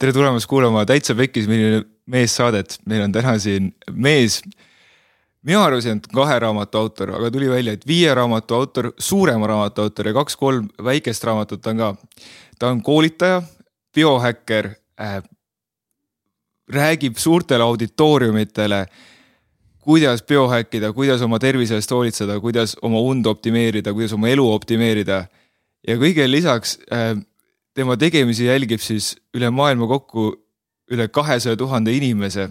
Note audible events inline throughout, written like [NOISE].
tere tulemast kuulama Täitsa Pekkis, milline mees saadet, meil on täna siin mees. mina arvasin, et kahe raamatu autor, aga tuli välja, et viie raamatu autor, suurema raamatu autor ja kaks-kolm väikest raamatut on ka. ta on koolitaja, biohäkker äh,, räägib suurtele auditooriumitele kuidas biohäkkida, kuidas oma tervise eest hoolitseda, kuidas oma und optimeerida, kuidas oma elu optimeerida. ja kõigele lisaks äh, tema tegemisi jälgib siis üle maailma kokku üle kahesaja tuhande inimese.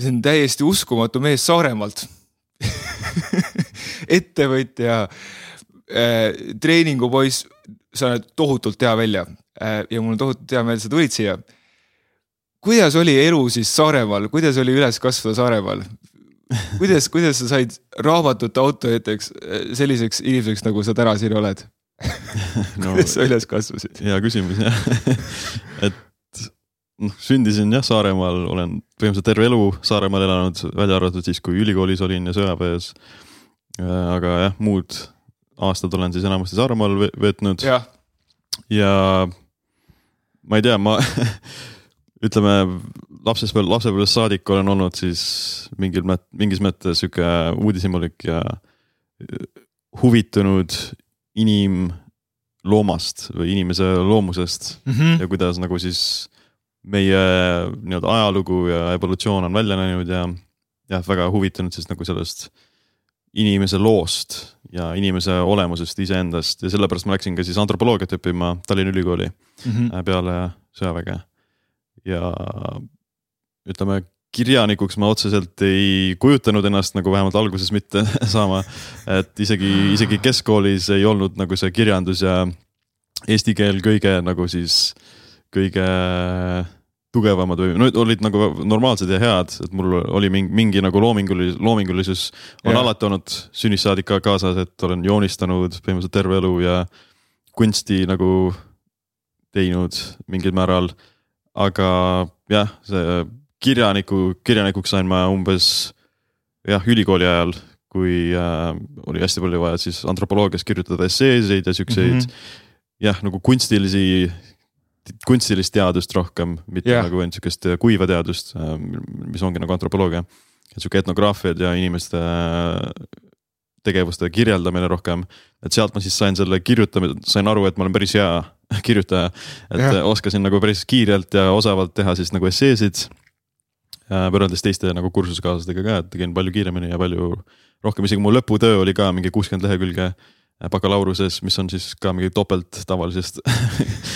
see on täiesti uskumatu mees Saaremaalt. [LAUGHS] Ettevõtja äh,, treeningupoiss, sa näed tohutult hea välja. Äh, ja mul on tohutult hea meel, sa tulid siia. Kuidas oli elu siis Saaremaal, kuidas oli üles kasvada Saaremaal? kuidas, kuidas sa said raamatute autoriteks selliseks inimeseks, nagu sa täna siin oled [LAUGHS] no, kuidas sa üles kasvasid? hea küsimus jah [LAUGHS] et noh, sündisin jah Saaremaal, olen põhimõtteliselt terve elu Saaremaal elanud, välja arvatud siis, kui ülikoolis olin ja sõjaväes. aga jah, muud aastad olen siis enamasti Saaremaal veetnud. ja ma ei tea, ma [LAUGHS] ütleme lapsespõlv, lapsepõlvest saadik olen olnud siis mingil mingis mõttes sihuke uudishimulik ja äh, huvitunud inimloomast või inimese loomusest mm -hmm. ja kuidas nagu siis meie nii-öelda ajalugu ja evolutsioon on välja näinud ja jah, väga huvitunud siis nagu sellest inimese loost ja inimese olemusest iseendast ja sellepärast ma läksin ka siis antropoloogiat õppima Tallinna Ülikooli mm -hmm. peale sõjaväge ja ütleme, kirjanikuks ma otseselt ei kujutanud ennast nagu vähemalt alguses mitte [LAUGHS] saama. et isegi, isegi keskkoolis ei olnud nagu see kirjandus ja eesti keel kõige nagu siis, kõige tugevamad või no olid nagu normaalsed ja head, et mul oli mingi, mingi nagu loomingulis-, loomingulisus on ja. alati olnud sünnist saadik ka kaasas, et olen joonistanud põhimõtteliselt terve elu ja kunsti nagu teinud mingil määral aga jah, see kirjaniku, kirjanikuks sain ma umbes jah, ülikooli ajal, kui äh, oli hästi palju vaja siis antropoloogias kirjutada esseesid ja siukseid mm -hmm. jah, nagu kunstilisi, kunstilist teadust rohkem, mitte yeah. nagu ainult sihukest kuiva teadust, äh, mis ongi nagu antropoloogia. sihuke etnograafiad ja inimeste tegevuste kirjeldamine rohkem. et sealt ma siis sain selle kirjutamise, sain aru, et ma olen päris hea [LAUGHS] kirjutaja. et ja. oskasin nagu päris kiirelt ja osavalt teha siis nagu esseesid. Võrreldes teiste nagu kursusekaaslastega ka, et tegin palju kiiremini ja palju rohkem, isegi mu lõputöö oli ka mingi kuuskümmend lehekülge bakalaureuse,s mis on siis ka mingi topelt tavalisest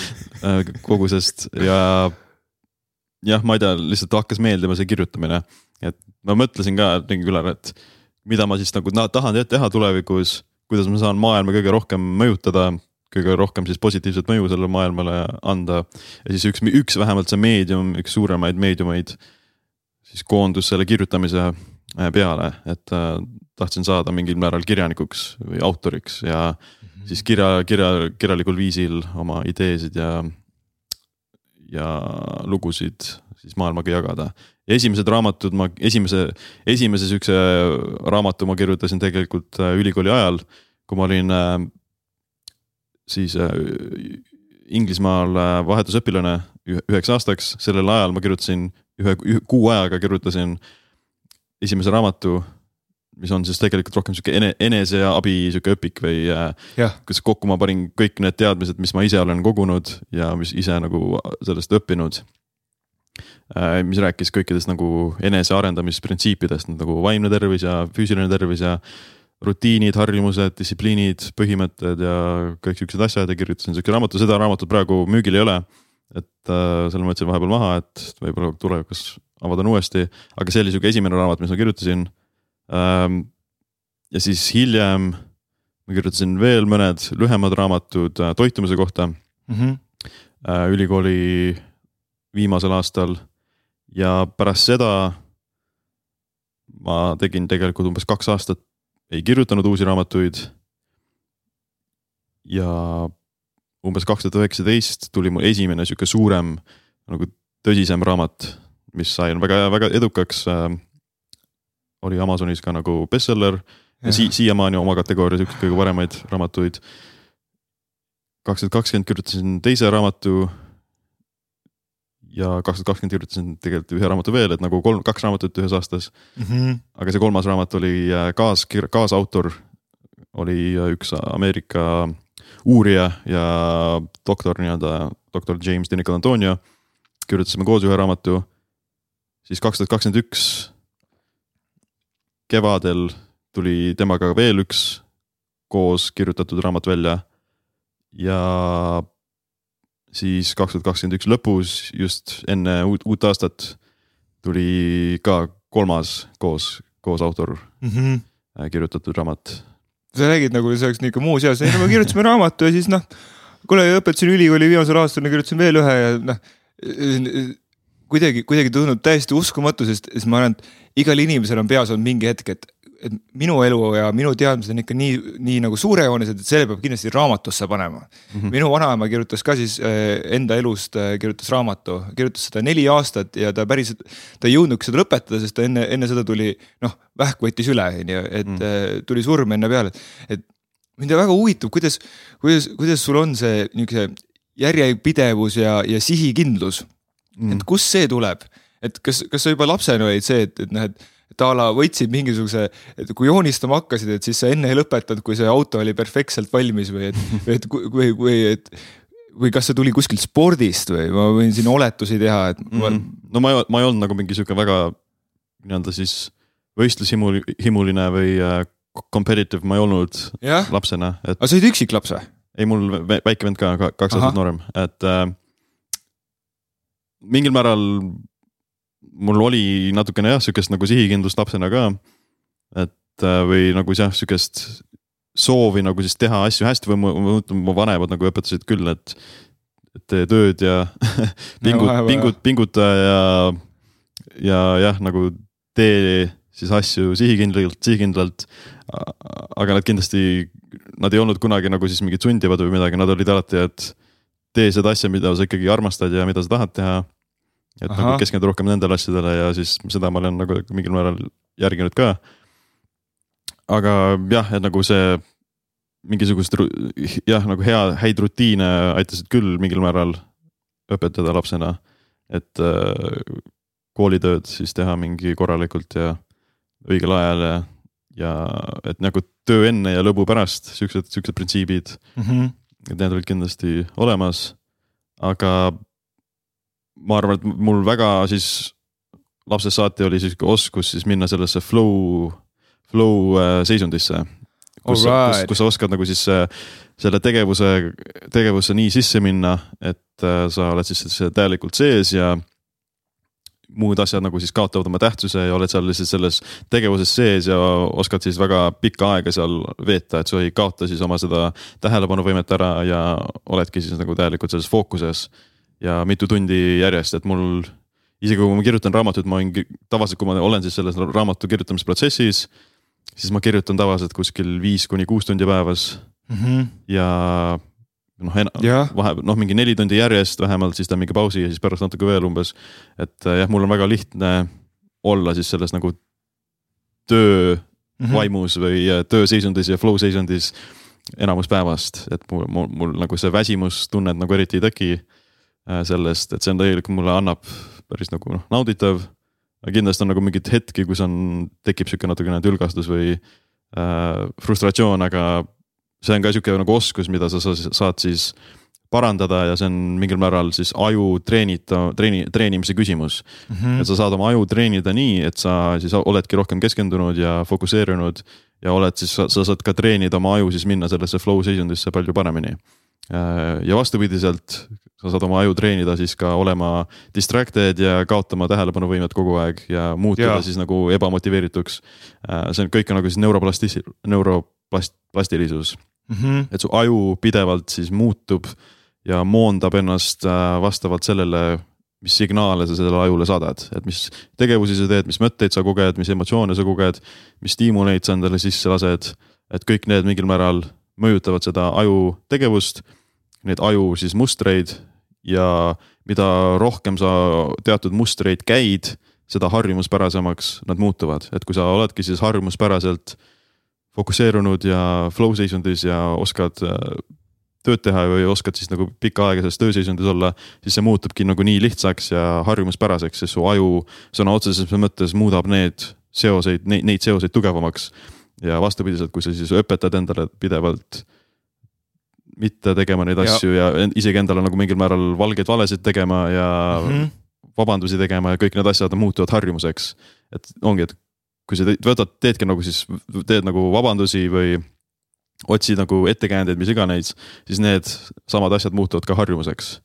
[LAUGHS] kogusest. Ja jah, ma ei tea, lihtsalt hakkas meeldima see kirjutamine, et ma mõtlesin ka ringi üle, et mida ma siis nagu tahan teha tulevikus, kuidas ma saan maailma kõige rohkem mõjutada, kõige rohkem siis positiivset mõju sellele maailmale anda. ja siis üks, üks vähemalt see meedium, üks suuremaid meediumeid siis koondus selle kirjutamise äh, peale, et äh, tahtsin saada mingil määral kirjanikuks või autoriks ja mm -hmm. siis kirja, kirja, kirjalikul viisil oma ideesid ja, ja lugusid siis maailmaga jagada esimesed raamatud ma, esimese, esimese sihukese raamatu ma kirjutasin tegelikult äh, ülikooli ajal, kui ma olin siis Inglismaal vahetusõpilane üheks aastaks, sellel ajal ma kirjutasin ühe, ühe kuu ajaga kirjutasin esimese raamatu mis on siis tegelikult rohkem sihuke ene, eneseabi sihuke õpik või yeah. kus kokku ma panin kõik need teadmised, mis ma ise olen kogunud ja mis ise nagu sellest õppinud Äh, mis rääkis kõikidest nagu enesearendamisprintsiipidest nagu vaimne tervis ja füüsiline tervis ja rutiinid, harjumused, distsipliinid, põhimõtted ja kõik siuksed asjad ja kirjutasin siuke raamatu, seda raamatut praegu müügil ei ole. Et äh, selle ma võtsin vahepeal maha, et võib-olla tulevikus avaldan uuesti, aga see oli siuke esimene raamat, mis ma kirjutasin ähm,. ja siis hiljem ma kirjutasin veel mõned lühemad raamatud äh, toitumise kohta mm. -hmm. Äh, ülikooli viimasel aastal ja pärast seda ma tegin tegelikult umbes kaks aastat, ei kirjutanud uusi raamatuid. ja umbes kaks tuhat üheksateist tuli mul esimene sihuke suurem nagu tõsisem raamat, mis sai väga-väga edukaks äh,. oli Amazonis ka nagu bestseller ja, si siiamaani oma kategooria siukseid kõige paremaid raamatuid. kaks tuhat kakskümmend kirjutasin teise raamatu ja kaks tuhat kakskümmend kirjutasin tegelikult ühe raamatu veel, et nagu kolm, kaks raamatut ühes aastas mm. -hmm. aga see kolmas raamat oli äh, kaas, kaasautor oli äh, üks Ameerika uurija ja doktor nii-öelda, doktor James de Nicol Antonio. kirjutasime koos ühe raamatu. siis kaks tuhat kakskümmend üks kevadel tuli temaga veel üks koos kirjutatud raamat välja. ja siis kaks tuhat kakskümmend üks lõpus, just enne uut, uut aastat tuli ka kolmas koos, koos autor mm -hmm. kirjutatud raamat. Sa räägid nagu see oleks nihuke muuseas, ei no me kirjutasime raamatu ja siis noh, kuule õpetasin ülikooli viimasel aastal, kirjutasin veel ühe ja noh kuidagi, kuidagi tundub täiesti uskumatu, sest siis ma arvan, et igal inimesel on peas olnud mingi hetk, et et minu elu ja minu teadmised on ikka nii, nii nagu suurejoonelised, et selle peab kindlasti raamatusse panema mm. -hmm. minu vanaema kirjutas ka siis äh, enda elust, äh, kirjutas raamatu, kirjutas seda neli aastat ja ta päriselt, ta ei jõudnudki seda lõpetada, sest ta enne, enne seda tuli noh, vähk võttis üle, on ju, et mm -hmm. tuli surm enne peale, et mind väga huvitab, kuidas, kuidas, kuidas sul on see niisuguse järjepidevus ja, ja sihikindlus mm. -hmm. et kust see tuleb, et kas, kas sa juba lapsena olid see, et, et noh, et et a la võtsid mingisuguse, et kui joonistama hakkasid, et siis sa enne ei lõpetanud, kui see auto oli perfektselt valmis või et, või [LAUGHS] et, või, või et või kas see tuli kuskilt spordist või ma võin siin oletusi teha, et mm. no ma ei, ma ei olnud nagu mingi sihuke väga nii-öelda siis võistlushimuline või äh, competitive ma ei olnud ja? lapsena et.... aga sa olid üksiklaps või? ei, mul väike vend ka, kaks aastat noorem, et äh, mingil määral mul oli natukene jah, sihukest nagu sihikindlust lapsena ka. et äh, või nagu jah, sihukest soovi nagu siis teha asju hästi või ma mõtlen, mu vanemad nagu õpetasid küll, et. et tee tööd ja [LAUGHS] pingut, pingut, pinguta ja, ja jah, nagu tee siis asju sihikindlalt, sihikindlalt. aga nad kindlasti, nad ei olnud kunagi nagu siis mingid sundivad või midagi, nad olid alati, et tee seda asja, mida sa ikkagi armastad ja mida sa tahad teha et Aha. nagu keskenduda rohkem nendele asjadele ja siis seda ma olen nagu mingil määral järginud ka. aga jah, et nagu see mingisugust jah, nagu hea, häid rutiine aitasid küll mingil määral õpetada lapsena. et äh, koolitööd siis teha mingi korralikult ja õigel ajal ja, ja et nagu töö enne ja lõbu pärast, siuksed, siuksed printsiibid mm. -hmm. et need olid kindlasti olemas. aga ma arvan, et mul väga siis lapsest saati oli sihuke oskus siis minna sellesse flow, flow äh, seisundisse. kus, right. kus, kus sa oskad nagu siis äh, selle tegevuse, tegevusse nii sisse minna, et äh, sa oled siis täielikult sees ja muud asjad nagu siis kaotavad oma tähtsuse ja oled seal lihtsalt selles tegevuses sees ja oskad siis väga pikka aega seal veeta, et sa ei kaota siis oma seda tähelepanuvõimet ära ja oledki siis nagu täielikult selles fookuses ja mitu tundi järjest, et mul isegi kui ma kirjutan raamatut, ma olen tavaliselt, kui ma olen siis selles raamatu kirjutamisprotsessis, siis ma kirjutan tavaliselt kuskil viis kuni kuus tundi päevas mm. -hmm. ja noh, vahe noh, mingi neli tundi järjest vähemalt, siis teen mingi pausi ja siis pärast natuke veel umbes. et jah, mul on väga lihtne olla siis selles nagu töö mm -hmm. vaimus või tööseisundis ja flow seisundis enamus päevast, et mul, mul, mul nagu see väsimustunnet nagu eriti ei teki sellest, et see on tegelikult mulle annab päris nagu noh, nauditav. kindlasti on nagu mingeid hetki, kus on, tekib sihuke natukene tülgastus või äh, frustratsioon, aga see on ka sihuke nagu oskus, mida sa saad siis parandada ja see on mingil määral siis aju treenita, treeni, treenimise küsimus mm. -hmm. et sa saad oma aju treenida nii, et sa siis oledki rohkem keskendunud ja fokusseerunud ja oled siis, sa saad ka treenida oma aju siis minna sellesse flow seisundisse palju paremini Äh, ja vastupidiselt, sa saad oma aju treenida siis ka olema distracted ja kaotama tähelepanuvõimet kogu aeg ja muutuda ja. siis nagu ebamotiveerituks. Äh, see on kõik on nagu siis neuroplastis-, neuroplast-, plastilisus mm. -hmm. et su aju pidevalt siis muutub ja moondab ennast äh, vastavalt sellele, mis signaale sa sellele ajule saadad, et mis tegevusi sa teed, mis mõtteid sa koged, mis emotsioone sa koged, mis stiimuleid sa endale sisse lased, et kõik need mingil määral mõjutavad seda aju tegevust, neid aju siis mustreid ja mida rohkem sa teatud mustreid käid, seda harjumuspärasemaks nad muutuvad, et kui sa oledki siis harjumuspäraselt fokusseerunud ja flow seisundis ja oskad äh, tööd teha või oskad siis nagu pikka aega selles tööseisundis olla, siis see muutubki nagu nii lihtsaks ja harjumuspäraseks, sest su aju sõna otseses mõttes muudab need seoseid, neid, neid seoseid tugevamaks. Ja vastupidiselt, kui sa siis õpetad endale pidevalt mitte tegema neid asju ja, ja isegi endale nagu mingil määral valgeid valesid tegema ja mm -hmm. vabandusi tegema ja kõik need asjad muutuvad harjumuseks. et ongi, et kui sa võtad, teedki nagu siis, teed nagu vabandusi või otsid nagu ettekäändeid, mis iganes, siis need samad asjad muutuvad ka harjumuseks.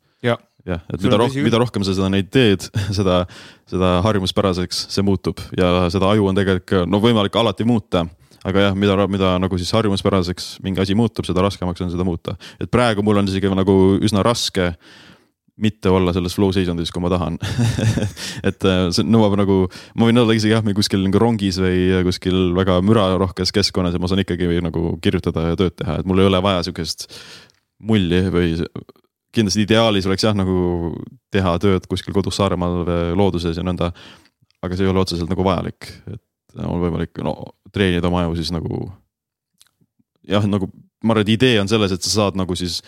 jah, et mida rohkem, mida rohkem sa seda neid teed, [LAUGHS] seda, seda harjumuspäraseks see muutub ja seda aju on tegelikult no võimalik alati muuta aga jah, mida, mida nagu siis harjumuspäraseks mingi asi muutub, seda raskemaks on seda muuta. et praegu mul on isegi nagu üsna raske mitte olla selles flow seisundis, kui ma tahan [LAUGHS] et äh, see nõuab nagu, ma võin olla isegi jah, kuskil nagu rongis või kuskil väga mürarohkes keskkonnas ja ma saan ikkagi nagu kirjutada ja tööd teha, et mul ei ole vaja sihukest mulli või kindlasti ideaalis oleks jah, nagu teha tööd kuskil kodus Saaremaal looduses ja nõnda. aga see ei ole otseselt nagu vajalik, et on võimalik no treenida oma aju siis nagu. jah, nagu ma arvan, et idee on selles, et sa saad nagu siis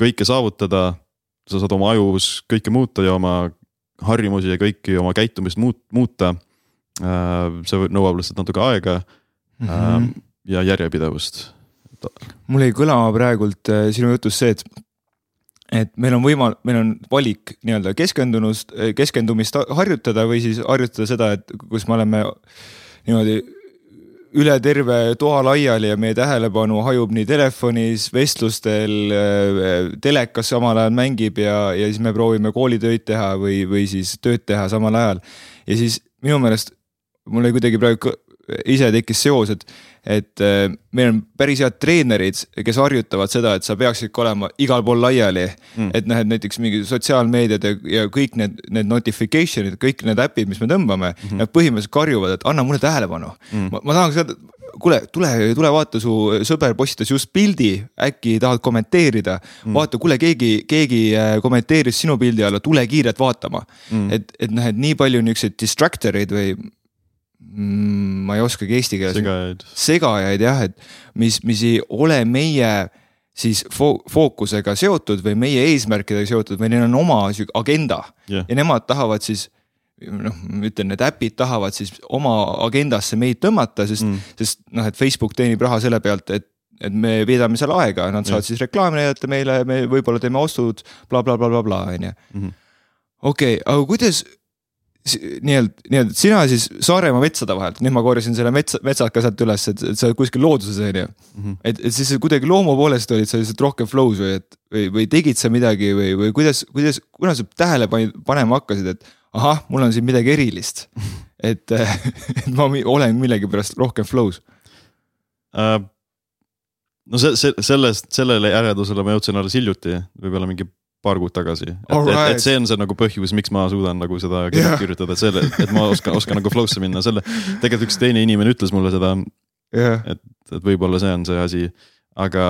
kõike saavutada sa saad oma ajus kõike muuta ja oma harjumusi ja kõiki oma käitumist muut, muuta. Äh, see nõuab lihtsalt natuke aega mm -hmm. ja järjepidevust. mul jäi kõlama praegult äh, sinu jutust see, et et meil on võimal-, meil on valik nii-öelda keskendunust, keskendumist harjutada või siis harjutada seda, et kus me oleme niimoodi üle terve toa laiali ja meie tähelepanu hajub nii telefonis, vestlustel, telekas samal ajal mängib ja, ja siis me proovime koolitöid teha või, või siis tööd teha samal ajal. ja siis minu meelest mul oli kuidagi praegu ise tekkis seos, et, et äh, meil on päris head treenerid, kes harjutavad seda, et sa peaksidki olema igal pool laiali. Mm.. et noh, et näiteks mingi sotsiaalmeediad ja, ja kõik need, need notification'id, kõik need äpid, mis me tõmbame mm, -hmm. nad põhimõtteliselt karjuvad, et anna mulle tähelepanu. Mm.. ma, ma tahaks öelda, kuule, tule, tule vaata, su sõber postitas just pildi, äkki tahad kommenteerida. Mm.. vaata, kuule, keegi, keegi äh, kommenteeris sinu pildi alla, tule kiirelt vaatama. Mm.. et, et noh, et nii palju niukseid distractor eid või ma ei oskagi eesti keeles. segajaid. segajaid jah, et mis, mis ei ole meie siis fo fookusega seotud või meie eesmärkidega seotud või neil on oma agenda yeah. ja nemad tahavad siis noh, ma ütlen, need äpid tahavad siis oma agendasse meid tõmmata, sest mm., sest noh, et Facebook teenib raha selle pealt, et et me veedame seal aega, nad saavad yeah. siis reklaami näidata meile, me võib-olla teeme ostud bla, bla, blablabla on ju. Mhm. okei, aga kuidas nii-öelda, nii-öelda sina siis Saaremaa metsade vahelt, nüüd ma korjasin selle metsa, metsaka sealt üles, et, et sa oled kuskil looduses on ju. -hmm. et, et siis kuidagi loomu poolest olid sa lihtsalt rohkem flow's või et või, või tegid sa midagi või, või kuidas, kuidas, kuna sa tähele panema hakkasid, et ahah, mul on siin midagi erilist. [LAUGHS] et, [LAUGHS] et ma olen millegipärast rohkem flow's uh,. no see, see, sellest, sellele järeldusele ma jõudsin alles hiljuti, võib-olla mingi paar kuud tagasi. et, right. et, et see on see nagu põhjus, miks ma suudan nagu seda yeah. kirjutada, selle, et ma oskan, oskan nagu flow'sse minna, selle. tegelikult üks teine inimene ütles mulle seda yeah.. et, et võib-olla see on see asi, aga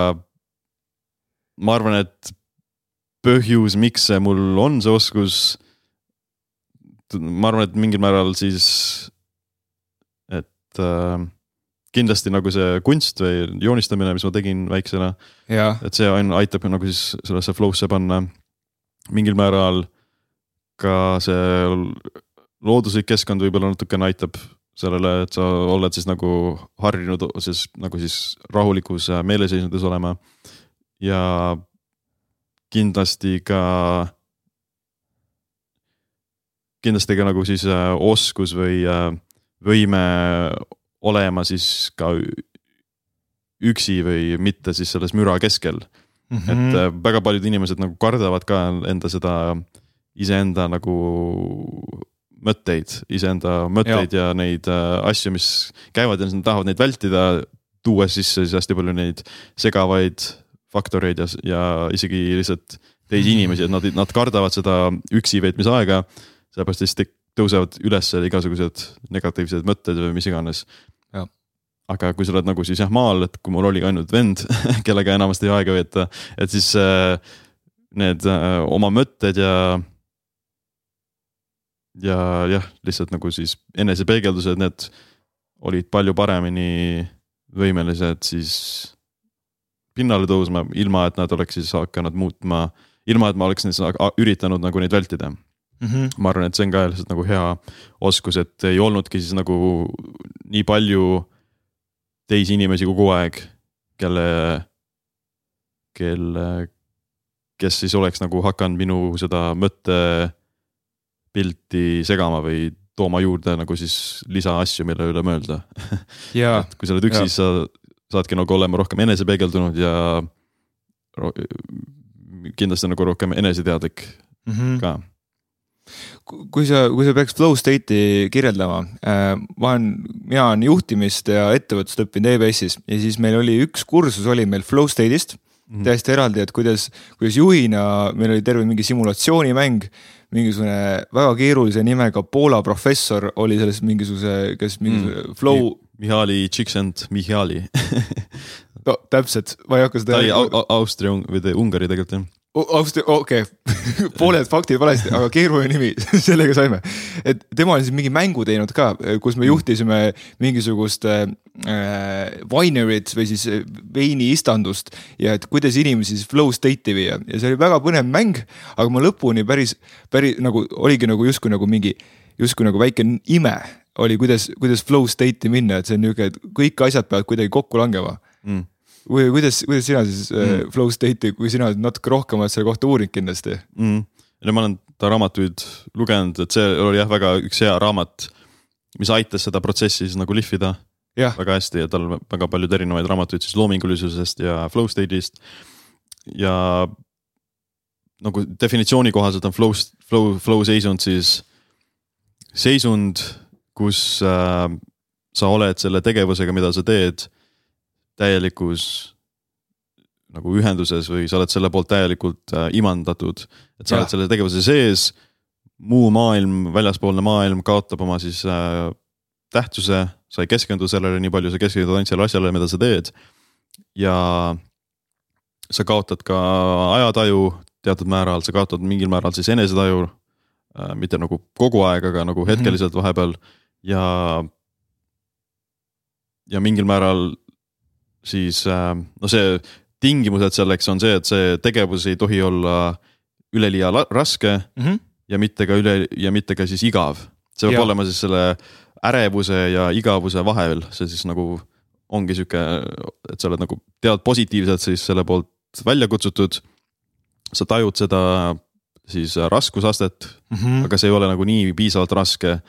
ma arvan, et põhjus, miks see mul on see oskus. ma arvan, et mingil määral siis, et äh, kindlasti nagu see kunst või joonistamine, mis ma tegin väiksena. et see on, aitab nagu siis sellesse flow'sse panna mingil määral ka see looduslik keskkond võib-olla natukene aitab sellele, et sa oled siis nagu harjunud siis nagu siis rahulikus meeleseisundis olema. ja kindlasti ka, kindlasti ka nagu siis äh, oskus või äh, võime olema siis ka üksi või mitte siis selles müra keskel mm. -hmm. et äh, väga paljud inimesed nagu kardavad ka enda seda iseenda nagu mõtteid, iseenda mõtteid ja, ja neid äh, asju, mis käivad ja nad tahavad neid vältida, tuues sisse siis hästi palju neid segavaid faktoreid ja, ja isegi lihtsalt teisi mhm. inimesi, et nad, nad kardavad seda üksi veetmise aega. sellepärast siis tõusevad üles igasugused negatiivsed mõtted või mis iganes aga kui sa oled nagu siis jah maal, et kui mul oli ainult vend, [LAUGHS] kellega enamasti aega veeta, et siis äh, need äh, oma mõtted ja. ja jah, lihtsalt nagu siis enesepeegeldused, need olid palju paremini võimelised siis pinnale tõusma, ilma et nad oleks siis hakanud muutma, ilma et ma oleks siis üritanud nagu neid vältida mm. -hmm. ma arvan, et see on ka lihtsalt nagu hea oskus, et ei olnudki siis nagu nii palju teisi inimesi kogu aeg, kelle, kelle, kes siis oleks nagu hakanud minu seda mõttepilti segama või tooma juurde nagu siis lisaasju, mille üle mõelda. [LAUGHS] Et kui sa oled üksi, siis sa saadki nagu olema rohkem enesepeegeldunud ja kindlasti nagu rohkem eneseteadlik mm -hmm. ka kui sa, kui sa peaks flow state'i kirjeldama äh,, ma olen, mina olen juhtimist ja ettevõtlust õppinud EBS-is ja siis meil oli üks kursus oli meil flow state'ist mm -hmm. täiesti eraldi, et kuidas, kuidas juhina meil oli terve mingi simulatsioonimäng mingisugune väga keerulise nimega Poola professor oli selles mingisuguse, kes mingisugune mm. flow Mihhaili Csikszent Mihhaili [LAUGHS] no täpselt, ma ei hakka seda. ta oli Austria või Ungari tegelikult jah. Austria, okei okay. [LAUGHS] pooled faktid valesti, aga keeruline nimi [LAUGHS] sellega saime. et tema oli siis mingi mängu teinud ka, kus me juhtisime mingisugust äh, winery't või siis veiniistandust ja et kuidas inimesi siis flow state'i viia ja see oli väga põnev mäng, aga ma lõpuni päris, päris nagu oligi nagu justkui nagu mingi, justkui nagu väike ime oli, kuidas, kuidas flow state'i minna, et see on nihuke, et kõik asjad peavad kuidagi kokku langema mm. Või kuidas, kuidas sina siis äh, mm. flow state'i, kui sina natuke rohkem oled selle kohta uurinud kindlasti mm.? no ma olen ta raamatuid lugenud, et see oli jah, väga üks hea raamat, mis aitas seda protsessi siis nagu lihvida ja. väga hästi ja tal väga paljud erinevaid raamatuid siis loomingulisusest ja flow state'ist. ja nagu definitsiooni kohaselt on flow, flow, flow seisund siis seisund kus äh, sa oled selle tegevusega, mida sa teed, täielikus nagu ühenduses või sa oled selle poolt täielikult äh, imandatud. et sa ja. oled selle tegevuse sees, muu maailm, väljaspoolne maailm kaotab oma siis äh, tähtsuse, sa ei keskendu sellele nii palju, sa keskendud ainult sellele asjale, mida sa teed. ja sa kaotad ka ajataju teatud määral, sa kaotad mingil määral siis enesetaju äh,. mitte nagu kogu aeg, aga nagu mhm. hetkeliselt vahepeal mm ja, ja mingil määral siis äh, no see tingimused selleks on see, et see tegevus ei tohi olla üleliia raske mm -hmm. ja mitte ka üle ja mitte ka siis igav. see peab ja. olema siis selle ärevuse ja igavuse vahel, see siis nagu ongi sihuke, et sa oled nagu tead positiivselt siis selle poolt välja kutsutud. sa tajud seda siis raskusastet mm, -hmm. aga see ei ole nagu nii piisavalt raske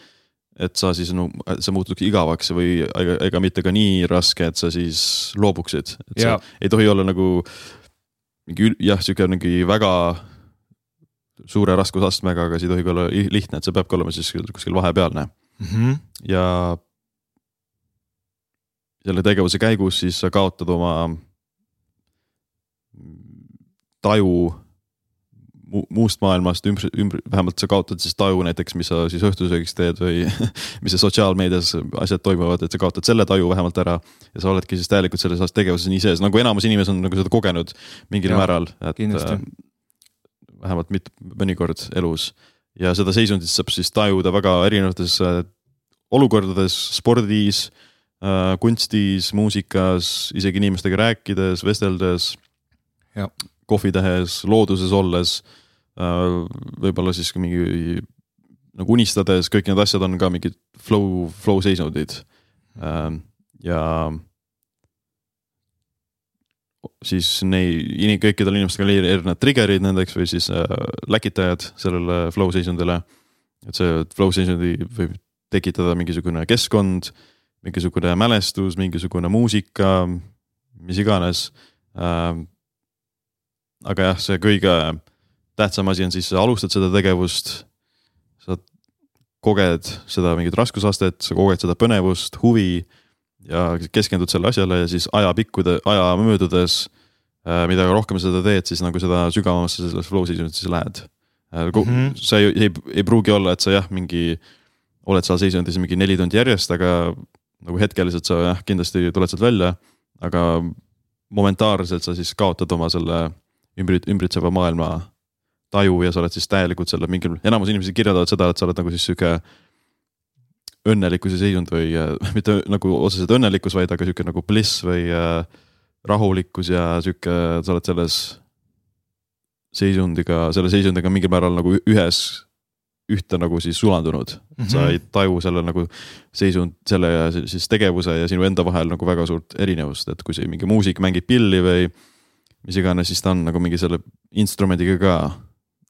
et sa siis no see muutuks igavaks või ega, ega mitte ka nii raske, et sa siis loobuksid, et ja. sa ei tohi olla nagu mingi jah, sihuke mingi väga suure raskusastmega, aga see ei tohi ka olla lihtne, et see peabki olema siis kuskil vahepealne mm. -hmm. ja selle tegevuse käigus siis sa kaotad oma taju muust maailmast ümber, ümber, vähemalt sa kaotad siis taju näiteks, mis sa siis õhtusöögiks teed või [LAUGHS] mis sotsiaalmeedias asjad toimuvad, et sa kaotad selle taju vähemalt ära. ja sa oledki siis täielikult selles tegevuses nii sees, nagu enamus inimesi on nagu seda kogenud mingil ja, määral, et äh, vähemalt mit-, mõnikord elus. ja seda seisundit saab siis tajuda väga erinevates äh, olukordades, spordis äh,, kunstis, muusikas, isegi inimestega rääkides, vesteldes. kohvi tehes, looduses olles võib-olla siis mingi nagu unistades, kõik need asjad on ka mingid flow, flow seisundid. Ähm, ja siis neid, kõikidel inimestel on erinevad trigger'id nendeks või siis äh, läkitajad sellele flow seisundile. et see flow seisundi võib tekitada mingisugune keskkond, mingisugune mälestus, mingisugune muusika, mis iganes ähm,. aga jah, see kõige tähtsam asi on siis, sa alustad seda tegevust. sa koged seda mingit raskusastet, sa koged seda põnevust, huvi ja keskendud selle asjale ja siis ajapikkude, aja möödudes. Äh, mida rohkem seda teed, siis nagu seda sügavamasse selles flow seisundisse lähed mm. -hmm. sa ei, ei, ei pruugi olla, et sa jah, mingi oled seal seisundis mingi neli tundi järjest, aga nagu hetkeliselt sa jah, kindlasti tuled sealt välja, aga momentaarselt sa siis kaotad oma selle ümbrit-, ümbritseva maailma taju ja sa oled siis täielikult selle mingil, enamus inimesi kirjeldavad seda, et sa oled nagu siis sihuke õnnelikkuse seisund või äh, [LAUGHS] mitte nagu otseselt õnnelikkus, vaid aga sihuke nagu bliss või äh, rahulikkus ja sihuke, sa oled selles seisundiga, selle seisundiga mingil määral nagu ühes, ühte nagu siis sulandunud mm. -hmm. sa ei taju selle nagu seisund, selle ja siis tegevuse ja sinu enda vahel nagu väga suurt erinevust, et kui see mingi muusik mängib pilli või mis iganes, siis ta on nagu mingi selle instrumendiga ka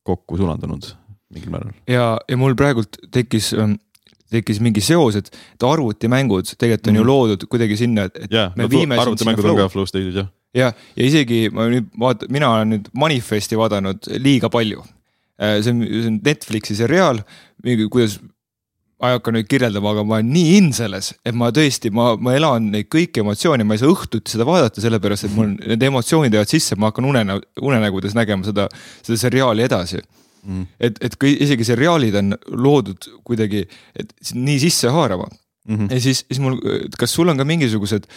kokku sulandunud mingil määral. ja, ja mul praegult tekkis ähm, tekkis mingi seos, et, et arvutimängud tegelikult on mm. ju mhm. loodud kuidagi sinna, et, yeah, me viime. arvutimängud on ka flow state'is jah. jah, ja isegi ma nüüd vaat-, mina olen nüüd Manifesti vaadanud liiga palju. Äh, see on, see on Netflixi seriaal, kuidas ma ei hakka nüüd kirjeldama, aga ma olen nii in selles, et ma tõesti, ma, ma elan neid kõiki emotsioone, ma ei saa õhtuti seda vaadata, sellepärast et mul need emotsioonid jäävad sisse, ma hakkan unenä-, unenägudes nägema seda, seda seriaali edasi mm.. et, et kui isegi seriaalid on loodud kuidagi, et nii sissehaarama mm. -hmm. ja siis, siis mul, kas sul on ka mingisugused,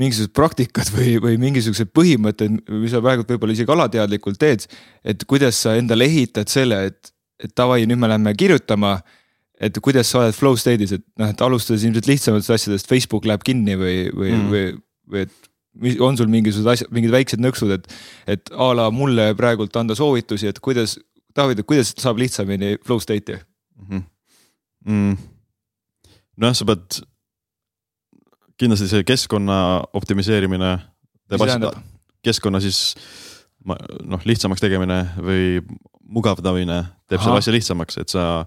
mingisugused praktikad või, või mingisugused põhimõtted, mis sa praegu võib-olla isegi alateadlikult teed, et kuidas sa endale ehitad selle, et, et davai, nüüd me läheme kirjutama et kuidas sa oled flow state'is, et noh, et alustades ilmselt lihtsamatest asjadest, Facebook läheb kinni või, või mm., või, või et mis on sul mingisugused asjad, mingid väiksed nõksud, et, et a la mulle praegult anda soovitusi, et kuidas, David, et kuidas saab lihtsamini flow state'i mm -hmm.? Mm. nojah, sa pead, kindlasti see keskkonna optimiseerimine keskkonna siis noh, lihtsamaks tegemine või mugavdamine teeb Aha. selle asja lihtsamaks, et sa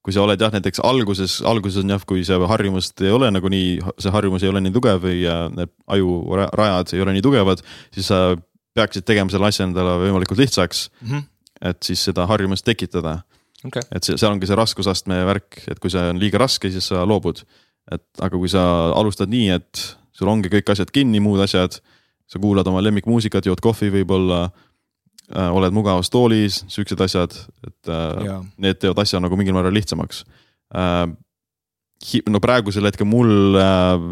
kui sa oled jah, näiteks alguses, alguses on jah, kui see harjumust ei ole nagu nii, see harjumus ei ole nii tugev või need ajurajad ei ole nii tugevad, siis sa peaksid tegema selle asja endale võimalikult lihtsaks mm. -hmm. et siis seda harjumust tekitada okay.. et see, seal ongi see raskusastme värk, et kui see on liiga raske, siis sa loobud. et aga kui sa alustad nii, et sul ongi kõik asjad kinni, muud asjad, sa kuulad oma lemmikmuusikat, jood kohvi võib-olla äh, oled mugavas toolis, siuksed asjad, et äh, ja. need teevad asja nagu mingil määral lihtsamaks äh,. no praegusel hetkel mul äh,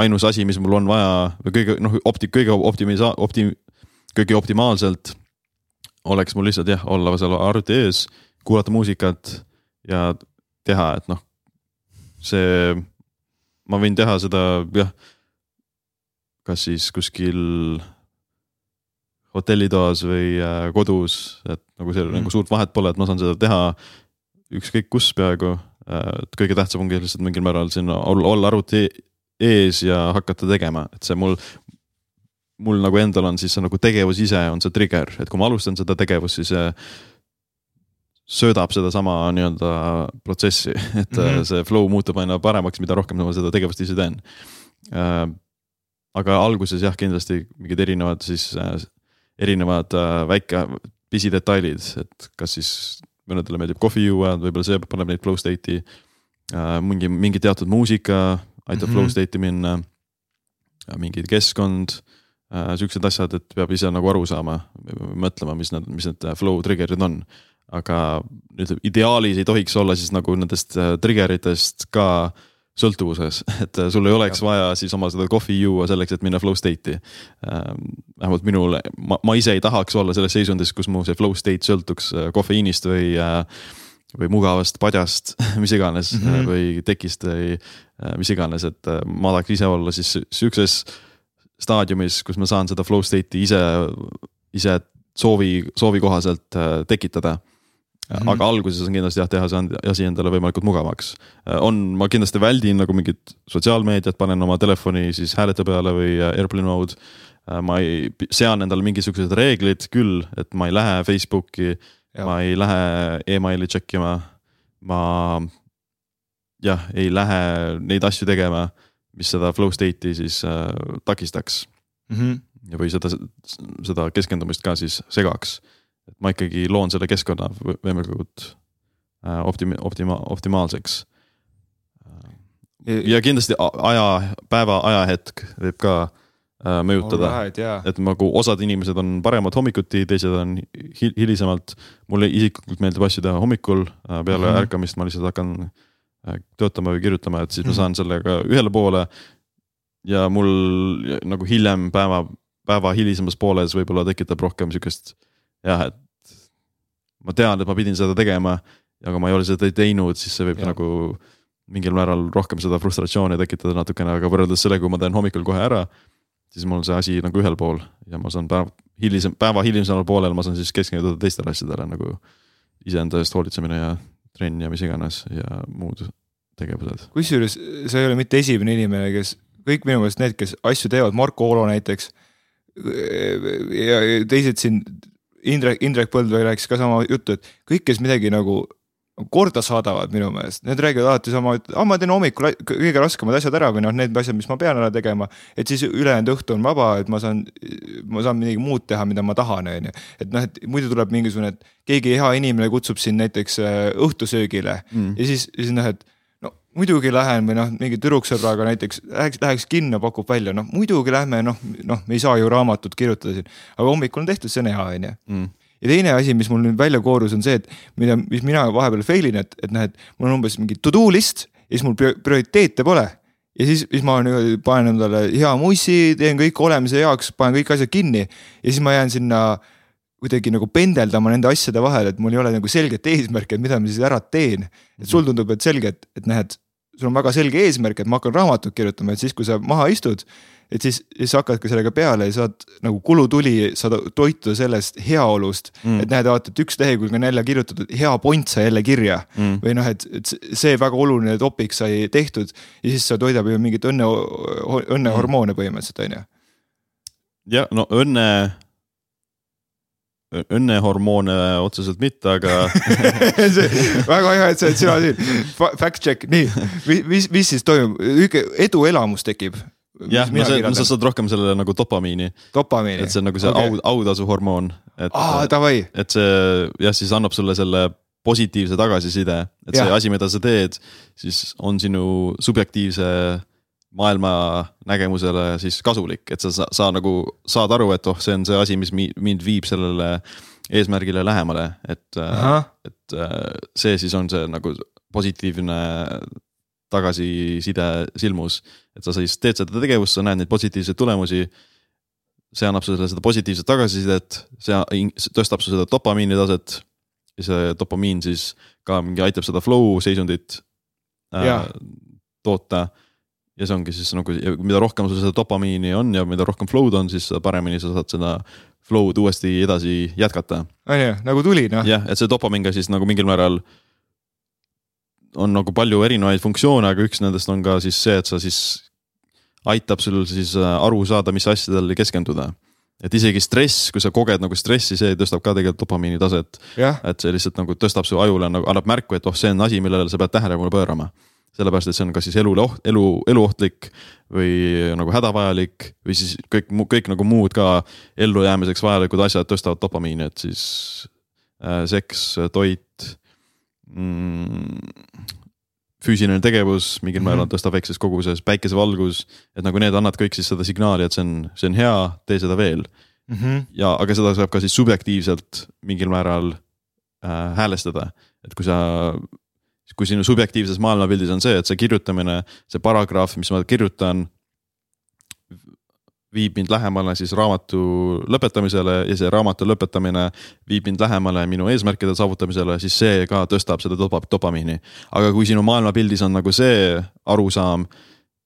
ainus asi, mis mul on vaja või kõige noh, opti-, kõige optimisa-, opti-, kõige optimaalselt oleks mul lihtsalt jah, olla seal arvuti ees, kuulata muusikat ja teha, et noh, see, ma võin teha seda jah, kas siis kuskil hotellitoas või äh, kodus, et nagu seal mm. nagu suurt vahet pole, et ma saan seda teha ükskõik kus peaaegu. Äh, et kõige tähtsam ongi lihtsalt mingil määral sinna olla, olla arvuti ees ja hakata tegema, et see mul, mul nagu endal on siis see nagu tegevus ise on see trigger, et kui ma alustan seda tegevust, siis see söödab sedasama nii-öelda protsessi, [LAUGHS] et mm -hmm. see flow muutub aina paremaks, mida rohkem ma seda tegevust ise teen. aga alguses jah, kindlasti mingid erinevad siis erinevad äh, väike pisidetailid, et kas siis mõnedele meeldib kohvi juua, võib-olla see paneb neid flow state'i äh,. mingi, mingi teatud muusika aitab mm -hmm. flow state'i minna. mingi keskkond äh,, siuksed asjad, et peab ise nagu aru saama, mõtlema, mis need, mis need flow trigger'id on. aga nüüd ideaalis ei tohiks olla siis nagu nendest äh, trigger itest ka äh, sõltuvuses, et sul ei oleks vaja siis oma seda kohvi juua selleks, et minna flow state'i. Ähm, vähemalt minul, ma, ma ise ei tahaks olla selles seisundis, kus mu see flow state sõltuks äh, kofeiinist või, äh, või mugavast padjast, [LAUGHS] mis iganes mm -hmm. või tekist või mis iganes, et ma tahaks ise olla siis sihukeses staadiumis, kus ma saan seda flow state'i ise, ise soovi, soovi kohaselt tekitada Mm -hmm. aga alguses on kindlasti jah, teha see asi endale võimalikult mugavaks. Äh, on, ma kindlasti väldin nagu mingit sotsiaalmeediat, panen oma telefoni siis häälete peale või äh, airplane mode. Äh, ma ei, sean endale mingisugused reeglid küll, et ma ei lähe Facebooki, ma ei lähe emaili check ima. ma jah, ei lähe neid asju tegema, mis seda flow state'i siis äh, takistaks mm. -hmm. või seda, seda keskendumist ka siis segaks et ma ikkagi loon selle keskkonna võimalikult äh, optimi-, optima-, optimaalseks. ja kindlasti aja, päeva ajahetk võib ka äh, mõjutada right,, yeah. et nagu osad inimesed on paremad hommikuti, teised on hil hilisemalt. mulle isiklikult meeldib asju teha hommikul, äh, peale mm -hmm. ärkamist ma lihtsalt hakkan töötama või kirjutama, et siis ma mhm. saan sellega ühele poole. ja mul nagu hiljem päeva, päeva hilisemas pooles võib-olla tekitab rohkem sihukest jah, et ma tean, et ma pidin seda tegema, aga ma ei ole seda teinud, siis see võib ja. nagu mingil määral rohkem seda frustratsiooni tekitada natukene, aga võrreldes sellega, kui ma teen hommikul kohe ära, siis mul see asi nagu ühel pool ja ma saan päev, hilisem, päeva hilisemal poolel ma saan siis keskenduda teistele asjadele nagu iseenda eest hoolitsemine ja trenn ja mis iganes ja muud tegevused. kusjuures sa ei ole mitte esimene inimene, kes, kõik minu meelest need, kes asju teevad, Marko Olo näiteks ja teised siin, Indrek, Indrek Põldvee rääkis ka sama juttu, et kõik, kes midagi nagu korda saadavad minu meelest, need räägivad alati sama, et ah, ma teen hommikul kõige raskemad asjad ära või noh, need asjad, mis ma pean ära tegema. et siis ülejäänud õhtu on vaba, et ma saan, ma saan midagi muud teha, mida ma tahan, on ju. et noh, et muidu tuleb mingisugune, et keegi hea inimene kutsub sind näiteks äh, õhtusöögile mm. ja siis, siis noh, et muidugi lähen või noh, mingi tüdruksõbraga näiteks läheks, läheks kinno, pakub välja, noh muidugi lähme, noh, noh, me ei saa ju raamatut kirjutada siin, aga hommikul on tehtud, see on hea, on ju mm ja teine asi, mis mul nüüd välja koorus, on see, et mida, mis mina vahepeal fail in, et, et noh, et mul on umbes mingi to do list ja siis mul prioriteete pole. ja siis, siis ma niimoodi panen endale hea mussi, teen kõik olemise heaks, panen kõik asjad kinni ja siis ma jään sinna kuidagi nagu pendeldama nende asjade vahel, et mul ei ole nagu selget eesmärki, et mida ma siis ära teen. et sul tundub, et selge, et, et noh, et sul on väga selge eesmärk, et ma hakkan raamatut kirjutama, et siis, kui sa maha istud et siis, siis hakkadki sellega peale ja saad nagu kulutuli, saad toituda sellest heaolust mm.. et näed, vaata, et üks lehekülg on jälle kirjutatud, hea point sai jälle kirja mm. või noh, et, et see väga oluline topik sai tehtud ja siis sa toidab ju mingit õnne, õnnehormoone põhimõtteliselt on ju. ja no õnne õnnehormoone otseselt mitte, aga [LAUGHS] väga hea, et sa oled sina siin, fact check, nii, mis, mis siis toimub, eduelamus tekib jah, no see, no sa saad rohkem sellele nagu dopamiini. dopamiini. et see on nagu see okay. au, autasuhormoon. et, et see jah, siis annab sulle selle positiivse tagasiside, et ja. see asi, mida sa teed, siis on sinu subjektiivse maailmanägemusele siis kasulik, et sa, sa, sa nagu saad aru, et oh, see on see asi, mis mind viib sellele eesmärgile lähemale, et, et see siis on see nagu positiivne tagasiside silmus. et sa siis teed seda tegevust, sa näed neid positiivseid tulemusi. see annab sulle seda positiivset tagasisidet, see tõstab su seda dopamiini taset. ja see dopamiin siis ka mingi aitab seda flow seisundit äh, toota. Ja see ongi siis nagu, mida rohkem sul seda dopamiini on ja mida rohkem flow'd on, siis paremini sa saad seda flow'd uuesti edasi jätkata. on ju, nagu tuli noh. jah, et see dopamiin ka siis nagu mingil määral on nagu palju erinevaid funktsioone, aga üks nendest on ka siis see, et sa siis aitab sul siis äh, aru saada, mis asjadele keskenduda. et isegi stress, kui sa koged nagu stressi, see tõstab ka tegelikult dopamiini taset. et see lihtsalt nagu tõstab su ajule nagu annab märku, et oh, see on asi, millele sa pead tähelepanu pöörama. Sellepärast, et see on kas siis elule oht, elu, eluohtlik või nagu hädavajalik või siis kõik, kõik nagu muud ka ellujäämiseks vajalikud asjad tõstavad dopamiini, et siis äh, seks, toit mm, füüsiline tegevus mingil määral mm -hmm. tõstab väikses koguses, päikesevalgus, et nagu need annavad kõik siis seda signaali, et see on, see on hea, tee seda veel mm. -hmm. ja, aga seda saab ka siis subjektiivselt mingil määral äh, häälestada, et kui sa, kui sinu subjektiivses maailmapildis on see, et see kirjutamine, see paragrahv, mis ma kirjutan viib mind lähemale siis raamatu lõpetamisele ja see raamatu lõpetamine viib mind lähemale minu eesmärkide saavutamisele, siis see ka tõstab seda dopa-, dopamiini. aga kui sinu maailmapildis on nagu see arusaam,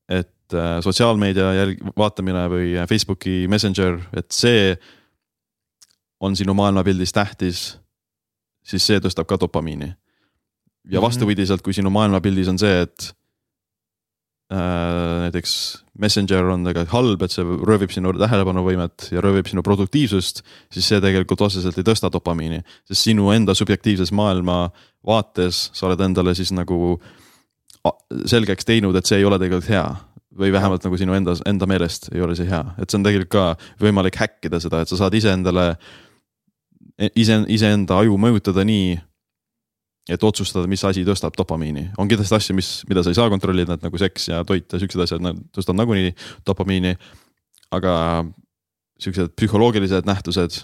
et äh, sotsiaalmeedia jälg-, vaatamine või Facebooki Messenger, et see on sinu maailmapildis tähtis, siis see tõstab ka dopamiini. Ja mhm. vastupidiselt, kui sinu maailmapildis on see, et Äh, näiteks Messenger on tegelikult halb, et see röövib sinu tähelepanuvõimet ja röövib sinu produktiivsust, siis see tegelikult otseselt ei tõsta dopamiini. sest sinu enda subjektiivses maailma vaates sa oled endale siis nagu selgeks teinud, et see ei ole tegelikult hea. või vähemalt nagu sinu enda, enda meelest ei ole see hea, et see on tegelikult ka võimalik häkkida seda, et sa saad iseendale, ise, iseenda aju mõjutada nii et otsustada, mis asi tõstab dopamiini, on kindlasti asju, mis, mida sa ei saa kontrollida, et nagu seks ja toit ja siuksed asjad, nad tõstavad nagunii dopamiini. aga siuksed psühholoogilised nähtused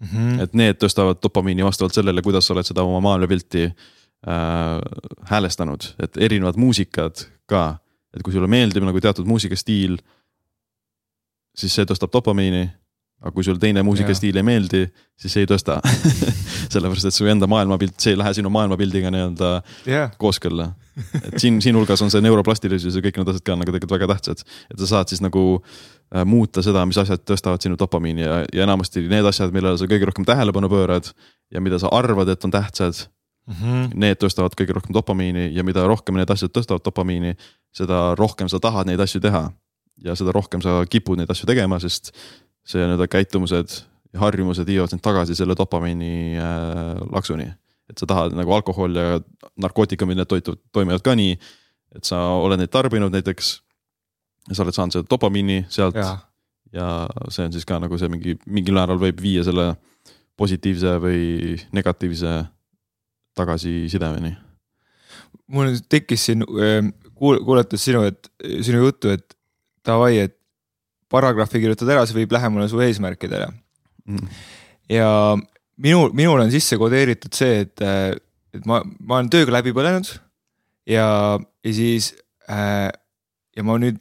mm, -hmm. et need tõstavad dopamiini vastavalt sellele, kuidas sa oled seda oma maailmapilti äh, häälestanud, et erinevad muusikad ka, et kui sulle meeldib nagu teatud muusikastiil, siis see tõstab dopamiini aga kui sul teine muusikastiil ei meeldi, siis ei tõsta [LAUGHS] sellepärast, et su enda maailmapilt, see ei lähe sinu maailmapildiga nii-öelda yeah. kooskõlla. et siin, siinhulgas on see neuroplastilisus ja kõik need asjad ka nagu tegelikult väga tähtsad, et sa saad siis nagu äh, muuta seda, mis asjad tõstavad sinu dopamiini ja, ja enamasti need asjad, millele sa kõige rohkem tähelepanu pöörad ja mida sa arvad, et on tähtsad mm. -hmm. Need tõstavad kõige rohkem dopamiini ja mida rohkem need asjad tõstavad dopamiini, seda rohkem sa tahad neid asju teha. ja seda rohkem sa kipud neid asju tegema, sest see nii-öelda käitumused ja harjumused viivad sind tagasi selle dopamiini äh, laksuni. et sa tahad nagu alkohol ja narkootikumid, need toitu, toimivad ka nii, et sa oled neid tarbinud näiteks. sa oled saanud seda dopamiini sealt ja. ja see on siis ka nagu see mingi, mingil määral võib viia selle positiivse või negatiivse tagasisidemeni. mul tekkis siin ähm, kuul-, kuulates sinu, et sinu juttu, et davai, et paragrahvi kirjutad ära, see viib lähemale su eesmärkidele. Mm.. ja minul, minul on sisse kodeeritud see, et, et ma, ma olen tööga läbi põlenud ja, ja siis äh, ja ma nüüd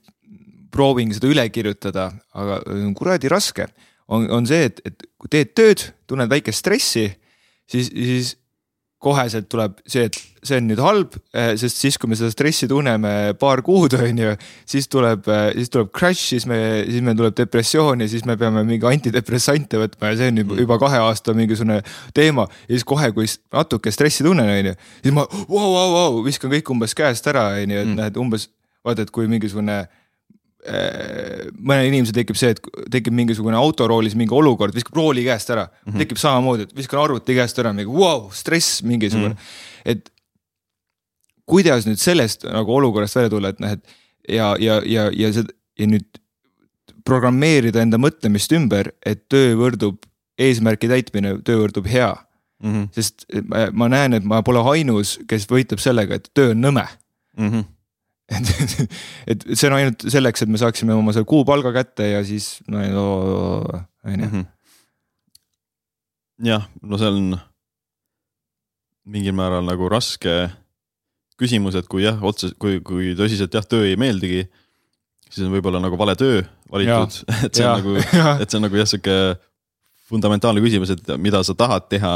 proovin seda üle kirjutada, aga kuradi raske. On, on see, et, et kui teed tööd, tunned väikest stressi, siis, siis koheselt tuleb see, et see on nüüd halb, eh, sest siis, kui me seda stressi tunneme paar kuud, on ju, siis tuleb, eh, siis tuleb crash, siis me, siis meil tuleb depressioon ja siis me peame mingi antidepressante võtma ja see on juba, mm. juba kahe aasta mingisugune teema. ja siis kohe, kui natuke stressi tunnen, on ju, siis ma vau, vau, vau, viskan kõik umbes käest ära, on ju, et mm. näed umbes vaata, et kui mingisugune mõnel inimesel tekib see, et tekib mingisugune autoroolis mingi olukord, viskab rooli käest ära mm, -hmm. tekib samamoodi, et viskan arvuti käest ära, mingi vau wow,, stress mingisugune mm. -hmm. et kuidas nüüd sellest nagu olukorrast välja tulla, et noh, et ja, ja, ja, ja see ja nüüd programmeerida enda mõtlemist ümber, et töö võrdub eesmärgi täitmine, töö võrdub hea mm. -hmm. sest ma, ma näen, et ma pole ainus, kes võitleb sellega, et töö on nõme mm. -hmm [LAUGHS] et, et see on ainult selleks, et me saaksime oma selle kuupalga kätte ja siis no on ju. Mhm. jah, no see on mingil määral nagu raske küsimus, et kui jah, otse, kui, kui tõsiselt jah, töö ei meeldigi, siis on võib-olla nagu vale töö valitud, [LAUGHS] et see on ja, nagu, [LAUGHS] et see on nagu jah, sihuke fundamentaalne küsimus, et mida sa tahad teha.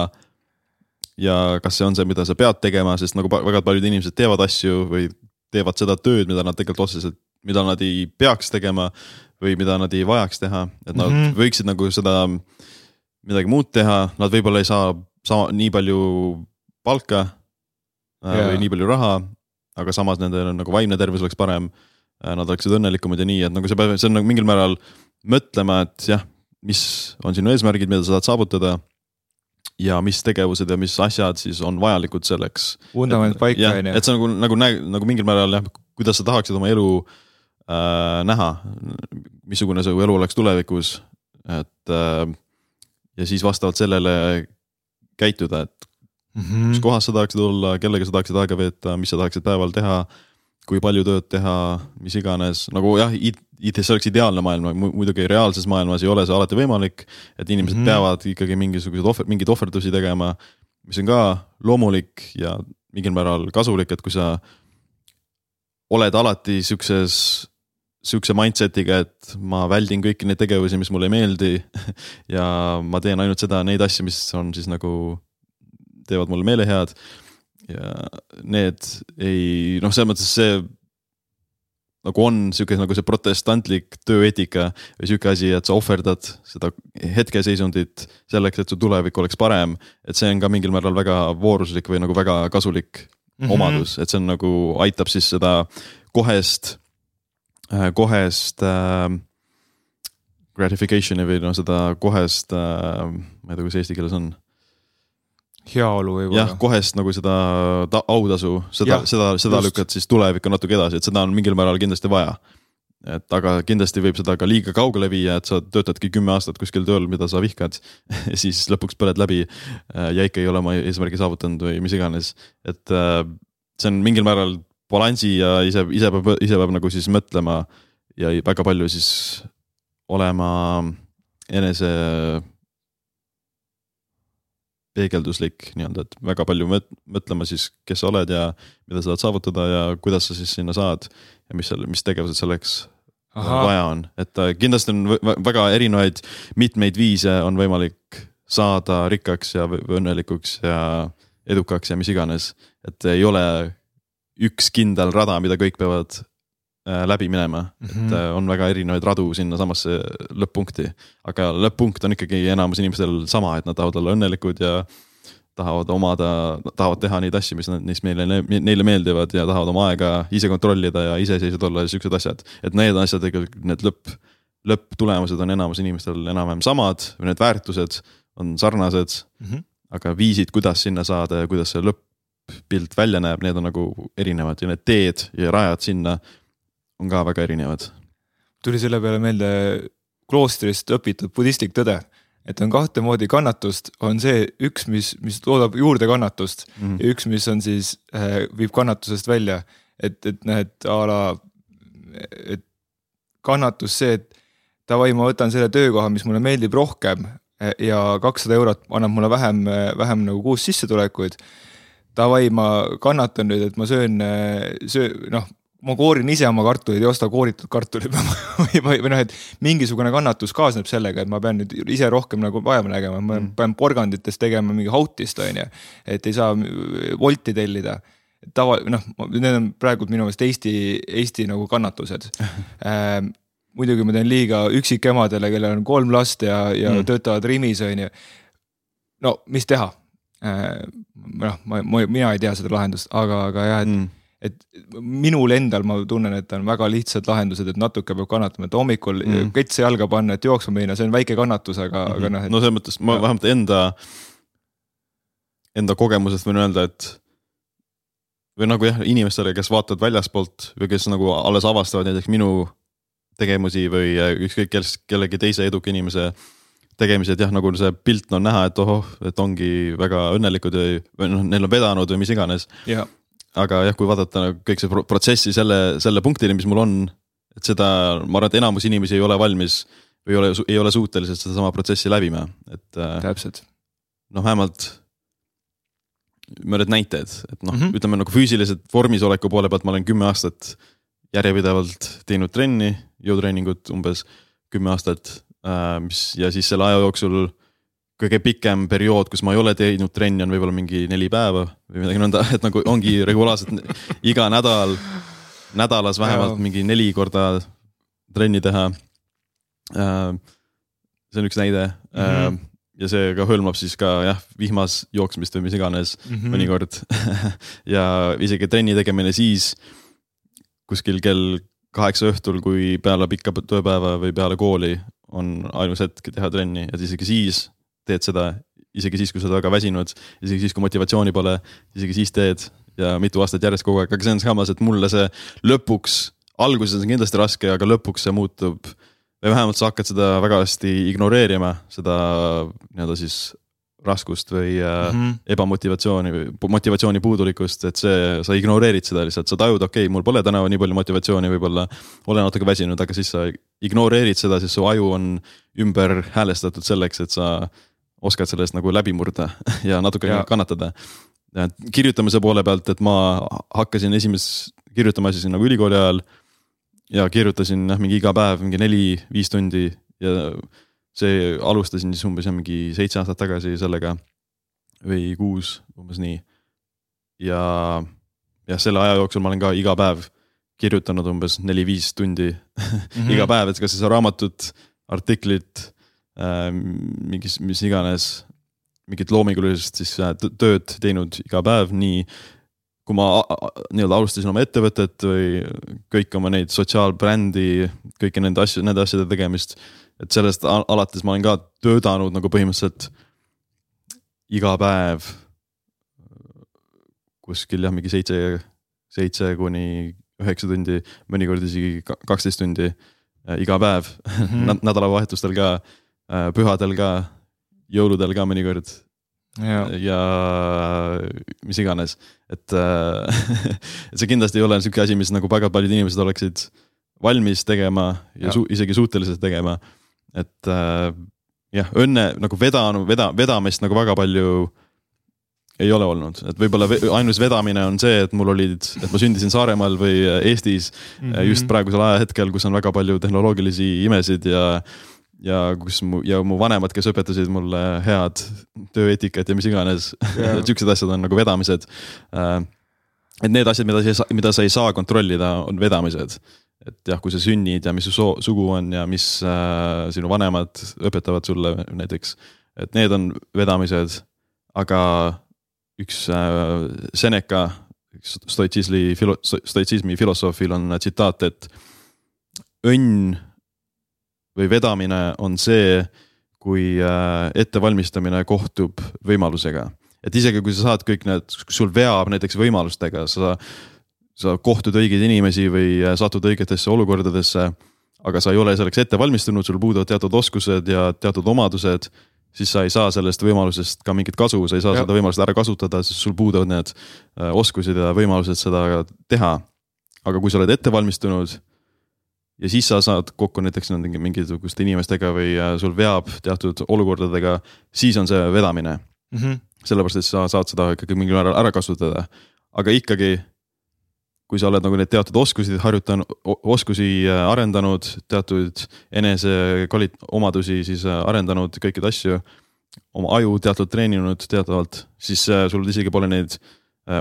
ja kas see on see, mida sa pead tegema, sest nagu väga paljud inimesed teevad asju või teevad seda tööd, mida nad tegelikult otseselt, mida nad ei peaks tegema või mida nad ei vajaks teha, et nad mm -hmm. võiksid nagu seda midagi muud teha, nad võib-olla ei saa sama nii palju palka yeah. või nii palju raha, aga samas nende nagu vaimne tervis oleks parem. Nad oleksid õnnelikumad ja nii, et nagu sa pead, see on nagu mingil määral mõtlema, et jah, mis on sinu eesmärgid, mida sa tahad saavutada ja mis tegevused ja mis asjad siis on vajalikud selleks. vundament paika on ju. et see on nagu, nagu, nagu mingil määral jah, kuidas sa tahaksid oma elu äh, näha, missugune su elu oleks tulevikus, et äh, ja siis vastavalt sellele käituda, et mm -hmm. mis kohas sa tahaksid olla, kellega sa tahaksid aega veeta, mis sa tahaksid päeval teha, kui palju tööd teha, mis iganes, nagu jah, IT, see oleks ideaalne maailm, muidugi reaalses maailmas ei ole see alati võimalik. et inimesed mm -hmm. peavad ikkagi mingisugused ohver, mingeid ohverdusi tegema, mis on ka loomulik ja mingil määral kasulik, et kui sa oled alati siukses, sihukese mindset'iga, et ma väldin kõiki neid tegevusi, mis mulle ei meeldi. [LAUGHS] ja ma teen ainult seda, neid asju, mis on siis nagu, teevad mulle meelehead. Ja need ei, noh, selles mõttes see nagu on sihuke nagu see protestantlik tööeetika või sihuke asi, et sa ohverdad seda hetkeseisundit selleks, et su tulevik oleks parem. et see on ka mingil määral väga vooruslik või nagu väga kasulik mm -hmm. omadus, et see on nagu aitab siis seda kohest, äh, kohest äh, gratification'i või noh, seda kohest äh,, ma ei tea, kuidas eesti keeles on heaolu võib-olla. jah, kohest nagu seda ta, autasu, seda, seda, seda just. lükkad siis tulevikku natuke edasi, et seda on mingil määral kindlasti vaja. et aga kindlasti võib seda ka liiga kaugele viia, et sa töötadki kümme aastat kuskil tööl, mida sa vihkad [LAUGHS] siis lõpuks põled läbi äh, ja ikka ei ole oma eesmärgi saavutanud või mis iganes, et äh, see on mingil määral balansi ja ise, ise peab, ise peab nagu siis mõtlema ja väga palju siis olema enese peegelduslik nii-öelda, et väga palju mõtlema siis, kes sa oled ja mida sa tahad saavutada ja kuidas sa siis sinna saad. ja mis seal, mis tegevused selleks Ahah. vaja on, et äh, kindlasti on vä- väga erinevaid, mitmeid viise on võimalik saada rikkaks ja õnnelikuks ja edukaks ja mis iganes. et ei ole üks kindel rada, mida kõik peavad äh, läbi minema, et Mhm. äh, on väga erinevaid radu sinnasamasse lõpp-punkti. aga lõpp-punkt on ikkagi enamus inimestel sama, et nad tahavad olla õnnelikud ja tahavad omada, tahavad teha neid asju, mis nad, mis meile, neile meeldivad ja tahavad oma aega ise kontrollida ja iseseisvad olla ja siuksed asjad. et need asjad need lõpp, lõpptulemused on enamus inimestel enam-vähem samad või need väärtused on sarnased. Mhm. aga viisid, kuidas sinna saada ja kuidas see lõpp-pilt välja näeb, need on nagu erinevad ja need teed ja rajad sinna on ka väga erinevad. tuli selle peale meelde kloostrist õpitud budistlik tõde, et on kahte moodi kannatust, on see üks, mis, mis toodab juurde kannatust Mhm. ja üks, mis on siis äh,, viib kannatusest välja, et, et noh, et a la, et kannatus see, et davai, ma võtan selle töökoha, mis mulle meeldib rohkem eh, ja kakssada eurot annab mulle vähem, vähem nagu kuus sissetulekuid. Davai, ma kannatan nüüd, et ma söön, söö, noh, ma koorin ise oma kartuleid, ei osta kooritud kartuleid [LAUGHS] või, või, noh, et mingisugune kannatus kaasneb sellega, et ma pean nüüd ise rohkem nagu vaeva nägema, ma Mm. pean porganditest tegema mingi hautist, on ju. et ei saa volti tellida tava, noh, need on praegult minu meelest Eesti, Eesti nagu kannatused [LAUGHS] ähm, muidugi ma teen liiga üksikemadele, kellel on kolm last ja, ja Mm. töötavad Rimis, on ju. no mis teha? noh, ma, ma, mina ei tea seda lahendust, aga, aga jah, et Mm. Et minul endal ma tunnen, et on väga lihtsad lahendused, et natuke peab kannatama, et hommikul Mm. mm. ketse jalga panna, et jooksma minna, see on väike kannatus, aga mm, -hmm. aga noh, et no selles mõttes ma vähemalt enda, enda kogemusest võin öelda, et või nagu jah, inimestele, kes vaatavad väljaspoolt või kes nagu alles avastavad näiteks minu tegemusi või äh, ükskõik kes, kellegi teise eduka inimese tegemised, jah, nagu see pilt on näha, et ohoh, et ongi väga õnnelikud või, noh, neil on vedanud või mis iganes. ja aga jah, kui vaadata nagu kõik see pro- protsessi selle, selle punktini, mis mul on, et seda, ma arvan, et enamus inimesi ei ole valmis või ei ole, ei ole suutelised sedasama protsessi läbima, et äh, täpselt. noh, vähemalt mõned näited, et noh mm. -hmm. ütleme nagu füüsiliselt vormisoleku poole pealt ma olen kümme aastat järjepidevalt teinud trenni, jõutreeningut umbes kümme aastat, mis ja siis selle aja jooksul kõige pikem periood, kus ma ei ole teinud trenni, on võib-olla mingi neli päeva või midagi nõnda, [LAUGHS] et nagu ongi regulaarselt iga nädal, nädalas vähemalt Jaa. mingi neli korda trenni teha. see on üks näide mm. -hmm. ja see ka hõlmab siis ka jah, vihmas jooksmist või mis iganes mm mm. mõnikord [LAUGHS] ja isegi trenni tegemine siis kuskil kell kaheksa õhtul, kui peale pikka tööpäeva või peale kooli on ainus hetk teha trenni ja isegi siis teed seda, isegi siis, kui sa oled väga väsinud, isegi siis, kui motivatsiooni pole, isegi siis teed ja mitu aastat järjest kogu aeg, aga see on samas, et mulle see lõpuks, alguses on kindlasti raske, aga lõpuks see muutub. Või vähemalt sa hakkad seda väga hästi ignoreerima, seda nii-öelda siis raskust või mm -hmm. ebamotivatsiooni või motivatsiooni puudulikkust, et see, sa ignoreerid seda lihtsalt, sa tajud, okei okay,, mul pole täna nii palju motivatsiooni, võib-olla olen natuke väsinud, aga siis sa ignoreerid seda, siis su aju on ümber häälestatud selleks, et sa oskad sellest nagu läbi murda [LAUGHS] ja natuke Ja. ja. kannatada. kirjutamise poole pealt, et ma hakkasin esimest kirjutama siis nagu ülikooli ajal ja kirjutasin jah, mingi iga päev mingi neli-viis tundi ja see alustasin siis umbes jah, mingi seitse aastat tagasi sellega või kuus, umbes nii. ja jah, selle aja jooksul ma olen ka iga päev kirjutanud umbes neli-viis tundi [LAUGHS] mm -hmm. iga päev, et kas siis araamatut, artiklit mingis, mis iganes, mingit loomingulisest siis äh, tööd teinud iga päev, nii kui ma nii-öelda alustasin oma ettevõtet või kõik oma neid sotsiaalbrändi, kõiki nende asju, nende asjade tegemist. et sellest al- alates ma olen ka töötanud nagu põhimõtteliselt iga päev kuskil jah, mingi seitse, seitse kuni üheksa tundi, mõnikord isegi ka- kaksteist tundi äh, iga päev [LAUGHS] mm. -hmm. nädalavahetustel ka, pühadel ka, jõuludel ka mõnikord ja, ja mis iganes, et äh, et [LAUGHS] see kindlasti ei ole niisugune asi, mis nagu väga paljud inimesed oleksid valmis tegema ja, Ja. Su, isegi suutelised tegema. et äh, jah, õnne nagu vedanud, veda, vedamist nagu väga palju ei ole olnud, et võib-olla ainus vedamine on see, et mul olid, et ma sündisin Saaremaal või Eestis mm -hmm. just praegusel ajahetkel, kus on väga palju tehnoloogilisi imesid ja ja kus mu ja mu vanemad, kes õpetasid mulle head tööeetikat ja mis iganes yeah. siuksed [LAUGHS] asjad on nagu vedamised. Äh, et need asjad, mida sa, mida sa ei saa kontrollida, on vedamised. et jah, kui sa sünnid ja mis su soo, sugu on ja mis äh, sinu vanemad õpetavad sulle näiteks, et need on vedamised, aga üks äh, Seneca, üks stoitsismi filo-, stoitsismi filosoofil on tsitaat, et õnn või vedamine on see, kui äh, ettevalmistamine kohtub võimalusega. et isegi kui sa saad kõik need, sul veab näiteks võimalustega, sa, sa kohtud õigeid inimesi või äh, satud õigetesse olukordadesse, aga sa ei ole selleks ette valmistunud, sul puuduvad teatud oskused ja teatud omadused siis sa ei saa sellest võimalusest ka mingit kasu, sa ei saa ja. seda võimalust ära kasutada, sest sul puuduvad need äh, oskused ja võimalused seda teha. aga kui sa oled ette valmistunud ja siis sa saad kokku näiteks nende mingisuguste inimestega või äh, sul veab teatud olukordadega, siis on see vedamine mm. -hmm. sellepärast, et sa saad seda ikkagi mingil määral ära kasutada, aga ikkagi kui sa oled nagu neid teatud oskusi harjutanud, oskusi äh, arendanud, teatud enese kvalit-, omadusi siis äh, arendanud, kõiki asju, oma aju teatud treeninud teatavalt, siis sul isegi pole neid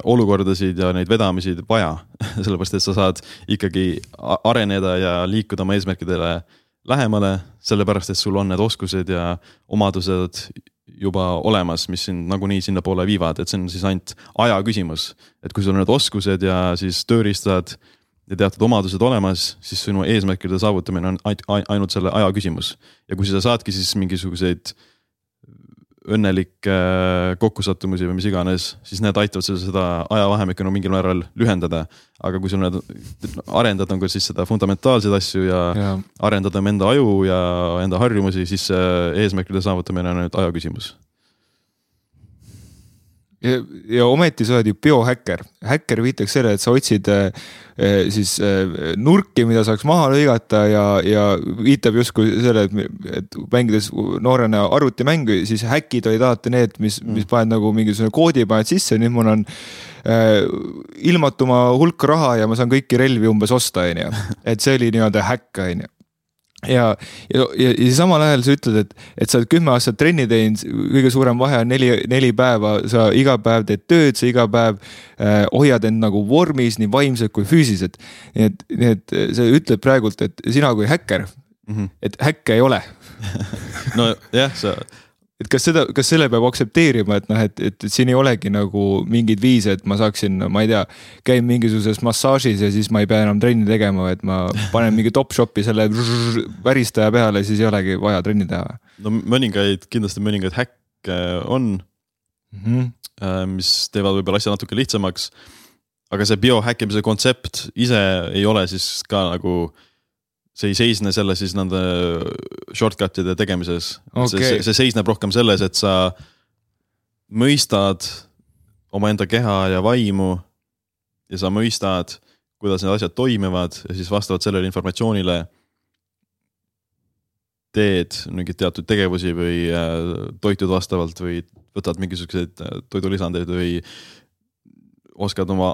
olukordasid ja neid vedamisi vaja [LAUGHS] sellepärast, et sa saad ikkagi areneda ja liikuda oma eesmärkidele lähemale, sellepärast et sul on need oskused ja omadused juba olemas, mis sind nagunii sinnapoole viivad, et see on siis ainult aja küsimus. et kui sul on need oskused ja siis tööriistad ja teatud omadused olemas, siis sinu eesmärkide saavutamine on ainult selle aja küsimus. ja kui sa saadki siis mingisuguseid äh, õnnelikke äh, kokkusattumusi või mis iganes, siis need aitavad sul seda ajavahemikku no mingil määral lühendada. aga kui sul need, arendad nagu siis seda fundamentaalseid asju ja, ja. arendad enda aju ja enda harjumusi, siis eesmärkide saavutamine on ainult aja küsimus ja, ja ometi sa oled ju biohäkker, häkker viitaks selle, et sa otsid äh, äh, siis äh, nurki, mida saaks maha lõigata ja, ja viitab justkui selle, et, et mängides noorena arvutimängu, siis häkid olid alati need, mis mm., mis paned nagu mingisugune koodi paned sisse, nüüd mul on äh, ilmatuma hulk raha ja ma saan kõiki relvi umbes osta, on ju. et see oli nii-öelda häkk, on ju ja, ja, ja, ja samal ajal sa ütled, et, et sa oled kümme aastat trenni teinud, kõige suurem vahe on neli, neli päeva, sa iga päev teed tööd, sa iga päev äh, hoiad end nagu vormis nii vaimselt kui füüsiliselt. nii et, nii et sa ütled praegult, et sina kui häkker mm, -hmm. et häkke ei ole [LAUGHS] nojah, sa et kas seda, kas selle peab aktsepteerima, et noh, et, et, et siin ei olegi nagu mingeid viise, et ma saaksin, ma ei tea, käin mingisuguses massaažis ja siis ma ei pea enam trenni tegema, et ma panen mingi Topshopi selle väristaja peale, siis ei olegi vaja trenni teha. no mõningaid, kindlasti mõningaid häkke on mm, -hmm. mis teevad võib-olla asja natuke lihtsamaks. aga see biohäkkimise kontsept ise ei ole siis ka nagu see ei seisne selle siis nende shortcut'ide tegemises. Okay.. See, see seisneb rohkem selles, et sa mõistad omaenda keha ja vaimu ja sa mõistad, kuidas need asjad toimivad ja siis vastavalt sellele informatsioonile teed mingeid teatud tegevusi või äh, toitud vastavalt või võtad mingisuguseid äh, toidulisandeid või oskad oma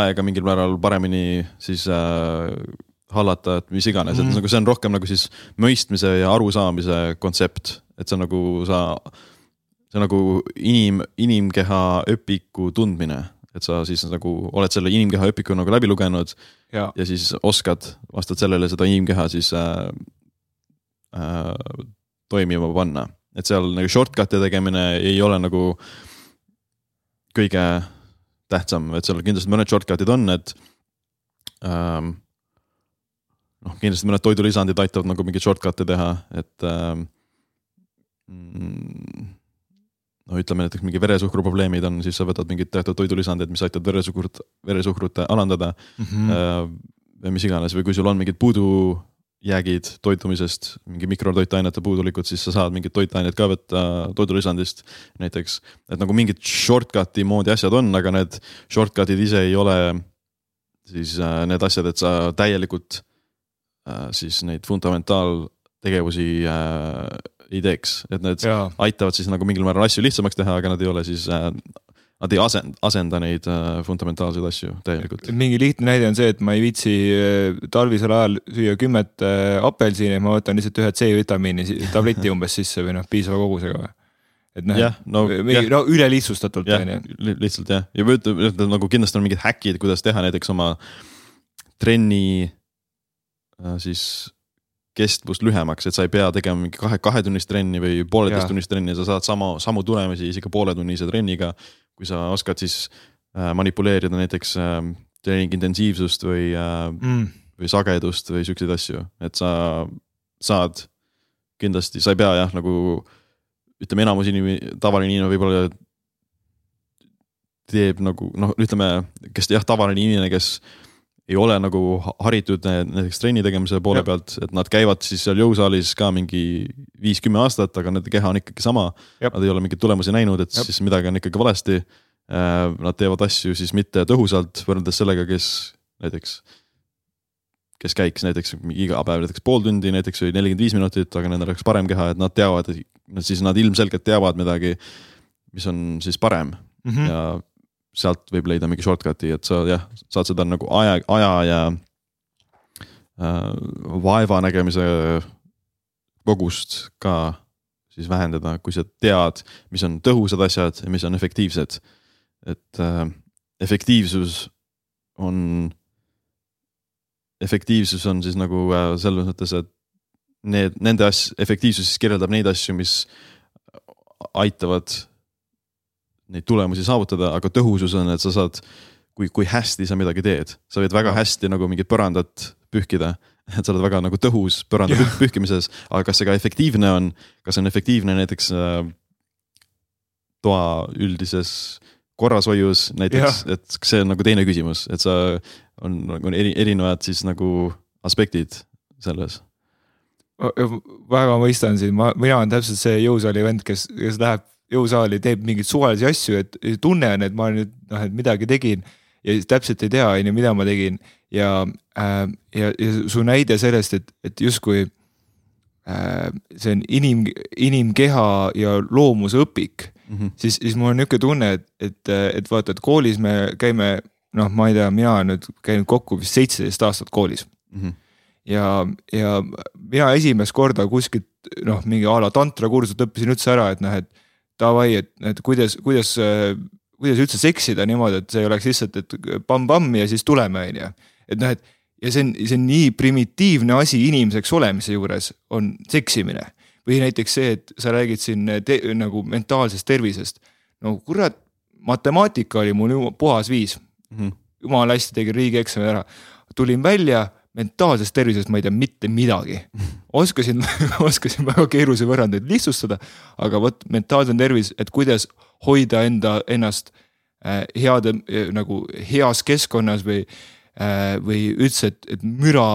aega mingil määral paremini siis äh, hallata, et mis iganes mm, -hmm. et mhm. nagu see on rohkem nagu siis mõistmise ja arusaamise kontsept, et see on nagu sa, see on nagu inim, inimkeha õpiku tundmine, et sa siis nagu oled selle inimkeha õpiku nagu läbi lugenud ja, ja siis oskad vastavalt sellele seda inimkeha siis äh, äh, toimima panna, et seal nagu shortcut'e tegemine ei ole nagu kõige tähtsam, et seal kindlasti mõned shortcut'id on, et ähm, noh, kindlasti mõned toidulisandid aitavad nagu mingeid shortcut'e teha, et ähm, mm, no ütleme näiteks mingi veresuhkru probleemid on, siis sa võtad mingid teatud toidulisandid, mis aitavad veresuhkrut, veresuhkrut alandada mm. -hmm. või mis iganes või kui sul on mingid puudujäägid toitumisest, mingi mikrotoitainete puudulikud, siis sa saad mingeid toitained ka võtta toidulisandist näiteks. et nagu mingid shortcut'i moodi asjad on, aga need shortcut'id ise ei ole siis äh, need asjad, et sa täielikult Äh, siis neid fundamentaaltegevusi äh, ei teeks, et need ja. aitavad siis nagu mingil määral asju lihtsamaks teha, aga nad ei ole siis äh, nad ei asenda, asenda neid äh, fundamentaalseid asju täielikult. mingi lihtne näide on see, et ma ei viitsi äh, talvisel ajal süüa kümmet äh, apelsini, ma võtan lihtsalt ühe C-vitamiini tableti umbes sisse või noh, piisava kogusega või et noh, no, mingi no ülelihtsustatult on ju. lihtsalt jah, ja ütleme nagu kindlasti on mingid häkid, kuidas teha näiteks oma trenni siis kestvust lühemaks, et sa ei pea tegema mingi kahe, kahetunnist trenni või pooleteisttunnist trenni, sa saad sama, samu tulemusi isegi pooletunnise trenniga kui sa oskad siis äh, manipuleerida näiteks äh, treeningi intensiivsust või äh, mm. või sagedust või siukseid asju, et sa saad kindlasti, sa ei pea jah, nagu ütleme, enamus inimene, tavaline inimene võib-olla teeb nagu noh, ütleme, kes jah, tavaline inimene, kes ei ole nagu haritud näiteks trenni tegemise poole ja. pealt, et nad käivad siis seal jõusaalis ka mingi viis-kümme aastat, aga nende keha on ikkagi sama. Nad ei ole mingeid tulemusi näinud, et ja. siis midagi on ikkagi valesti. Äh, nad teevad asju siis mitte tõhusalt võrreldes sellega, kes näiteks, kes käiks näiteks iga päev näiteks pool tundi näiteks või nelikümmend viis minutit, aga nendel oleks parem keha, et nad teavad, siis nad ilmselgelt teavad midagi, mis on siis parem mm -hmm. ja sealt võib leida mingi shortcut'i, et sa jah, saad seda nagu aja, aja ja äh, vaeva nägemise kogust ka siis vähendada, kui sa tead, mis on tõhusad asjad ja mis on efektiivsed. et äh, efektiivsus on, efektiivsus on siis nagu äh, selles mõttes, et need, nende asj-, efektiivsus siis kirjeldab neid asju, mis aitavad neid tulemusi saavutada, aga tõhusus on, et sa saad, kui, kui hästi sa midagi teed, sa võid väga hästi nagu mingit põrandat pühkida, et sa oled väga nagu tõhus põranda yeah. pühkimises, aga kas see ka efektiivne on, kas on efektiivne näiteks äh, toa üldises korrashoius näiteks? Yeah., et see on nagu teine küsimus, et sa on nagu eri, erinevad siis nagu aspektid selles. Väga mõistan sind, ma, mina olen täpselt see jõusaali vend, kes, kes läheb jõusaali, teeb mingeid suvalisi asju, et tunnen, et ma nüüd noh, et midagi tegin ja täpselt ei tea, on ju, mida ma tegin ja äh,, ja, ja su näide sellest, et, et justkui äh, see on inim, inimkeha ja loomuse õpik mm, -hmm. siis, siis mul on niisugune tunne, et, et, et vaata, et koolis me käime, noh, ma ei tea, mina olen nüüd käinud kokku vist seitseteist aastat koolis mm. -hmm ja, ja mina esimest korda kuskilt noh, mingi a la tantrakursuselt õppisin üldse ära, et noh, et davai, et, et kuidas, kuidas, kuidas üldse seksida niimoodi, et see ei oleks lihtsalt, et pamm-pamm ja siis tuleme, on ju. et noh, et ja see on, see on nii primitiivne asi inimeseks olemise juures on seksimine. või näiteks see, et sa räägid siin te, nagu mentaalsest tervisest. no kurat, matemaatika oli mul puhas viis mm. -hmm. jumala hästi tegin riigieksami ära, tulin välja mentaalsest tervisest ma ei tea mitte midagi. oskasin [LAUGHS] oskasin väga keerulisi võrrandeid lihtsustada, aga vot mentaalne tervis, et kuidas hoida enda, ennast äh, heade äh, nagu heas keskkonnas või äh, või üldse, et, et müra,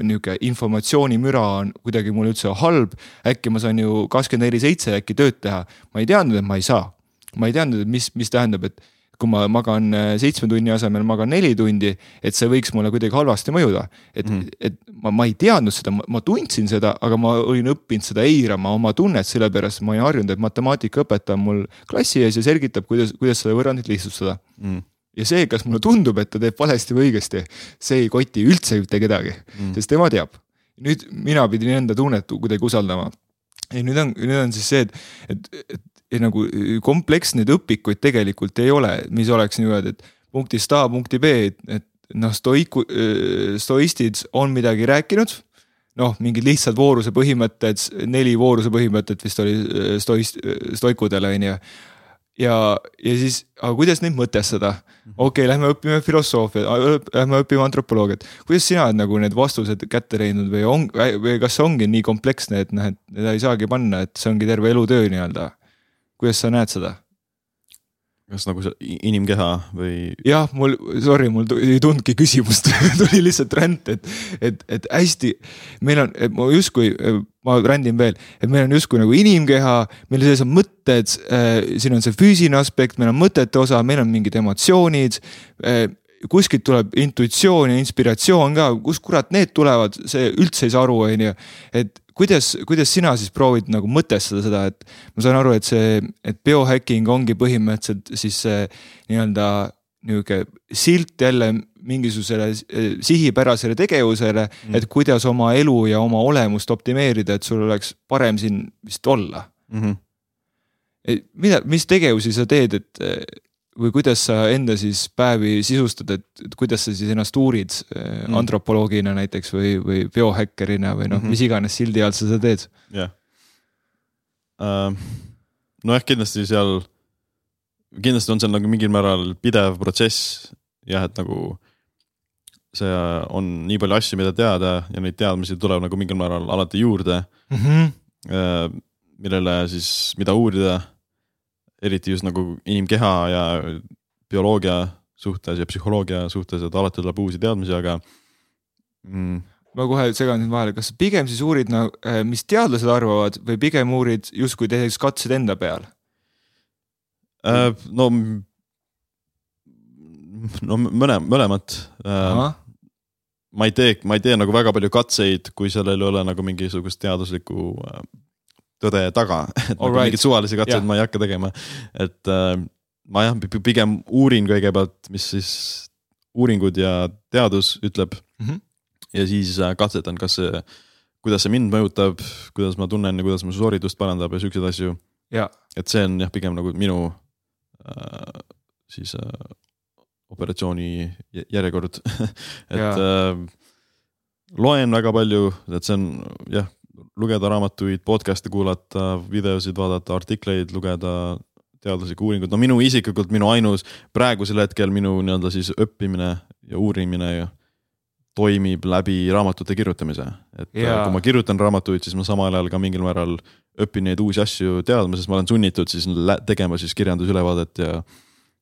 niisugune informatsioonimüra on kuidagi mul üldse halb. äkki ma saan ju kakskümmend neli seitse äkki tööd teha, ma ei teadnud, et ma ei saa. ma ei teadnud, et mis, mis tähendab, et kui ma magan äh, seitsme tunni asemel magan neli tundi, et see võiks mulle kuidagi halvasti mõjuda. et mm., et ma, ma ei teadnud seda, ma tundsin seda, aga ma olin õppinud seda eirama oma tunnet, sellepärast ma olin harjunud, et matemaatikaõpetaja on mul klassi ees ja selgitab, kuidas, kuidas seda võrrandit lihtsustada mm ja see, kas mulle tundub, et ta teeb valesti või õigesti, see ei koti üldse mitte kedagi mm., sest tema teab. nüüd mina pidin enda tunnet kuidagi usaldama. ja nüüd on, nüüd on siis see, et, et, et nagu kompleksseid õpikuid tegelikult ei ole, mis oleks niimoodi, et punktist A punkti B, et, et noh, stoiku, stoistid on midagi rääkinud. noh, mingid lihtsad vooruse põhimõtted, neli vooruse põhimõtet vist oli stoist-, stoikudele on ju ja, ja siis, aga kuidas neid mõtestada? Okei okay,, lähme õpime filosoofiat, lähme õpime antropoloogiat. kuidas sina oled nagu need vastused kätte leidnud või on, või kas see ongi nii kompleksne, et noh, et seda ei saagi panna, et see ongi terve elutöö nii-öelda? Kuidas sa näed seda? kas nagu see inimkeha või? jah, mul, sorry, mul ei tulnudki küsimust [LAUGHS] tuli lihtsalt ränd, et, et, et hästi, meil on, ma justkui, ma rändin veel, et meil on justkui nagu inimkeha, meil sees on mõtted äh,, siin on see füüsiline aspekt, meil on mõtete osa, meil on mingid emotsioonid äh,. Kuskilt tuleb intuitsioon ja inspiratsioon ka, kust kurat need tulevad, see üldse ei saa aru, on ju. et kuidas, kuidas sina siis proovid nagu mõtestada seda, et ma saan aru, et see, et biohacking ongi põhimõtteliselt siis see nii-öelda nihuke silt jälle mingisugusele eh, sihipärasele tegevusele mm., et kuidas oma elu ja oma olemust optimeerida, et sul oleks parem siin vist olla mm. -hmm. mida, mis tegevusi sa teed, et või kuidas sa enda siis päevi sisustad, et, kuidas sa siis ennast uurid mm. antropoloogina näiteks või, või biohäkkerina või noh mm -hmm., mis iganes sildi all sa seda teed? jah yeah. uh,. nojah, kindlasti seal, kindlasti on seal nagu mingil määral pidev protsess jah, et nagu see on nii palju asju, mida teada ja neid teadmisi tuleb nagu mingil määral alati juurde mm. -hmm. Uh, millele siis, mida uurida eriti just nagu inimkeha ja bioloogia suhtes ja psühholoogia suhtes, et alati tuleb uusi teadmisi, aga mm.. ma kohe segan siin vahele, kas pigem siis uurid nagu, mis teadlased arvavad või pigem uurid justkui tehes katsed enda peal äh,? no, no mõne, mõlemat äh,. ma ei tee, ma ei tee nagu väga palju katseid, kui sellel ei ole nagu mingisugust teaduslikku äh, tõde taga, [LAUGHS] et nagu mingeid suvalisi katseid yeah. ma ei hakka tegema. et äh, ma jah, pigem uurin kõigepealt, mis siis uuringud ja teadus ütleb mm. -hmm. ja siis äh, katsetan, kas see, kuidas see mind mõjutab, kuidas ma tunnen ja kuidas mu sooritust parandab ja siukseid asju yeah.. et see on jah, pigem nagu minu äh, siis äh, operatsiooni järjekord [LAUGHS] et yeah. äh, loen väga palju, et see on jah, lugeda raamatuid, podcast'e kuulata, videosid vaadata, artikleid lugeda, teaduslikku uuringut, no minu isiklikult minu ainus praegusel hetkel minu nii-öelda siis õppimine ja uurimine toimib läbi raamatute kirjutamise. et yeah. kui ma kirjutan raamatuid, siis ma samal ajal ka mingil määral õpin neid uusi asju teadma, sest ma olen sunnitud siis tegema siis kirjandusülevaadet ja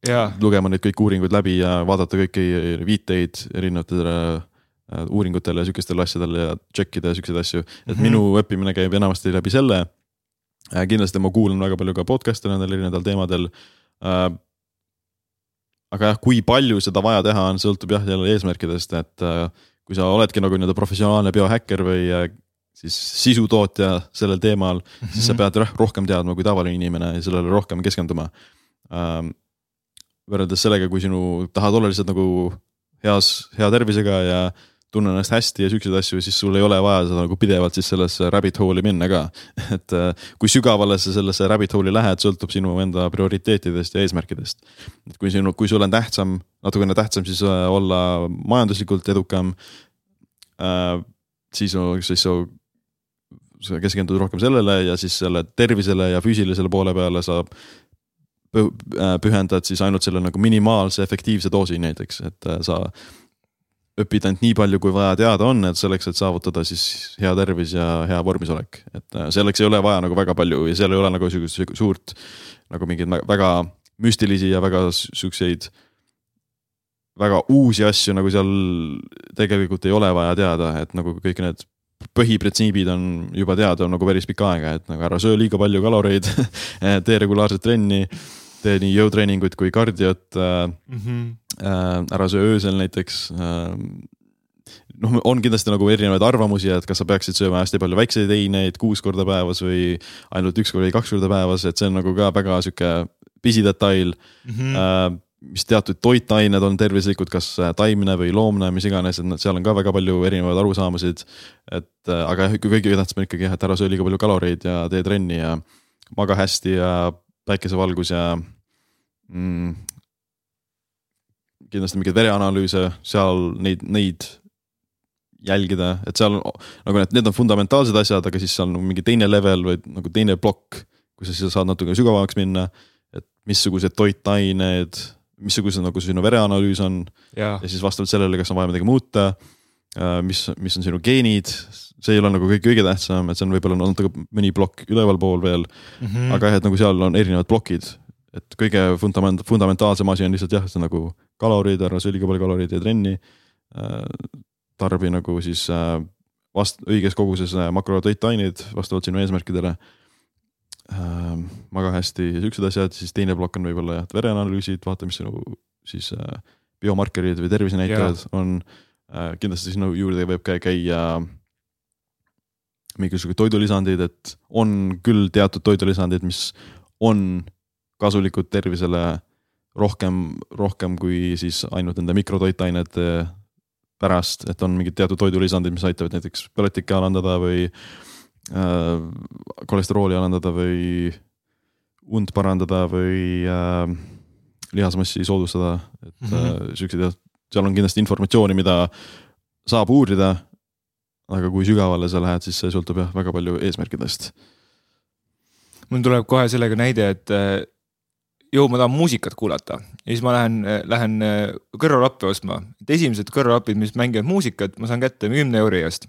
yeah. lugema neid kõiki uuringuid läbi ja vaadata kõiki viiteid erinevatele Äh, uuringutele ja sihukestele asjadele ja check ida ja siukseid asju, et mm -hmm. minu õppimine käib enamasti läbi selle. Äh, kindlasti ma kuulan väga palju ka podcast'e nendel erinevatel teemadel. Äh, aga jah, kui palju seda vaja teha on, sõltub jah jälle eesmärkidest, et kui sa oledki nagu nii-öelda professionaalne biohäkker või siis sisutootja sellel teemal mm, -hmm. siis sa mhm. pead rohkem teadma kui tavaline inimene ja sellele rohkem keskenduma. võrreldes sellega, kui sinu, tahad olla lihtsalt nagu heas, hea tervisega ja tunnen ennast hästi ja siukseid asju, siis sul ei ole vaja seda nagu pidevalt siis sellesse rabbit hole'i minna ka. [LAUGHS] et äh, kui sügavale sa sellesse rabbit hole'i lähed, sõltub sinu enda prioriteetidest ja eesmärkidest. et kui sinu, kui sul on tähtsam, natukene tähtsam siis äh, olla majanduslikult edukam äh,. siis, siis sa, sa keskendud rohkem sellele ja siis selle tervisele ja füüsilisele poole peale sa äh, pühendad siis ainult selle nagu minimaalse efektiivse doosi näiteks, et sa õpid ainult nii palju, kui vaja teada on, et selleks, et saavutada siis hea tervis ja hea vormisolek. et äh, selleks ei ole vaja nagu väga palju ja seal ei ole nagu sihukest suurt nagu mingeid väga müstilisi ja väga siukseid. väga uusi asju nagu seal tegelikult ei ole vaja teada, et nagu kõik need põhiprintsiibid on juba teada nagu päris pikka aega, et nagu ära söö liiga palju kaloreid [LAUGHS] tee regulaarset trenni tee nii jõutreeninguid kui kardiot mm. -hmm. Ära söö öösel näiteks äh, noh, on kindlasti nagu erinevaid arvamusi, et kas sa peaksid sööma hästi palju väikseid eineid kuus korda päevas või ainult üks kord või kaks korda päevas, et see on nagu ka väga sihuke pisidetail mm. -hmm. mis teatud toitained on tervislikud, kas taimne või loomne, mis iganes, et seal on ka väga palju erinevaid arusaamasid. et aga kõige tähtsam on ikkagi jah, et ära söö liiga palju kaloreid ja tee trenni ja maga hästi ja päikesevalgus ja mm, kindlasti mingeid vereanalüüse, seal neid, neid jälgida, et seal nagu need, need on fundamentaalsed asjad, aga siis seal on nagu mingi teine level või nagu teine plokk, kus sa saad natuke sügavamaks minna. et missugused toitained, missugused nagu sinu vereanalüüs on ja. ja siis vastavalt sellele, kas on vaja midagi muuta. Äh, mis, mis on sinu geenid, see ei ole nagu kõige, kõige tähtsam, et see on võib-olla natuke mõni plokk ülevalpool veel mm. -hmm. aga jah, et nagu seal on erinevad plokid et kõige fundament-, fundamentaalsem asi on lihtsalt jah, see nagu kalorid, ära söö liiga palju kaloreid, tee trenni. Äh, tarbi nagu siis äh, vast-, õiges koguses äh, makrotoitaineid vastavalt sinu eesmärkidele. maga hästi ja siuksed asjad, siis teine plokk on võib-olla jah, vereanalüüsid, vaata, mis sinu siis biomarkerid või tervisenäitajad on äh, kindlasti sinna juurde võib ka käia mingisugused toidulisandid, et on küll teatud toidulisandid, mis on kasulikud tervisele rohkem, rohkem kui siis ainult nende mikrotoitainete pärast, et on mingid teatud toidulisandid, mis aitavad näiteks põletikke alandada või äh, kolesterooli alandada või und parandada või äh, lihasmassi soodustada, et mm -hmm. äh, siuksed ja seal on kindlasti informatsiooni, mida saab uurida. aga kui sügavale sa lähed, siis see sõltub jah, väga palju eesmärkidest. mul tuleb kohe sellega näide, et ju ma tahan muusikat kuulata ja siis ma lähen, lähen äh, kõrvaklappe ostma. et esimesed kõrvaklapid, mis mängivad muusikat, ma saan kätte kümne euri eest.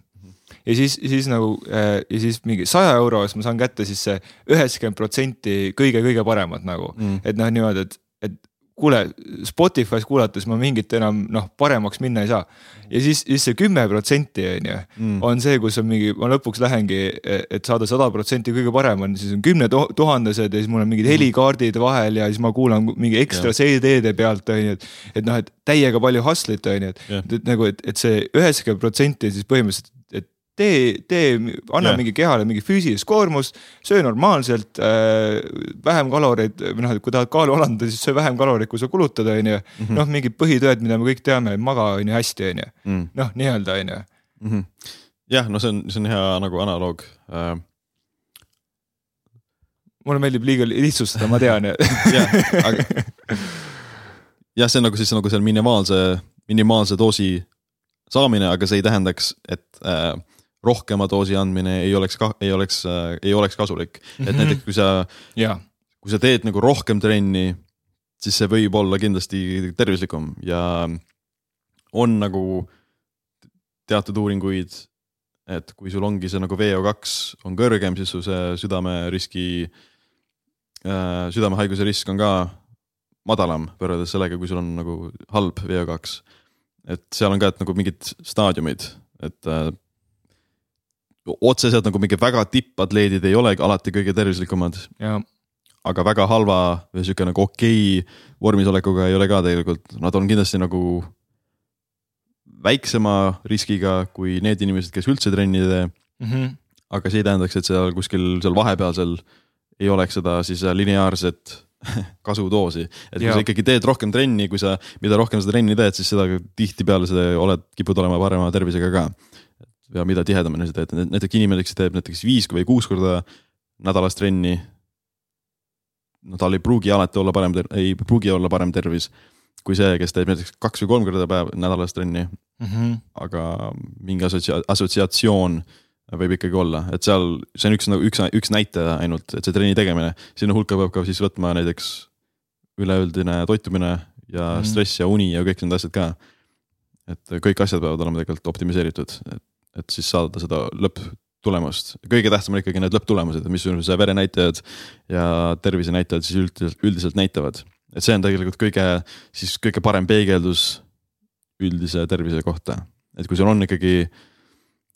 ja siis, siis nagu äh, ja siis mingi saja euro eest ma saan kätte siis see üheksakümmend protsenti kõige-kõige paremat nagu mm., et noh, niimoodi, et, et kuule, Spotify's kuulates ma mingit enam noh, paremaks minna ei saa. ja siis, siis see kümme protsenti on ju, mm. on see, kus on mingi, ma lõpuks lähengi, et saada sada protsenti kõige parem on, siis on kümne tuhandesed ja siis mul on mingid mm. helikaardid vahel ja siis ma kuulan mingi ekstra. CD-de pealt on ju, et. et noh, et täiega palju hustle'it on ju, et nagu, et, et see üheksakümmend protsenti siis põhimõtteliselt tee, tee, anna yeah. mingi kehale mingi füüsilist koormust, söö normaalselt äh,, vähem kaloreid, või noh, kui tahad kaalu alandada, siis söö vähem kaloreid, kui sa kulutad, on ju. Mhm. noh, mingid põhitõed, mida me kõik teame, maga on ju hästi, on ju, mm. noh, nii-öelda on ju. Mhm. jah, no see on, see on hea nagu analoog äh mulle meeldib liiga lihtsustada, ma tean jah, [LAUGHS] aga jah, see on nagu siis nagu seal minimaalse, minimaalse doosi saamine, aga see ei tähendaks, et äh, rohkema doosi andmine ei oleks ei oleks ei oleks kasulik mm. -hmm. et mhm. näiteks kui sa yeah., kui sa teed nagu rohkem trenni, siis see võib olla kindlasti tervislikum ja on nagu teatud uuringuid, et kui sul ongi see nagu VO2 on kõrgem, siis su see südameriski äh,, südamehaiguse risk on ka madalam võrreldes sellega, kui sul on nagu halb VO2. et seal on ka, et nagu mingid staadiumid, et äh, otseselt nagu mingid väga tippatleedid ei olegi alati kõige tervislikumad. aga väga halva või sihuke nagu okei okay vormisolekuga ei ole ka tegelikult, nad on kindlasti nagu väiksema riskiga kui need inimesed, kes üldse trenni ei tee mm. -hmm. aga see ei tähendaks, et seal kuskil seal vahepealsel ei oleks seda siis lineaarset [LAUGHS] kasudoosi, et kui ja. sa ikkagi teed rohkem trenni, kui sa, mida rohkem sa trenni teed, siis seda tihtipeale sa oled, kipud olema parema tervisega ka ja mida tihedamini sa teed, näiteks inimene, kes teeb näiteks viis või kuus korda nädalas trenni. no tal ei pruugi alati olla parem, ei pruugi olla parem tervis kui see, kes teeb näiteks kaks või kolm korda päev nädalas trenni mm. -hmm. aga mingi assotsia-, assotsiatsioon võib ikkagi olla, et seal, see on üks nagu üks, üks näitaja ainult, et see trenni tegemine, sinna hulka peab ka siis võtma näiteks üleüldine toitumine ja mm stress ja uni ja kõik need asjad ka. et kõik asjad peavad olema tegelikult optimiseeritud, et et siis saada seda lõpptulemust. kõige tähtsam on ikkagi need lõpptulemused, missuguse verenäitajad ja tervisenäitajad siis üldiselt, üldiselt näitavad. et see on tegelikult kõige, siis kõige parem peegeldus üldise tervise kohta. et kui sul on ikkagi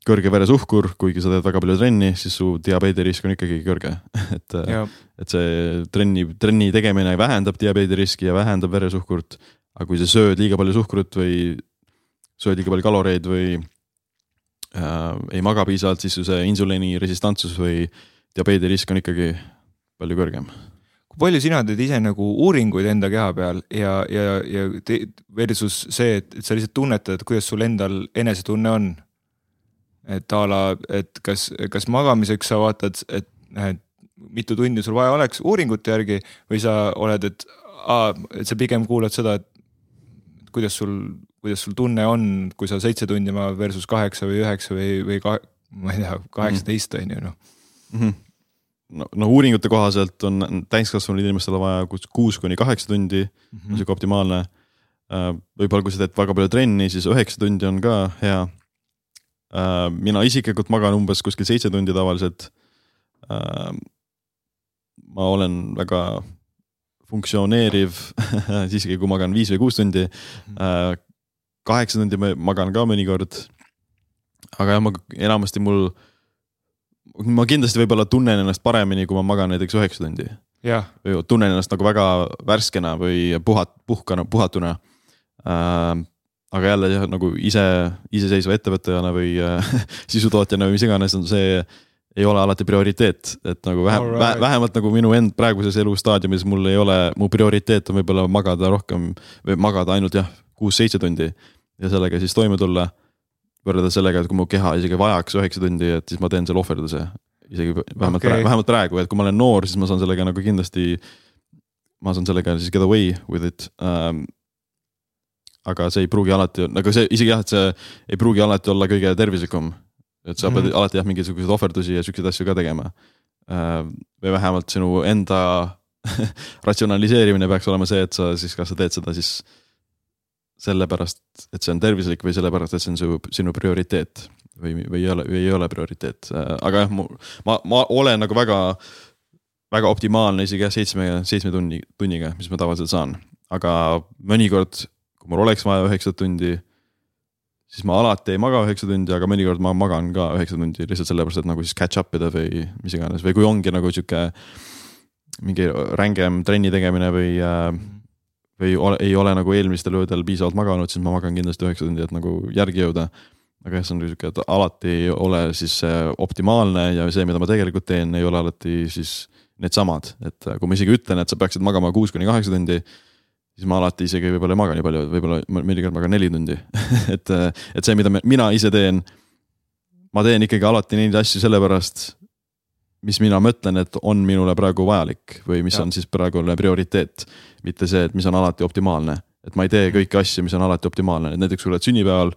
kõrge veresuhkur, kuigi sa teed väga palju trenni, siis su diabeedirisk on ikkagi kõrge [LAUGHS] et, et see trenni, trenni tegemine vähendab diabeediriski ja vähendab veresuhkurt. aga kui sa sööd liiga palju suhkrut või sööd liiga palju kaloreid või äh, ei maga piisavalt, siis see insuliini resistantsus või diabeedirisk on ikkagi palju kõrgem. kui palju sina teed ise nagu uuringuid enda keha peal ja, ja, ja versus see, et sa lihtsalt tunnetad, kuidas sul endal enesetunne on? et a la, et kas, kas magamiseks sa vaatad, et noh, et mitu tundi sul vaja oleks uuringute järgi või sa oled, et aa, et sa pigem kuulad seda, et kuidas sul kuidas sul tunne on, kui sa seitse tundi magad versus kaheksa või üheksa või, või ka, ma ei tea, kaheksateist on ju noh -hmm. no, no uuringute kohaselt on täiskasvanud inimestel vaja kuus kuni kaheksa tundi mm, -hmm. sihuke optimaalne. Äh, võib-olla kui sa teed väga palju trenni, siis üheksa tundi on ka hea. Äh, mina isiklikult magan umbes kuskil seitse tundi tavaliselt. Äh, ma olen väga funktsioneeriv [LAUGHS] siiski, kui magan viis või kuus tundi mm. -hmm kaheksa tundi magan ka mõnikord. aga jah, ma enamasti mul, ma kindlasti võib-olla tunnen ennast paremini, kui ma magan näiteks üheksa tundi. tunnen ennast nagu väga värskena või puhat-, puhkana, puhatuna. äh,. aga jälle jah, nagu ise, iseseisva ettevõtjana või äh, [LAUGHS] sisutootjana või mis iganes on see ei ole alati prioriteet, et nagu vähem right., vähemalt nagu minu end praeguses elustaadiumis mul ei ole, mu prioriteet on võib-olla magada rohkem või magada ainult jah, kuus-seitse tundi ja sellega siis toime tulla. võrreldes sellega, et kui mu keha isegi vajaks üheksa tundi, et siis ma teen selle ohverduse. isegi vähemalt okay., vähemalt praegu, et kui ma olen noor, siis ma saan sellega nagu kindlasti, ma saan sellega siis get away with it um, aga see ei pruugi alati, nagu see isegi jah, et see ei pruugi alati olla kõige tervislikum et sa pead mm -hmm. alati jah, mingisuguseid ohverdusi ja siukseid asju ka tegema. Äh, või vähemalt sinu enda [LAUGHS] ratsionaliseerimine peaks olema see, et sa siis, kas sa teed seda siis sellepärast, et see on tervislik või sellepärast, et see on su, sinu prioriteet või, või ei ole, või ei ole prioriteet, aga jah, ma, ma olen nagu väga, väga optimaalne isegi jah, seitsme, seitsme tunni, tunniga, mis ma tavaliselt saan. aga mõnikord, kui mul oleks vaja üheksat tundi siis ma alati ei maga üheksa tundi, aga mõnikord ma magan ka üheksa tundi lihtsalt sellepärast, et nagu siis catch up ida või mis iganes või kui ongi nagu sihuke. mingi rängem trenni tegemine või äh,, või ole, ei ole nagu eelmistel öödel piisavalt maganud, siis ma magan kindlasti üheksa tundi, et nagu järgi jõuda. aga jah, see on sihuke, et alati ei ole siis optimaalne ja see, mida ma tegelikult teen, ei ole alati siis needsamad, et kui ma isegi ütlen, et sa peaksid magama kuus kuni kaheksa tundi siis ma alati isegi võib-olla ei maga nii palju, võib-olla mõnikord magan neli tundi [LAUGHS] et, et see, mida mina ise teen. ma teen ikkagi alati neid asju sellepärast, mis mina mõtlen, et on minule praegu vajalik või mis ja. on siis praegune prioriteet. mitte see, et mis on alati optimaalne, et ma ei tee kõiki asju, mis on alati optimaalne, et näiteks kui oled sünnipäeval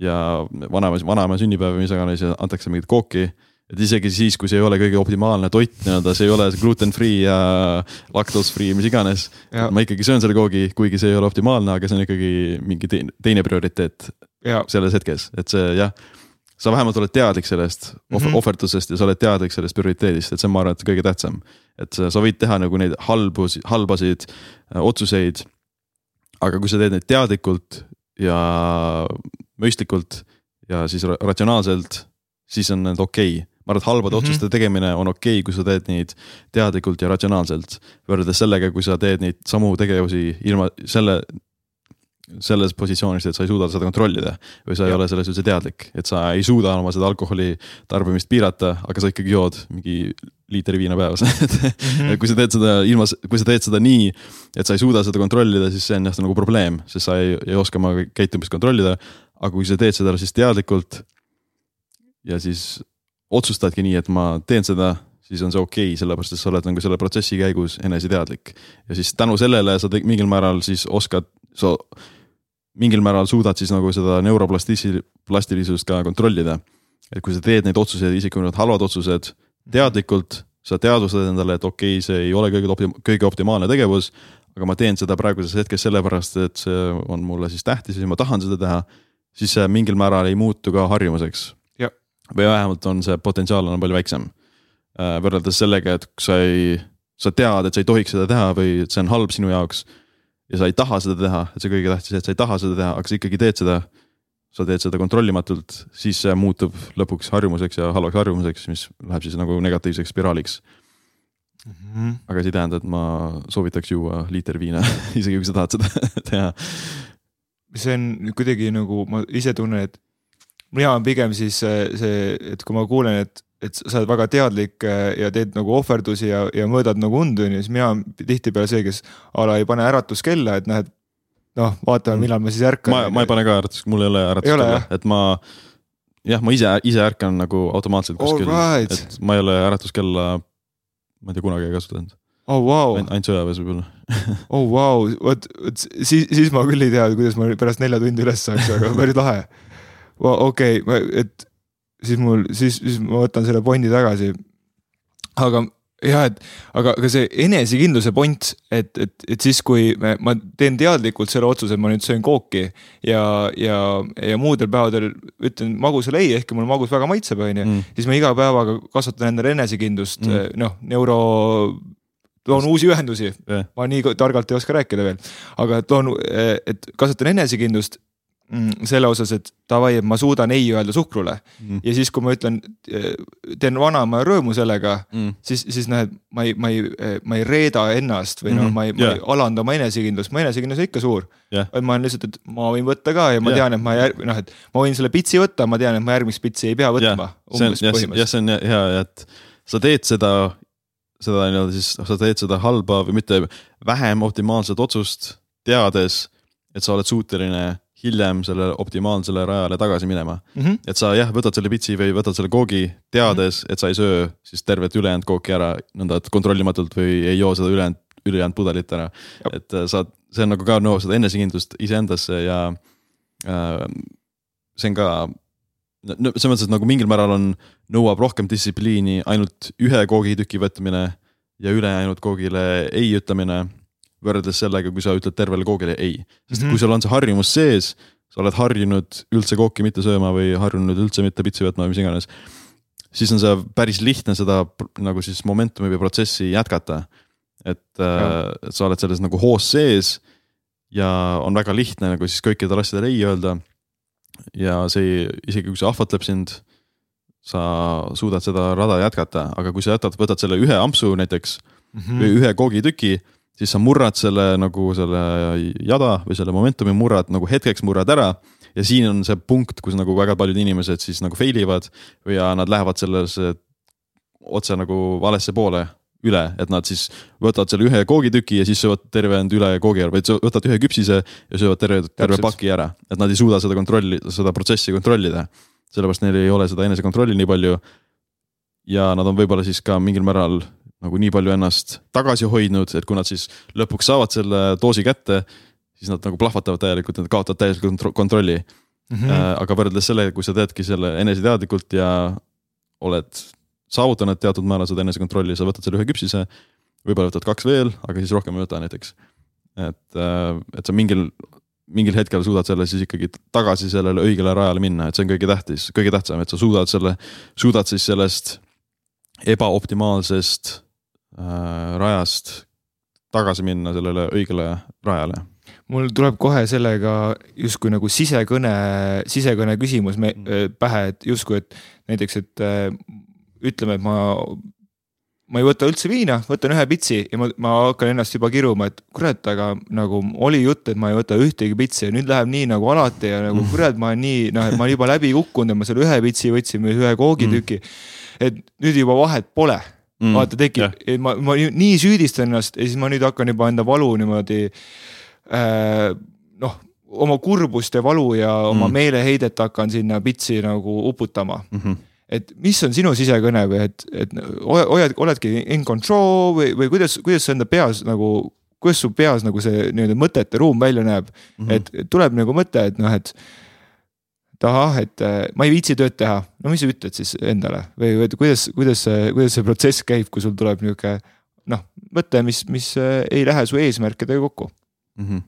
ja vanaema, vanaema sünnipäev või mis iganes ja antakse mingit kooki et isegi siis, kui see ei ole kõige optimaalne toit nii-öelda, see ei ole gluten free ja lactose free, mis iganes. ma ikkagi söön selle koogi, kuigi see ei ole optimaalne, aga see on ikkagi mingi teine, prioriteet ja. selles hetkes, et see jah. Sa vähemalt oled teadlik sellest mm -hmm. ohverdusest ja sa oled teadlik sellest prioriteedist, et see on, ma arvan, et kõige tähtsam. et sa võid teha nagu neid halbus, halbasid äh, otsuseid. aga kui sa teed neid teadlikult ja mõistlikult ja siis ratsionaalselt, siis on need okei okay ma arvan, et halbade mm -hmm. otsuste tegemine on okei okay,, kui sa teed neid teadlikult ja ratsionaalselt. võrreldes sellega, kui sa teed neid samu tegevusi ilma selle, selles positsioonis, et sa ei suuda seda kontrollida. või sa ja. ei ole selles üldse teadlik, et sa ei suuda oma seda alkoholi tarbimist piirata, aga sa ikkagi jood mingi liitri viina päevas [LAUGHS] et mm -hmm. kui sa teed seda ilma, kui sa teed seda nii, et sa ei suuda seda kontrollida, siis see on jah nagu probleem, sest sa ei, ei oska oma käitumist kontrollida. aga kui sa teed seda siis teadlikult ja siis otsustadki nii, et ma teen seda, siis on see okei okay,, sellepärast et sa oled nagu selle protsessi käigus eneseteadlik. ja siis tänu sellele sa mingil määral siis oskad, sa mingil määral suudad siis nagu seda neuroplastilisi, plastilisust ka kontrollida. et kui sa teed neid otsuseid, isegi kui need halvad otsused teadlikult, sa teadvustad endale, et okei okay,, see ei ole kõige optim-, kõige optimaalne tegevus. aga ma teen seda praeguses hetkes sellepärast, et see on mulle siis tähtis ja ma tahan seda teha. siis see mingil määral ei muutu ka harjumuseks või vähemalt on see potentsiaal on palju väiksem. Äh, võrreldes sellega, et sa ei, sa tead, et sa ei tohiks seda teha või et see on halb sinu jaoks. Ja sa ei taha seda teha, et see kõige tähtis, et sa ei taha seda teha, aga sa ikkagi teed seda. sa teed seda kontrollimatult, siis see muutub lõpuks harjumuseks ja halvaks harjumuseks, mis läheb siis nagu negatiivseks spiraaliks mm. -hmm. aga see ei tähenda, et ma soovitaks juua liiter viina [LAUGHS] isegi kui sa tahad seda [LAUGHS] teha. see on kuidagi nagu ma ise tunnen, et mina olen pigem siis see, et kui ma kuulen, et, et sa oled väga teadlik äh, ja teed nagu ohverdusi ja, ja mõõdad nagu und, on ju, siis mina tihtipeale see, kes a la ei pane äratuskella, et noh, et noh, vaatame, millal ma siis ärkan. ma, ma ei pane ka äratuskella, mul ei ole äratuskella, et ma jah, ma ise, ise ärkan nagu automaatselt kuskil. Right., et ma ei ole äratuskella, ma ei tea, kunagi ei kasutanud. Oh wow. ainult sõjaväes võib-olla. [LAUGHS] Oh wow, vot, vot siis, siis ma küll ei tea, kuidas ma pärast nelja tundi üles saaks, aga päris lahe. [LAUGHS] Okei okay,, et siis mul, siis, siis ma võtan selle pointi tagasi. aga jah, et aga, aga see enesekindluse point, et, et, et siis, kui me, ma teen teadlikult selle otsuse, et ma nüüd söön kooki ja, ja, ja muudel päevadel ütlen magusale ei, ehkki mulle magus väga maitseb, on ju, mm. siis ma iga päevaga kasvatan endale enesekindlust mm., noh, neuro toon uusi ühendusi yeah., ma nii targalt ei oska rääkida veel, aga toon, et kasvatan enesekindlust selle osas, et davai, et ma suudan ei öelda suhkrule Mm. ja siis, kui ma ütlen, teen vanaema rõõmu sellega Mm. siis, siis näed, ma ei, ma ei, ma ei reeda ennast või noh, Mhm, ma ei, ma jaa. ei alanda oma enesekindlust, mu enesekindlus on ikka suur Jah. et ma olen lihtsalt, et ma võin võtta ka ja ma Jah. tean, et ma jär- noh, et ma võin selle pitsi võtta, ma tean, et ma järgmist pitsi ei pea võtma. jah, jah, see on hea, et sa teed seda, seda nii-öelda siis, sa teed seda halba või mitte vähem optimaalset otsust, teades, et sa oled suuteline hiljem sellele optimaalsele rajale tagasi minema. -hmm. et sa jah, võtad selle pitsi või võtad selle koogi, teades, et sa ei söö siis tervet ülejäänud kooki ära nõnda, et kontrollimatult või ei joo seda ülejäänud, ülejäänud pudelit ära. Et äh, sa, see on nagu ka nõuab seda enesekindlust iseendasse ja äh, see on ka no selles mõttes, et nagu mingil määral on, nõuab rohkem distsipliini ainult ühe koogitüki võtmine ja ülejäänud koogile ei ütlemine. Võrreldes sellega, kui sa ütled tervele koogile ei, sest Mhm. kui sul on see harjumus sees, sa oled harjunud üldse kooki mitte sööma või harjunud üldse mitte pitsi võtma või mis iganes. siis on see päris lihtne seda nagu siis momentumi või protsessi jätkata. et, et sa oled selles nagu hoos sees ja on väga lihtne nagu siis kõikidele asjadele ei öelda ja see, isegi kui see ahvatleb sind, sa suudad seda rada jätkata, aga kui sa jätad, võtad selle ühe ampsu näiteks Mhm. või ühe koogitüki, siis sa murrad selle nagu selle jada või selle momentumi murrad nagu hetkeks murrad ära ja siin on see punkt, kus nagu väga paljud inimesed siis nagu fail ivad ja nad lähevad selles otse nagu valesse poole üle, et nad siis võtavad selle ühe koogitüki ja siis söövad terve end üle koogi ära, vaid võtavad ühe küpsise ja söövad terve, terve paki ära, et nad ei suuda seda kontrolli, seda protsessi kontrollida. sellepärast neil ei ole seda enesekontrolli nii palju. ja nad on võib-olla siis ka mingil määral nagu nii palju ennast tagasi hoidnud, et kui nad siis lõpuks saavad selle doosi kätte, siis nad nagu plahvatavad täielikult, nad kaotavad täielikult kontro- kontrolli mm.. aga võrreldes sellega, kui sa teedki selle eneseteadlikult ja oled saavutanud teatud määral seda enesekontrolli, sa võtad selle ühe küpsise, võib-olla võtad kaks veel, aga siis rohkem ei võta näiteks. et, et sa mingil, mingil hetkel suudad selle siis ikkagi tagasi sellele õigele rajale minna, et see on kõige tähtis, kõige tähtsam, et sa suudad selle, suudad siis sellest ebaoptimaalsest äh, rajast tagasi minna sellele õigele rajale. mul tuleb kohe sellega justkui nagu sisekõne, sisekõne küsimus me, Mm. pähe, et justkui, et näiteks, et äh, ütleme, et ma, ma ei võta üldse viina, võtan ühe pitsi ja ma, ma hakkan ennast juba kiruma, et kurat, aga nagu oli jutt, et ma ei võta ühtegi pitsi ja nüüd läheb nii nagu alati ja nagu Mm. kurat, ma nii noh, et ma olen juba läbi kukkunud ja ma selle ühe pitsi võtsin või ühe koogitüki mm.. et nüüd juba vahet pole mm, vaata tekib, ma, ma nii süüdistan ennast ja siis ma nüüd hakkan juba enda valu niimoodi äh, noh, oma kurbust ja valu ja oma Mm. meeleheidet hakkan sinna pitsi nagu uputama. mm. -hmm. et mis on sinu sisekõne või et, et hoiad, oledki in control või, või kuidas, kuidas sa enda peas nagu, kuidas su peas nagu see nii-öelda mõtete ruum välja näeb mm. -hmm. et et tuleb nagu mõte, et noh, et et ahah, et äh, ma ei viitsi tööd teha, no mis sa ütled siis endale või, või kuidas, kuidas see, kuidas see protsess käib, kui sul tuleb niisugune noh, mõte, mis, mis äh, ei lähe su eesmärkidega kokku. mm. -hmm.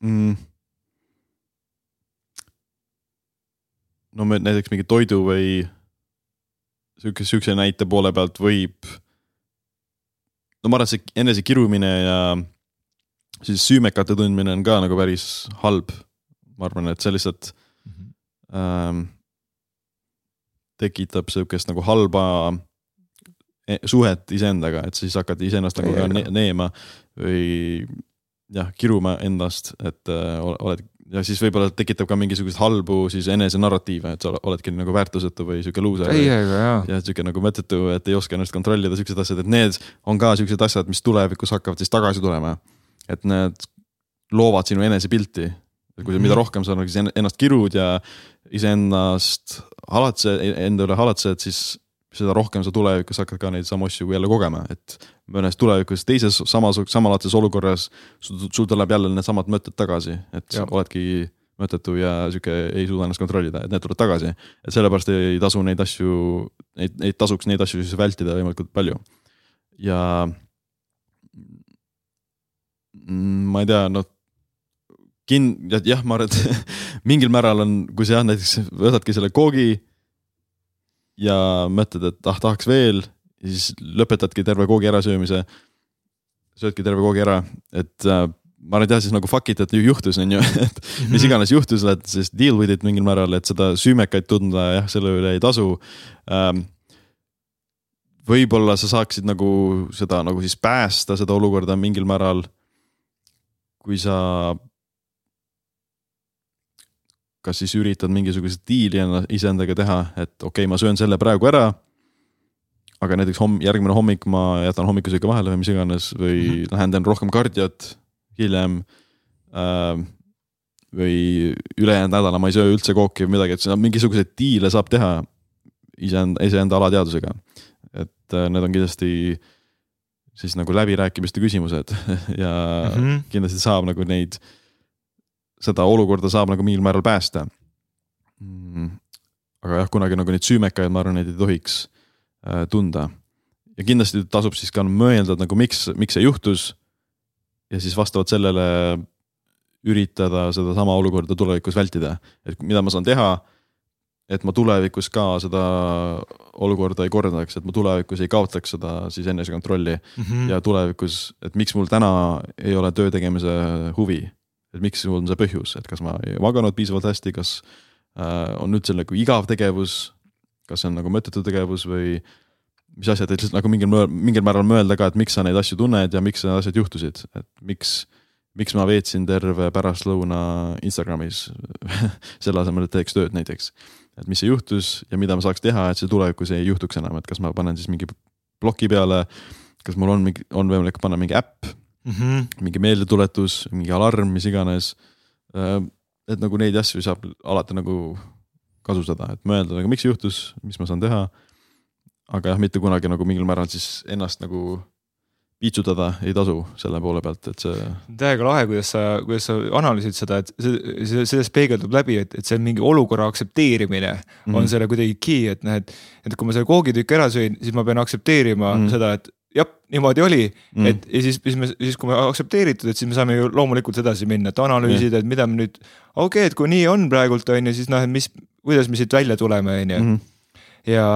Mm. no me näiteks mingi toidu või sihuke, sihukese näite poole pealt võib. no ma arvan, et see enesekirumine ja siis süümekate tundmine on ka nagu päris halb. ma arvan, et see lihtsalt ähm, tekitab sihukest nagu halba e- suhet iseendaga, et siis hakkad iseennast nagu ka ne neema või jah, kiruma endast, et äh, ol- oled ja siis võib-olla tekitab ka mingisuguseid halbu siis enesenarratiive, et sa oledki nagu väärtusetu või sihuke luuser. ja sihuke nagu mõttetu, et ei oska ennast kontrollida, siuksed asjad, et need on ka siuksed asjad, mis tulevikus hakkavad siis tagasi tulema. et need loovad sinu enesepilti. Kui sa, mida Mhm. rohkem sa nagu ennast kirud ja iseennast halatse, enda üle halatsed, siis seda rohkem sa tulevikus hakkad ka neid samu asju jälle kogema, et mõnes tulevikus teises samas, samalaadses olukorras sul, sul tuleb jälle needsamad mõtted tagasi, et sa Jah. oledki mõttetu ja sihuke ei suuda ennast kontrollida, et need tulevad tagasi. et sellepärast ei tasu neid asju, neid, neid tasuks neid asju siis vältida võimalikult palju. ja ma ei tea, noh kin-, jah, ma arvan, et [LAUGHS] mingil määral on, kui sa jah, näiteks võtadki selle koogi ja mõtled, et ah, tahaks veel, siis lõpetadki terve koogi ärasöömise, söödki terve koogi ära, et äh, ma arvan, et jah, siis nagu fuck it, et juhtus, on ju, [LAUGHS] et mis iganes juhtus, et siis deal with it mingil määral, et seda süümekaid tunda jah, selle üle ei tasu ähm, võib-olla sa saaksid nagu seda nagu siis päästa, seda olukorda mingil määral. kui sa. Kas siis üritad mingisugust diili iseendaga teha, et okei okay,, ma söön selle praegu ära. aga näiteks homm-, järgmine hommik ma jätan hommikusöögi vahele või mis iganes või mm -hmm. lähen teen rohkem kardiot hiljem äh, või ülejäänud nädala ma ei söö üldse kooki või midagi, et mingisuguseid diile saab teha iseenda, iseenda alateadvusega et äh, need on kindlasti siis nagu läbirääkimiste küsimused [LAUGHS] ja mm -hmm. kindlasti saab nagu neid, seda olukorda saab nagu mingil määral päästa mm.. aga jah, kunagi nagu neid süümekaid, ma arvan, neid ei tohiks äh, tunda. ja kindlasti tasub siis ka mõelda nagu miks, miks see juhtus. ja siis vastavalt sellele üritada sedasama olukorda tulevikus vältida, et mida ma saan teha et ma tulevikus ka seda olukorda ei kordaks, et ma tulevikus ei kaotaks seda siis enesekontrolli mm. -hmm. ja tulevikus, et miks mul täna ei ole töö tegemise huvi. Et miks on see põhjus, et kas ma ei maganud piisavalt hästi, kas äh, on üldse nagu igav tegevus, kas see on nagu mõttetu tegevus või mis asjad, et lihtsalt nagu mingil, mingil määral mõelda ka, et miks sa neid asju tunned ja miks need asjad juhtusid, et miks miks ma veetsin terve pärastlõuna Instagramis [LAUGHS] selle asemel, et teeks tööd näiteks et mis see juhtus ja mida ma saaks teha, et see tulevikus ei juhtuks enam, et kas ma panen siis mingi ploki peale. kas mul on mingi, on võimalik panna mingi äpp mm, -hmm. mingi meeldetuletus, mingi alarm, mis iganes. Äh, et nagu neid asju saab alati nagu kasutada, et mõelda nagu miks see juhtus, mis ma saan teha. aga jah, mitte kunagi nagu mingil määral siis ennast nagu piitsutada ei tasu selle poole pealt, et see. täiega lahe, kuidas sa, kuidas sa analüüsid seda, et see, see, sellest peegeldub läbi, et, et see mingi olukorra aktsepteerimine mm -hmm. on selle kuidagi key, et noh, et. et kui ma selle koogitüki ära sõin, siis ma pean aktsepteerima mm -hmm. seda, et jah, niimoodi oli mm, et ja siis, siis me, siis kui me aktsepteeritud, et siis me saame ju loomulikult edasi minna, et analüüsida, et mida me nüüd. okei okay,, et kui nii on praegult on ju, siis noh, et mis, kuidas me siit välja tuleme, on ju. Mhm. ja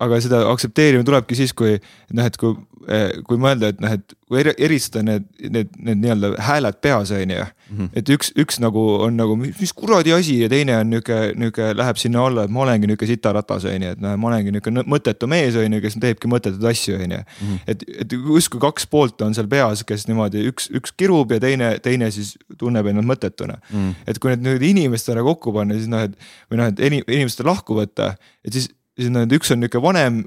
aga seda aktsepteerima tulebki siis, kui noh, et kui, eh, kui mõelda, et noh, et kui eristada need, need, need nii-öelda hääled peas, on ju. Mhm. et üks, üks nagu on nagu, mis kuradi asi ja teine on nihuke, nihuke läheb sinna alla, et ma olengi nihuke sitaratas, on ju, et noh, ma olengi nihuke mõttetu mees, on ju, kes teebki mõttetuid asju, on ju. Mhm. et, et justkui kaks poolt on seal peas, kes niimoodi üks, üks kirub ja teine, teine siis tunneb ennast mõttetuna mm. -hmm. et kui need nüüd inimestele kokku panna, siis noh, et või noh, et inimeste lahku võtta, et siis siis need üks on niisugune vanem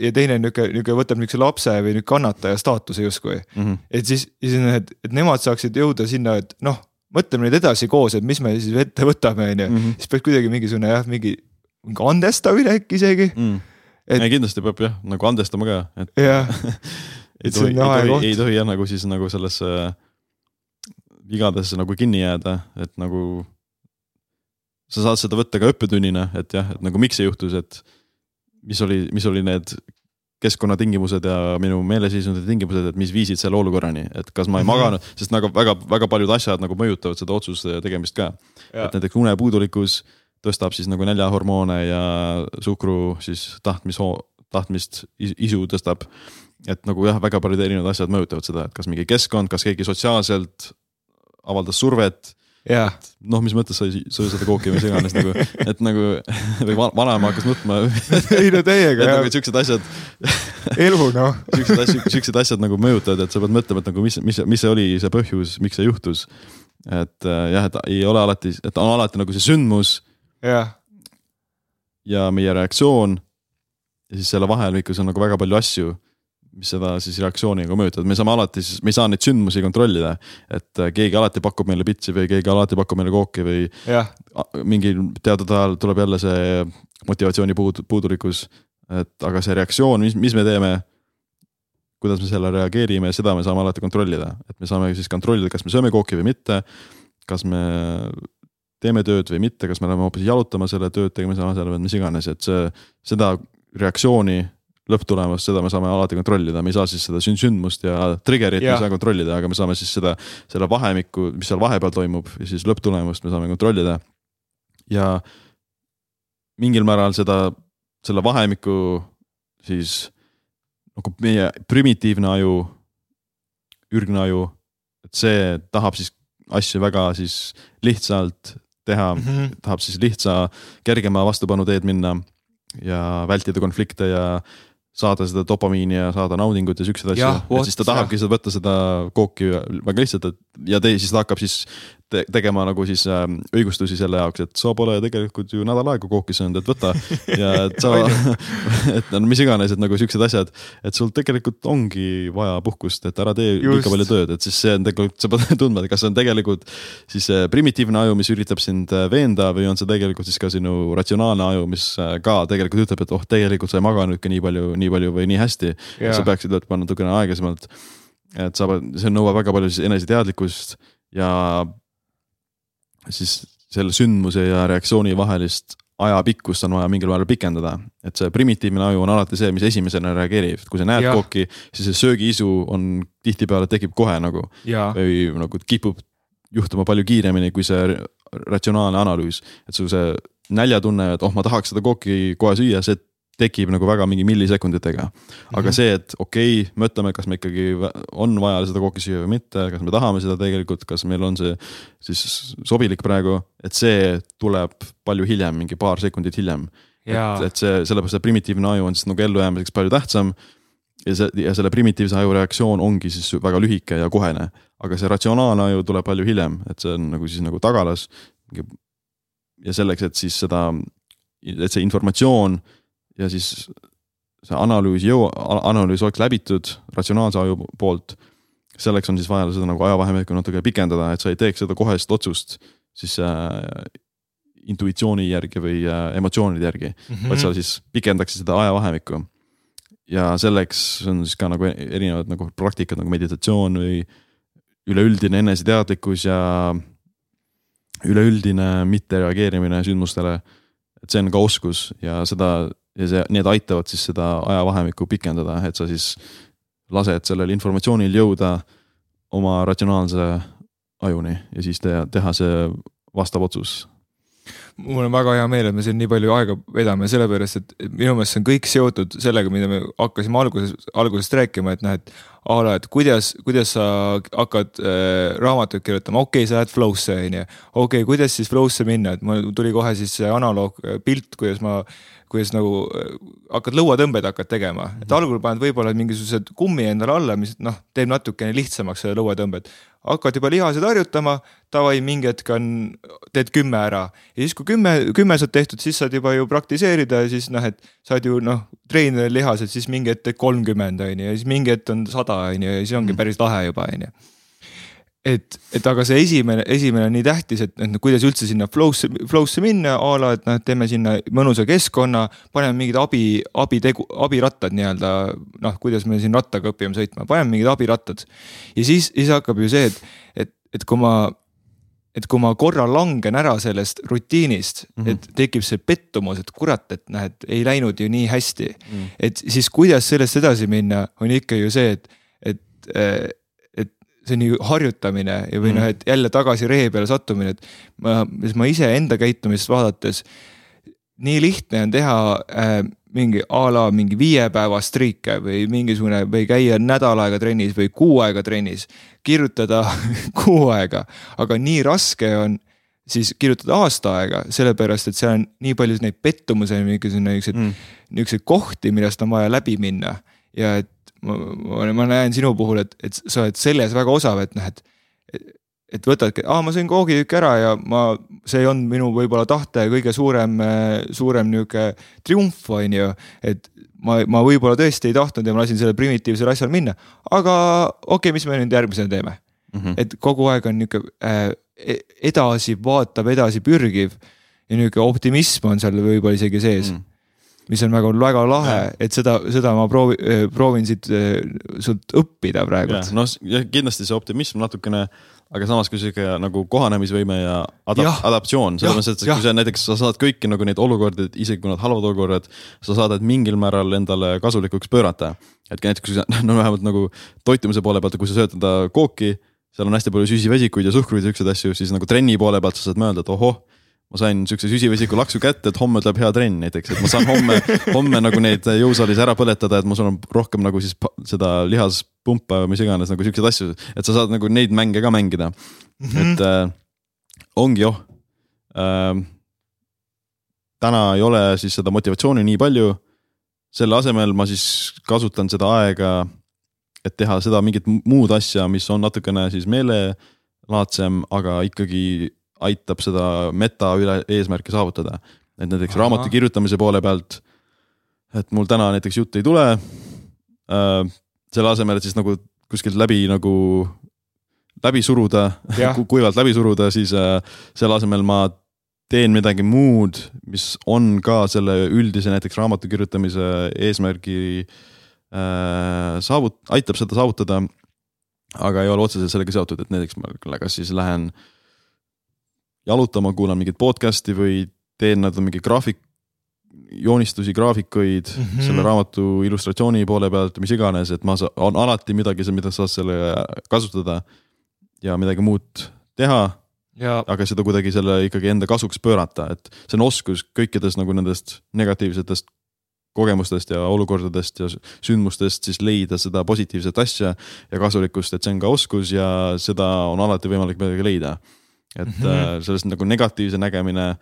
ja teine niisugune, niisugune võtab niisuguse lapse või nüüd kannataja staatuse justkui mm. -hmm. et siis, siis need, et nemad saaksid jõuda sinna, et noh, mõtleme nüüd edasi koos, et mis me siis ette võtame, on ju. Mhm. siis peaks kuidagi mingisugune jah, mingi, mingi andestamine äkki isegi mm.. Et... ei kindlasti peab jah, nagu andestama ka, et. jah [LAUGHS] ei tohi, ei tohi, ei tohi jah, nagu siis nagu sellesse vigadesse nagu kinni jääda, et nagu sa saad seda võtta ka õppetunnina, et jah, et nagu miks see juhtus, et mis oli, mis oli need keskkonnatingimused ja minu meeleseisundide tingimused, et mis viisid selle olukorrani, et kas ma ei -hmm. maganud, sest nagu väga, väga paljud asjad nagu mõjutavad seda otsuse tegemist ka. et näiteks unepuudulikkus tõstab siis nagu näljahormoone ja suhkru siis tahtmishoo-, tahtmist isu tõstab. et nagu jah, väga paljud erinevad asjad mõjutavad seda, et kas mingi keskkond, kas keegi sotsiaalselt avaldas survet noh, mis mõttes sa ei söö seda kooki või mis iganes nagu, et nagu [LAUGHS] või vanaema hakkas nutma [LAUGHS] ei no täiega jah. nagu siuksed asjad elu noh [LAUGHS] siuksed asjad, siuksed asjad nagu mõjutavad, et sa pead mõtlema, et nagu mis, mis, mis see oli see põhjus, miks see juhtus. et äh, jah, et ei ole alati, et on alati nagu see sündmus. jah. ja meie reaktsioon. ja siis selle vahemikus on nagu väga palju asju mis seda siis reaktsiooniga mõjutavad, me saame alati siis, me ei saa neid sündmusi kontrollida. et äh, keegi alati pakub meile pitsi või keegi alati pakub meile kooki või ja. mingil teatud ajal tuleb jälle see motivatsiooni puud-, puudulikkus. et aga see reaktsioon, mis, mis me teeme, kuidas me sellele reageerime, seda me saame alati kontrollida, et me saame siis kontrollida, kas me sööme kooki või mitte. kas me teeme tööd või mitte, kas me läheme hoopis jalutama selle tööd tegemise asemel või mis iganes, et see, seda reaktsiooni lõpptulemust, seda me saame alati kontrollida, me ei saa siis seda sündmust ja trigger'it me ei saa kontrollida, aga me saame siis seda, selle vahemikku, mis seal vahepeal toimub ja siis lõpptulemust me saame kontrollida. ja mingil määral seda, selle vahemiku siis nagu meie primitiivne aju, ürgne aju et see tahab siis asju väga siis lihtsalt teha mm. -hmm. tahab siis lihtsa, kergema vastupanuteed minna ja vältida konflikte ja saada seda dopamiini ja saada naudingut ja siukseid asju. Et siis ta tahabki seda võtta seda kooki väga lihtsalt, et ja tei-, siis ta hakkab siis te tegema nagu siis äh, õigustusi selle jaoks, et sa pole tegelikult ju nädal aega kooki söönud, et võta [LAUGHS] ja et sa, [LAUGHS] et no mis iganes, et nagu siuksed asjad, et sul tegelikult ongi vaja puhkust, et ära tee Just. liiga palju tööd, et siis see on tegelikult, sa pead [LAUGHS] tundma, et kas see on tegelikult siis see primitiivne aju, mis üritab sind äh, veenda või on see tegelikult siis ka sinu ratsionaalne aju, mis äh, ka tegelikult ütleb, et oh, tegelikult sa ei maganudki nii palju, nii palju või nii hästi. sa peaksid võtma natukene aeglasemalt. et sa pead, see nõuab väga palju siis eneseteadlikkust ja siis selle sündmuse ja reaktsiooni vahelist ajapikkust on vaja mingil määral pikendada, et see primitiivne aju on alati see, mis esimesena reageerib, kui sa näed Jah. kooki, siis see söögiisu on tihtipeale tekib kohe nagu ja, või nagu kipub juhtuma palju kiiremini kui see ratsionaalne analüüs, et su see näljatunne, et oh, ma tahaks seda kooki kohe süüa, see tekib nagu väga mingi millisekunditega. aga Mhm. see, et okei okay,, mõtleme, kas me ikkagi on vaja seda kooki süüa või mitte, kas me tahame seda tegelikult, kas meil on see siis sobilik praegu, et see tuleb palju hiljem, mingi paar sekundit hiljem. et, et see, sellepärast see primitiivne aju on siis nagu ellujäämiseks palju tähtsam. ja see ja selle primitiivse aju reaktsioon ongi siis väga lühike ja kohene, aga see ratsionaalne aju tuleb palju hiljem, et see on nagu siis nagu tagalas. ja selleks, et siis seda, et see informatsioon ja siis see analüüs jõua, analüüs oleks läbitud ratsionaalse aju poolt. selleks on siis vaja seda nagu ajavahemikku natuke pikendada, et sa ei teeks seda kohest otsust siis äh, intuitsiooni järgi või äh, emotsioonide järgi Mhm. vaid sa siis pikendaksid seda ajavahemikku. ja selleks on siis ka nagu erinevad nagu praktikad nagu meditatsioon või üleüldine eneseteadlikkus ja üleüldine mittereageerimine sündmustele. et see on ka oskus ja seda ja see, need aitavad siis seda ajavahemikku pikendada, et sa siis lased sellel informatsioonil jõuda oma ratsionaalse ajuni ja siis teha, teha see vastav otsus. Mul on väga hea meel, et me siin nii palju aega vedame, sellepärast et minu meelest see on kõik seotud sellega, mida me hakkasime alguses, algusest rääkima, et noh, et a la, et kuidas, kuidas sa hakkad äh, raamatut kirjutama, okei okay,, sa lähed flow'sse on ju. okei okay,, kuidas siis flow'sse minna, et mul tuli kohe siis see analoog äh, pilt, kuidas ma, kuidas nagu äh, hakkad lõuatõmbeid hakkad tegema, et algul paned võib-olla mingisugused kummi endale alla, mis noh, teeb natukene lihtsamaks selle lõuatõmbed. hakkad juba lihased harjutama, davai, mingi hetk on, teed kümme ära. Ja siis, kui kümme, kümme saad tehtud, siis saad juba ju praktiseerida ja siis noh, et saad ju noh, treenida lihased, siis mingi hetk teed kolmkümmend on ju ja siis mingi hetk on sada on ju ja siis ongi päris lahe juba on ju et, et aga see esimene, esimene on nii tähtis, et, et noh, kuidas üldse sinna flow'sse, flow'sse minna a la, et noh, teeme sinna mõnusa keskkonna, paneme mingid abi, abitegu, abirattad nii-öelda. noh, kuidas me siin rattaga õpime sõitma, paneme mingid abirattad ja siis, siis hakkab ju see, et, et, et kui ma et kui ma korra langen ära sellest rutiinist mm, Mhm. -hmm. et tekib see pettumus, et kurat, et et ei läinud ju nii hästi mm.. et siis kuidas sellest edasi minna, on ikka ju see, et, et, et see on ju harjutamine ja, või Mm. noh, et jälle tagasi ree peale sattumine, et ma, ma iseenda käitumist vaadates. nii lihtne on teha äh, mingi a la mingi viie päeva striike või mingisugune või käia nädal aega trennis või kuu aega trennis, kirjutada [LAUGHS] kuu aega, aga nii raske on siis kirjutada aasta aega, sellepärast et seal on nii palju neid pettumusi, mingisugune niisuguseid Mm. niisuguseid kohti, millest on vaja läbi minna ja et ma, ma, ma näen sinu puhul, et, et sa oled selles väga osav, et noh, et et võtadki, aa, ma sõin koogitükki ära ja ma, see ei olnud minu võib-olla tahte kõige suurem, suurem nihuke triumf, on ju. et ma, ma võib-olla tõesti ei tahtnud ja ma lasin sellel primitiivsel asjal minna, aga okei okay,, mis me nüüd järgmisena teeme, Mm -hmm. et kogu aeg on nihuke äh, edasi vaatav, edasi pürgiv ja nihuke optimism on seal võib-olla isegi sees mm Mm. mis on väga, väga lahe, et seda, seda ma proovi-, proovin siit äh, sult õppida praegu. noh, kindlasti see optimism natukene, aga samas ka sihuke nagu kohanemisvõime ja adap- adaptatsioon, selles mõttes, et jah. kui sa näiteks, sa saad kõiki nagu neid olukordi, isegi kui nad halvad olukorrad, sa saadad mingil määral endale kasulikuks pöörata. et näiteks, kui sa, [LAUGHS] no vähemalt nagu toitumise poole pealt, kui sa sööd enda kooki, seal on hästi palju süsivesikuid ja suhkruid ja siukseid asju, siis nagu trenni poole pealt sa saad mõelda, et ohoh ma sain siukse süsivesiku laksu kätte, et homme tuleb hea trenn näiteks, et ma saan homme, homme nagu neid jõusaalis ära põletada, et ma saan rohkem nagu siis seda lihas pumpa või mis iganes nagu siukseid asju, et sa saad nagu neid mänge ka mängida mm. -hmm. et äh, ongi joh äh,. täna ei ole siis seda motivatsiooni nii palju. selle asemel ma siis kasutan seda aega, et teha seda mingit muud asja, mis on natukene siis meelelaadsem, aga ikkagi aitab seda meta üle eesmärki saavutada. et näiteks Aha. raamatu kirjutamise poole pealt, et mul täna näiteks jutt ei tule äh,. Selle asemel, et siis nagu kuskilt läbi nagu läbi suruda [LAUGHS] kuivalt läbi suruda, siis äh, selle asemel ma teen midagi muud, mis on ka selle üldise näiteks raamatu kirjutamise eesmärgi äh, saavut-, aitab seda saavutada. aga ei ole otseselt sellega seotud, et näiteks ma kas siis lähen jalutama, kuulan mingit podcast'i või teen nad mingi graafik, joonistusi, graafikuid mm -hmm. selle raamatu illustratsiooni poole pealt, mis iganes, et ma saan, on alati midagi, mida saad selle kasutada ja midagi muud teha. aga seda kuidagi selle ikkagi enda kasuks pöörata, et see on oskus kõikidest nagu nendest negatiivsetest kogemustest ja olukordadest ja sündmustest siis leida seda positiivset asja ja kasulikkust, et see on ka oskus ja seda on alati võimalik midagi leida. et mm -hmm. sellest nagu negatiivse nägemine,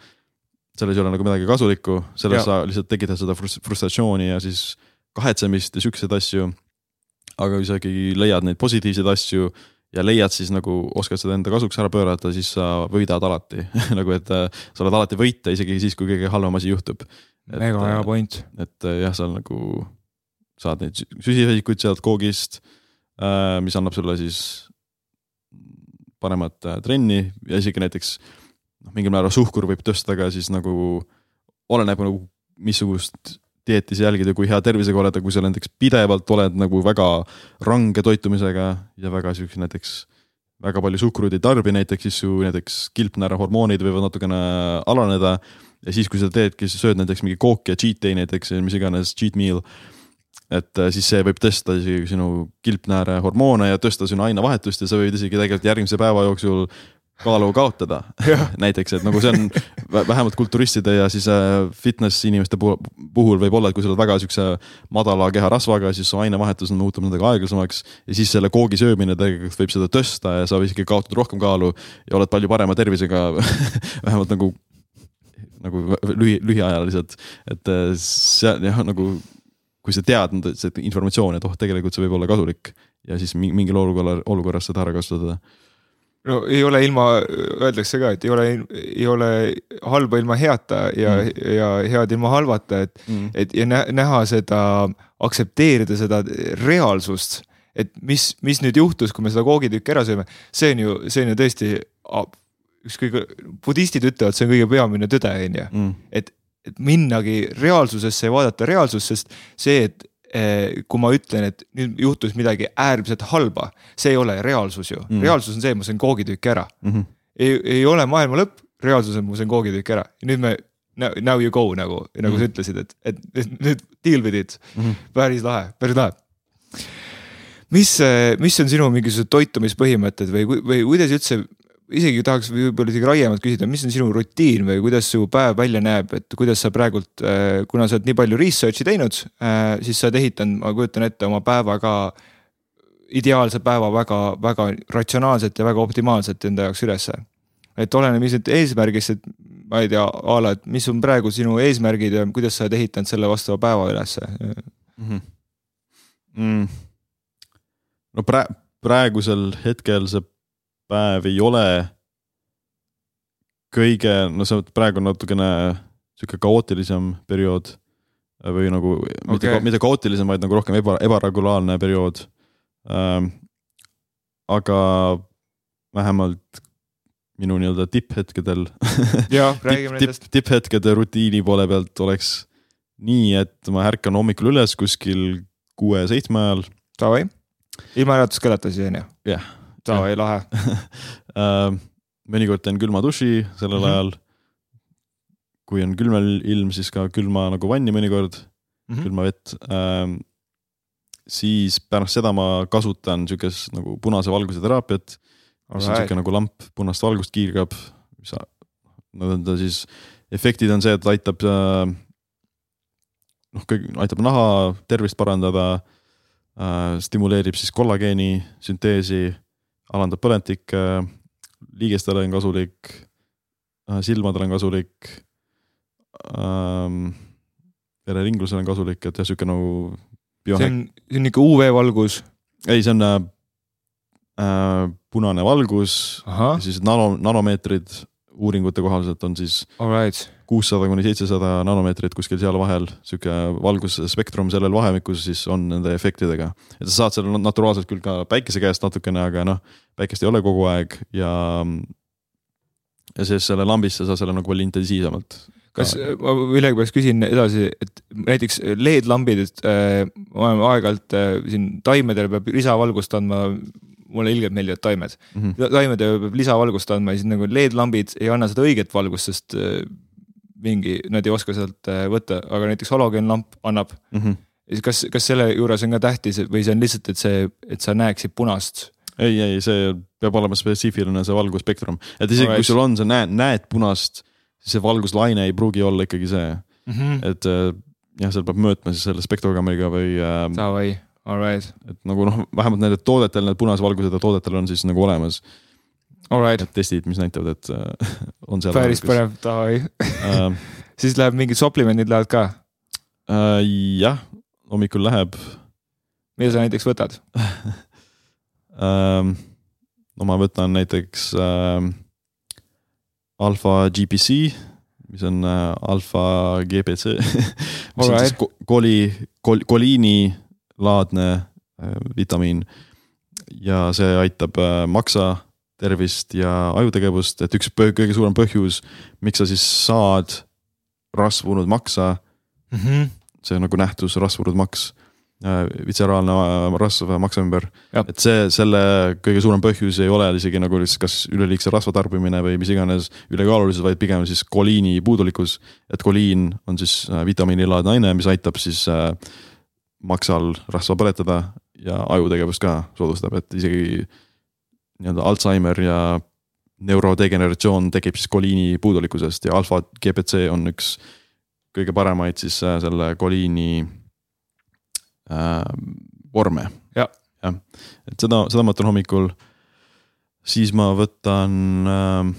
selles ei ole nagu midagi kasulikku, selles ja. sa lihtsalt tekitad seda frustratsiooni ja siis kahetsemist ja siukseid asju. aga kui sa ikkagi leiad neid positiivseid asju ja leiad siis nagu, oskad seda enda kasuks ära pöörata, siis sa võidad alati [LAUGHS] nagu, et äh, sa oled alati võitja, isegi siis, kui kõige halvem asi juhtub. mega hea point. et äh, jah, sa nagu saad neid süsivesikuid sealt koogist, äh, mis annab sulle siis paremat trenni ja isegi näiteks noh, mingil määral suhkur võib tõsta ka siis nagu, oleneb nagu missugust dieeti sa jälgid ja kui hea tervisega oled, aga kui sa näiteks pidevalt oled nagu väga range toitumisega ja väga siukse näiteks väga palju suhkruid ei tarbi näiteks, siis su näiteks kilpnäärahormoonid võivad natukene alaneda. ja siis, kui sa teedki, sa sööd näiteks mingi kooki ja cheat day näiteks, mis iganes cheat meal. et äh, siis see võib tõsta isegi sinu kilpnäärehormoone ja tõsta sinu ainevahetust ja sa võid isegi tegelikult järgmise päeva jooksul kaalu kaotada. Näiteks, et nagu see on vähemalt kulturistide ja siis äh, fitness inimeste puhul võib olla, et kui sa oled väga siukse madala keharasvaga, siis su ainevahetus muutub natuke aeglasemaks. ja siis selle koogi söömine tegelikult võib seda tõsta ja sa isegi kaotada rohkem kaalu ja oled palju parema tervisega [LAUGHS] vähemalt nagu, nagu lühi, lühiajaliselt, et äh, see jah, nagu kui sa tead seda informatsiooni, et oh, tegelikult see võib olla kasulik ja siis mingil olukorral, olukorras seda ära kasutada no ei ole ilma, öeldakse ka, et ei ole, ei ole halba ilma heata ja mm., ja head ilma halvata, et mm., et ja näha seda, aktsepteerida seda reaalsust. et mis, mis nüüd juhtus, kui me seda koogitükki ära sööme, see on ju, see on ju tõesti üks kõige, budistid ütlevad, see on kõige peamine tõde, on ju, mm. et, et minnagi reaalsusesse ja vaadata reaalsust, sest see, et kui ma ütlen, et nüüd juhtus midagi äärmiselt halba, see ei ole reaalsus ju mm., reaalsus on see, ma sain koogitüki ära mm. -hmm. ei, ei ole maailma lõpp, reaalsus on, ma sain koogitüki ära ja nüüd me now you go nagu, nagu mm -hmm. sa ütlesid, et, et nüüd deal with it mm, -hmm. päris lahe, päris lahe. mis, mis on sinu mingisugused toitumispõhimõtted või, või kuidas üldse isegi tahaks võib-olla isegi laiemalt küsida, mis on sinu rutiin või kuidas su päev välja näeb, et kuidas sa praegult, äh, kuna sa oled nii palju research'i teinud, äh, siis sa oled ehitanud, ma kujutan ette, oma päeva ka. ideaalse päeva väga-väga ratsionaalselt ja väga optimaalselt enda jaoks ülesse. et oleneb nüüd eesmärgist, et ma ei tea, a la, et mis on praegu sinu eesmärgid ja kuidas sa oled ehitanud selle vastava päeva ülesse mm? -hmm. Mm. no pra-, praegusel hetkel see päev ei ole kõige, no see praegu on natukene sihuke kaootilisem periood või nagu okay. mitte, mitte kaootilisem, vaid nagu rohkem eba, ebaregulaarne periood ähm,. aga vähemalt minu nii-öelda tipphetkedel [LAUGHS] tipp, tipphetkede rutiini poole pealt oleks nii, et ma ärkan hommikul üles kuskil kuue-seitsme ajal. Davai, ilma äratuskellata siis on ju? jah yeah davai, lahe [LAUGHS] äh, mõnikord teen külma duši sellel mm -hmm. ajal. kui on külm ilm, siis ka külma nagu vanni mõnikord mm, -hmm. külma vett ähm,. siis pärast seda ma kasutan siukest nagu punase valguse teraapiat, mis on siuke nagu lamp punast valgust kiirgab, mis nii-öelda siis efektid on see, et aitab äh, noh, kõik aitab naha tervist parandada äh,. stimuleerib siis kollageeni sünteesi, alandab põletikke, liigestele on kasulik äh,, silmadele on kasulik ähm,. vereringlusele on kasulik, et jah, sihuke nagu. see on, see on ikka UV-valgus? ei, see on äh, äh punane valgus, siis nano, nanomeetrid uuringute kohaselt on siis right. kuussada kuni seitsesada nanomeetrit kuskil seal vahel, sihuke valgusspektrum sellel vahemikus siis on nende efektidega. et sa saad selle naturaalselt küll ka päikese käest natukene, aga noh, päikest ei ole kogu aeg ja. ja siis selle lambist sa saad selle nagu palju intensiivsemalt kas ma millegipärast küsin edasi, et näiteks LED-lambid, et äh, ma olen aeg-ajalt äh, siin taimedele peab lisavalgust andma mulle ilgelt meeldivad taimed mm. -hmm. taimedele peab lisavalgust andma ja siis nagu LED-lambid ei anna seda õiget valgust, sest äh, mingi, nad ei oska sealt äh, võtta, aga näiteks halogeenlamp annab mm. -hmm. kas, kas selle juures on ka tähtis või see on lihtsalt, et see, et sa näeksid punast? ei, ei, see peab olema spetsiifiline, see valgusspektrum, et isegi right. kui sul on, sa näed, näed punast, siis see valguslaine ei pruugi olla ikkagi see mm, -hmm. et äh, jah, seal peab mõõtma siis selle spektrogrammeriga või äh,. Alright. et nagu noh, vähemalt nendel toodetel, need punase valgusega toodetel on siis nagu olemas. Alright. testid, mis näitavad, et äh, on seal. päris põnev, davai uh, [LAUGHS] siis läheb mingid supplemendid lähevad ka uh,? jah, hommikul läheb. mida sa näiteks võtad uh,? [LAUGHS] no ma võtan näiteks uh, alfa GPC, mis on uh, alfa GPC [LAUGHS] mis on siis koli, kol, koliini laadne äh, vitamiin. ja see aitab äh, maksa tervist ja ajutegevust, et üks kõige suurem põhjus, miks sa siis saad rasvunud maksa mm. -hmm. see on nagu nähtus, rasvunud maks äh, vitseraalne rasv maksa ümber. et see, selle kõige suurem põhjus ei ole isegi nagu lihtsalt kas üleliigse rasva tarbimine või mis iganes ülekaalulisus, vaid pigem siis koliini puudulikkus. et koliin on siis vitamiinilaadne aine, mis aitab siis äh, maksal rasva põletada ja ajutegevust ka soodustab, et isegi nii-öelda Alžeimer ja neurodegeneratsioon tekib siis koliini puudulikkusest ja alfa GPC on üks kõige paremaid siis äh, selle koliini äh, vorme. jah ja., et seda, seda ma võtan hommikul. siis ma võtan äh,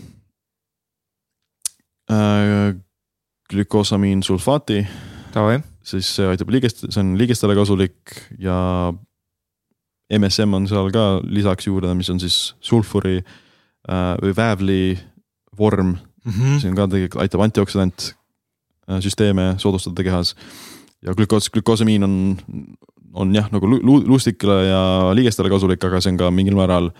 äh, glükosamiin sulfaati. Davai siis see aitab liigest-, see on liigestele kasulik ja MSM on seal ka lisaks juurde, mis on siis sulfuri äh, või väävli vorm mm. -hmm. see on ka tegelikult, aitab antioksüdant äh, süsteeme soodustada kehas. ja glükoos, glükoosamiin on, on jah, nagu lu, luustikele ja liigestele kasulik, aga see on ka mingil määral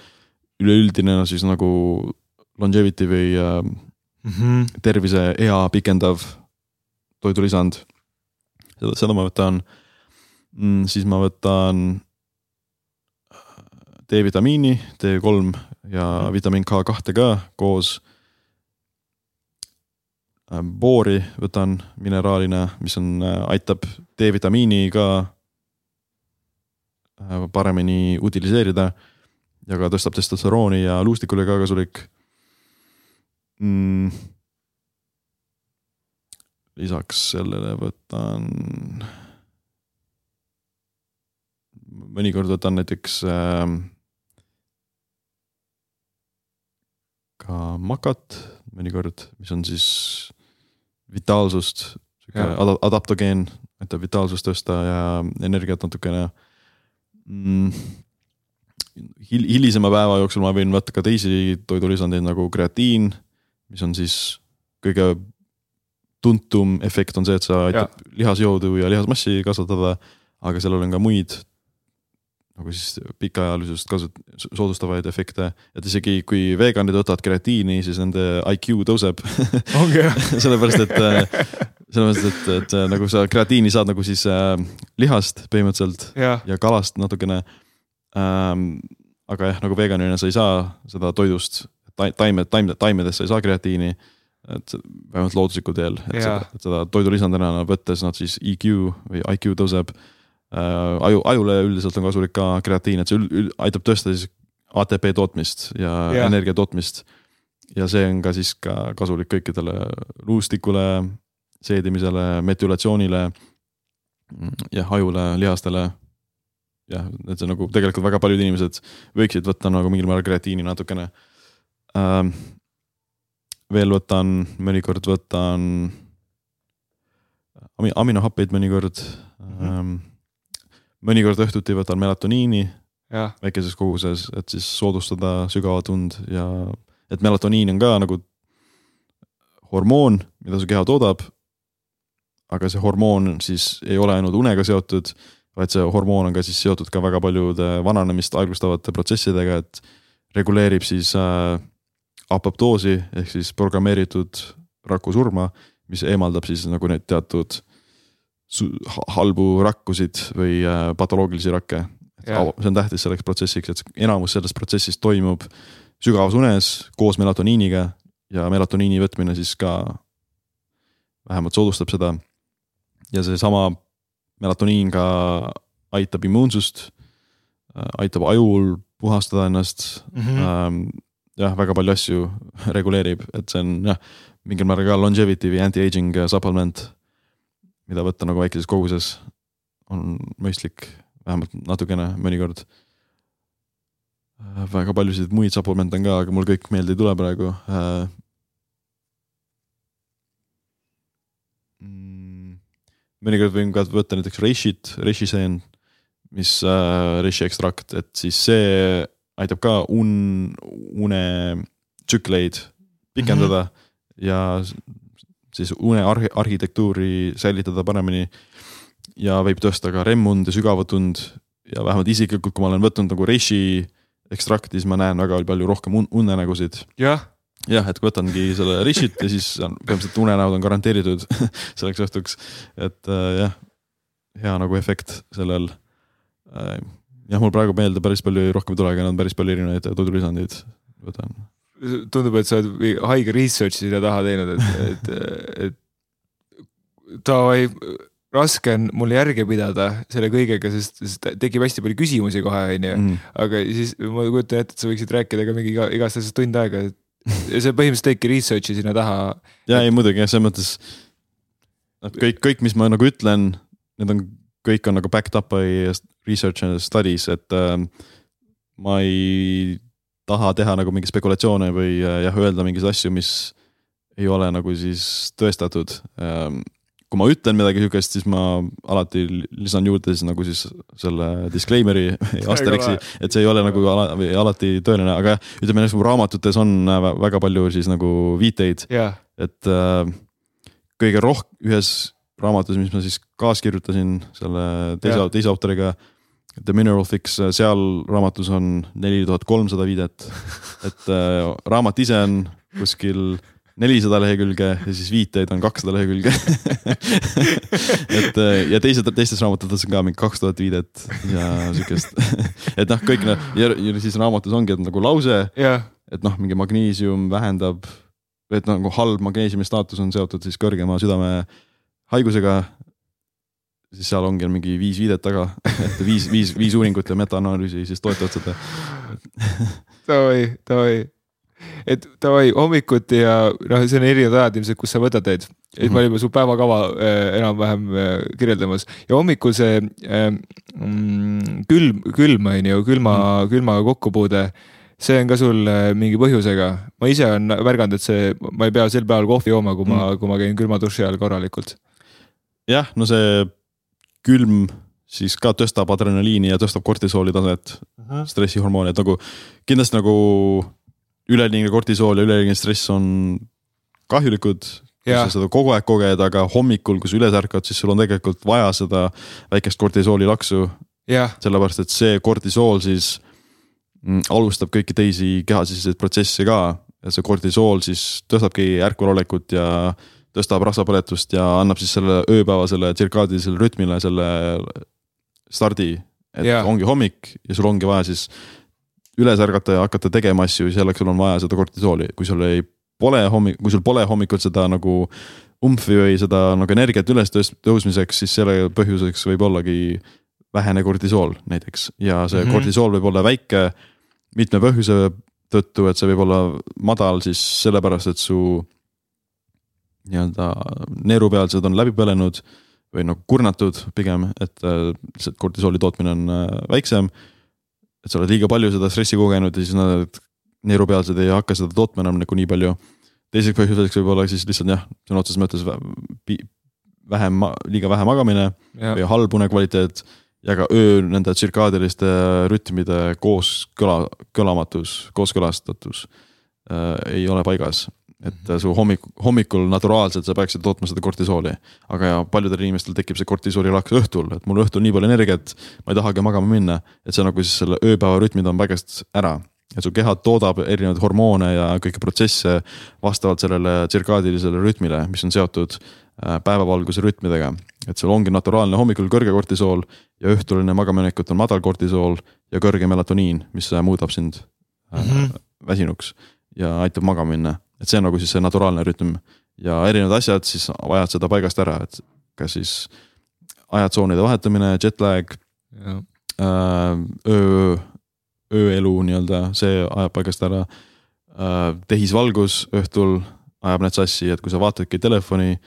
üleüldine siis nagu longevity või äh, mm -hmm. terviseea pikendav toidulisand seda, ma võtan mm,. siis ma võtan äh, D-vitamiini, D3 ja vitamiin K2 ka koos. Äh, boori võtan mineraalina, mis on, äh, aitab D-vitamiini ka paremini utiliseerida ja ka tõstab testosterooni ja luustikule ka kasulik mm lisaks sellele võtan. mõnikord võtan näiteks äh, ka makat, mõnikord, mis on siis vitaalsust, sihuke adaptogeen, aitab vitaalsust tõsta ja energiat natukene mm, hil-, hilisema päeva jooksul ma võin võtta ka teisi toidulisandeid nagu kreatiin, mis on siis kõige tuntum efekt on see, et sa aitab ja. lihasjõudu ja lihasmassi kasvatada, aga sellel on ka muid nagu siis pikaajalisust kasut-, soodustavaid efekte, et isegi kui veganid võtavad kreatiini, siis nende IQ tõuseb jah [LAUGHS] sellepärast, et, sellepärast, et, et nagu sa kreatiini saad nagu siis äh, lihast põhimõtteliselt ja. ja kalast natukene ähm,. aga jah, nagu veganina sa ei saa seda toidust, taimed, taim-, taimedest sa ei saa kreatiini et vähemalt looduslikul teel, et yeah. seda, et seda toidulisandina võttes nad siis EQ või IQ tõuseb äh,. aju, ajule üldiselt on kasulik ka kreatiin, et see ül, ül, aitab tõsta siis ATP tootmist ja yeah. energia tootmist. ja see on ka siis ka kasulik kõikidele luustikule, seedimisele, metülatsioonile. jah, ajule, lihastele. jah, et see nagu tegelikult väga paljud inimesed võiksid võtta nagu mingil määral kreatiini natukene ähm,. Veel võtan, mõnikord võtan ami-, aminohappeid mõnikord mm. -hmm. Mõnikord õhtuti võtan melatoniini väikeses koguses, et siis soodustada sügavat und ja et melatoniin on ka nagu hormoon, mida su keha toodab. aga see hormoon siis ei ole ainult unega seotud, vaid see hormoon on ka siis seotud ka väga paljude vananemist aeglustavate protsessidega, et reguleerib siis äh, apoptoosi ehk siis programmeeritud rakusurma, mis eemaldab siis nagu need teatud halbu rakkusid või äh, patoloogilisi rakke. see on tähtis selleks protsessiks, et enamus sellest protsessist toimub sügavas unes koos melatoniiniga ja melatoniini võtmine siis ka vähemalt soodustab seda. ja seesama melatoniin ka aitab immuunsust, aitab ajul puhastada ennast mm. -hmm. Jah, väga palju asju reguleerib, et see on jah, mingil määral ka longevity või anti-aging supplement, mida võtta nagu väikeses koguses on mõistlik, vähemalt natukene mõnikord väga paljusid muid supplemente on ka, aga mul kõik meelde ei tule praegu. mõnikord võin ka võtta näiteks reishit, reishiseen, mis äh, reishi ekstrakt, et siis see aitab ka un-, unetsükleid pikendada mm -hmm. ja siis une arhi-, arhitektuuri säilitada paremini. ja võib tõsta ka REM-und ja sügavat und ja vähemalt isiklikult, kui ma olen võtnud nagu reishi ekstrakti, siis ma näen väga palju rohkem un unenägusid. jah jah, et võtangi selle rishit ja siis on põhimõtteliselt unenäod on garanteeritud [LAUGHS] selleks õhtuks, et äh, jah, hea nagu efekt sellel äh,. Jah, mul praegu meelde päris palju rohkem ei tule, aga on päris palju erinevaid toidulisandeid võtan. tundub, et sa oled haige research'i sinna taha teinud, et, et, et davai raske on mul järge pidada selle kõigega, sest, sest tekib hästi palju küsimusi kohe, onju. Mm. aga siis ma kujutan ette, et sa võiksid rääkida ka mingi iga, igast asjast tund aega, et ja see põhimõtteliselt teebki research'i sinna taha. ja ei muidugi jah, selles mõttes. noh, kõik, kõik, mis ma nagu ütlen, need on, kõik on nagu backed up by research and studies, et äh, ma ei taha teha nagu mingeid spekulatsioone või äh, jah, öelda mingeid asju, mis ei ole nagu siis tõestatud. Ähm, kui ma ütlen midagi sihukest, siis ma alati lisan juurde siis nagu siis selle disclaimer'i [LAUGHS] Asterixi, et see ei ole nagu ala, alati tõeline, aga ütleme näiteks raamatutes on väga palju siis nagu viiteid. Yeah., et äh, kõige rohkem ühes raamatus, mis ma siis kaaskirjutasin selle teise teise autoriga. The Mineral Fix, seal raamatus on neli tuhat kolmsada viidet, [LAUGHS] et äh, raamat ise on kuskil nelisada lehekülge ja siis viiteid on kakssada lehekülge [LAUGHS] et äh, ja teised, teistes raamatutes on ka mingi kaks tuhat viidet ja siukest et noh, kõik need ja, ja siis raamatus ongi, et nagu lause yeah., et noh, mingi magneesium vähendab, et nagu halb magneesiumi staatus on seotud siis kõrgema südamehaigusega siis seal ongi mingi viis viidet taga, et viis, viis, viis uuringut ja metaanalüüsi siis toetavad seda Davai, davai et davai hommikuti ja noh, see on erinevad ajad ilmselt, kus sa võtad neid. et me olime su päevakava äh, enam-vähem äh, kirjeldamas ja hommikul see äh, mm, külm, külm on ju, külma mm., külma kokkupuude see on ka sul äh, mingi põhjusega, ma ise olen märganud, et see, ma ei pea sel päeval kohvi jooma, kui ma mm., kui ma käin külma duši all korralikult. jah, no see külm siis ka tõstab adrenaliini ja tõstab kortisooli taset uh -huh., stressihormooni, et nagu kindlasti nagu üleliigne kortisool ja üleliigne stress on kahjulikud. kui sa seda kogu aeg koged, aga hommikul, kui sa üles ärkad, siis sul on tegelikult vaja seda väikest kortisooli laksu. sellepärast, et see kortisool siis mm, alustab kõiki teisi kehasiseseid protsesse ka ja see kortisool siis tõstabki ärkvelolekut ja tõstab rasvapõletust ja annab siis selle ööpäevasele tsirkaadilisele rütmile selle stardi. et yeah. ongi hommik ja sul ongi vaja siis üles ärgata ja hakata tegema asju, selleks sul on vaja seda kortisooli, kui sul ei, pole hommik, kui sul pole hommikul seda nagu umbfi või seda nagu energiat üles tõusmiseks, siis selle põhjuseks võib ollagi vähene kortisool näiteks ja see mm -hmm. kortisool võib olla väike mitme põhjuse tõttu, et see võib olla madal siis sellepärast, et su nii-öelda neerupealsed on läbi põlenud või nagu kurnatud pigem, et äh, lihtsalt kortisooli tootmine on äh, väiksem. et sa oled liiga palju seda stressi kogenud ja siis nad neerupealsed ei hakka seda tootma enam nagu nii palju. teiseks põhjuseks võib olla siis lihtsalt jah, sõna otseses mõttes vähem, liiga vähe magamine ja. või halb unekvaliteet ja ka öö nende tsirkaadiliste rütmide kooskõla, kõlamatus, kooskõlastatus äh, ei ole paigas et su hommik, hommikul naturaalselt sa peaksid tootma seda kortisooli. aga ja paljudel inimestel tekib see kortisooli laks õhtul, et mul õhtul nii palju energiat, ma ei tahagi magama minna. et see nagu siis selle ööpäeva rütmid on paigast ära. et su keha toodab erinevaid hormoone ja kõiki protsesse vastavalt sellele tsirkaadilisele rütmile, mis on seotud äh, päevavalguse rütmidega. et sul ongi naturaalne hommikul kõrge kortisool ja õhtul enne magaminekut on madal kortisool ja kõrge melatoniin, mis muudab sind mm -hmm. väsinuks ja aitab magama minna et see on nagu siis see naturaalne rütm. Ja erinevad asjad siis vajavad seda paigast ära, et kas siis ajatsoonide vahetamine, jet lag, äh, öö, ööelu nii-öelda, see ajab paigast ära. Äh, tehisvalgus õhtul ajab need sassi, et kui sa vaatadki telefoni,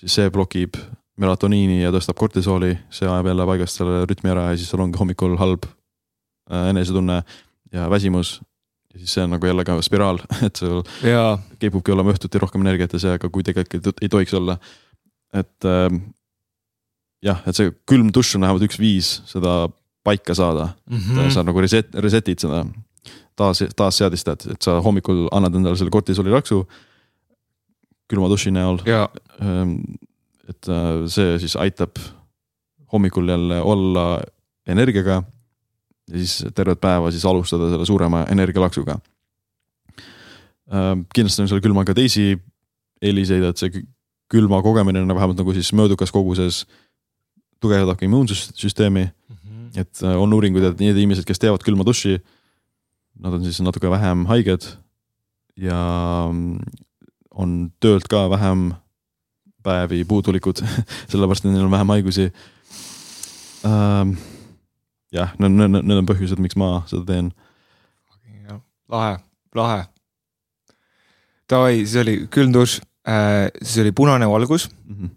siis see blokib melatoniini ja tõstab kortisooli, see ajab jälle paigast selle rütmi ära ja siis sul ongi hommikul halb äh, enesetunne ja väsimus ja siis see on nagu jälle ka spiraal, [LAUGHS] et sul kipubki olema õhtuti rohkem energiat ja see, aga kui tegelikult ei tohiks olla. et äh, jah, et see külm dušš on vähemalt üks viis seda paika saada mm, -hmm. sa nagu reset, reset'id seda. taas, taasseadistad, et sa hommikul annad endale selle kortisoli laksu külma duši näol. Ähm, et äh, see siis aitab hommikul jälle olla energiaga ja siis tervet päeva siis alustada selle suurema energialaksuga. Äh, kindlasti on seal külmal ka teisi eeliseid, et see külma kogemine on vähemalt nagu siis möödukas koguses tugevdab ka immuunsüsteemi mm. -hmm. et äh, on uuringuid, et need inimesed, kes teevad külma duši, nad on siis natuke vähem haiged ja mm, on töölt ka vähem päevi puudulikud [LAUGHS] sellepärast et neil on vähem haigusi ähm, jah, need, need, on põhjused, miks ma seda teen. lahe, lahe. Davai, siis oli külm dušš äh,, siis oli punane valgus mm. -hmm.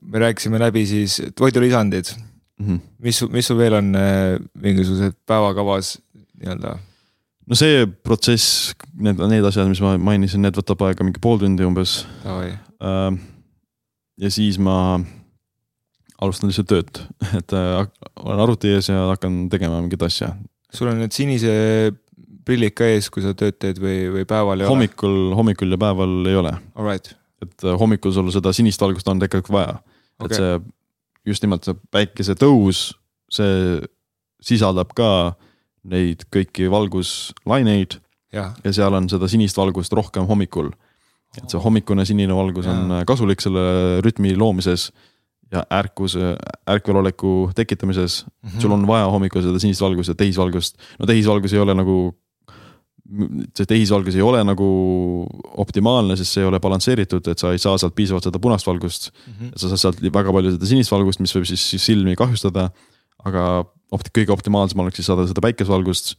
Me rääkisime läbi siis toidulisandid mm. -hmm. mis, mis sul veel on äh, mingisugused päevakavas nii-öelda? no see protsess, need, need asjad, mis ma mainisin, need võtab aega mingi pool tundi umbes. Ja siis ma alustan lihtsalt tööd, [LAUGHS] et äh, olen arvuti ees ja hakkan tegema mingit asja. sul on need sinise prillid ka ees, kui sa tööd teed või, või päeval ei hommikul, ole? hommikul ja päeval ei ole. et äh, hommikul sul seda sinist valgust on tegelikult vaja okay., et see just nimelt see päikesetõus, see sisaldab ka neid kõiki valguslaineid ja. ja seal on seda sinist valgust rohkem hommikul. et see hommikune sinine valgus ja. on kasulik selle rütmi loomises ja ärkuse, ärkveloleku tekitamises mm. -hmm. sul on vaja hommikul seda sinist valgust ja tehisvalgust. no tehisvalgus ei ole nagu, see tehisvalgus ei ole nagu optimaalne, sest see ei ole balansseeritud, et sa ei saa sealt piisavalt seda punast valgust mm. -hmm. sa saad sealt väga palju seda sinist valgust, mis võib siis, silmi kahjustada. aga opt-, kõige optimaalsem oleks siis saada seda päikesevalgust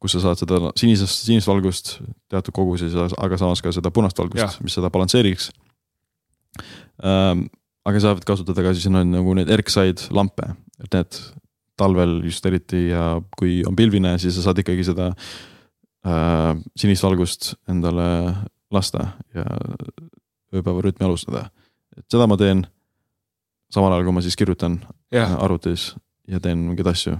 kus sa saad seda sinisest, sinist valgust teatud koguses, aga samas ka seda punast valgust, mis seda balansseeriks ähm, aga saavad kasutada ka siis no, nagu neid erksaid lampe, et need talvel just eriti ja kui on pilvine, siis sa saad ikkagi seda äh, sinist valgust endale lasta ja ööpäevarütmi alustada. et seda ma teen samal ajal, kui ma siis kirjutan yeah. arvutis ja teen mingeid asju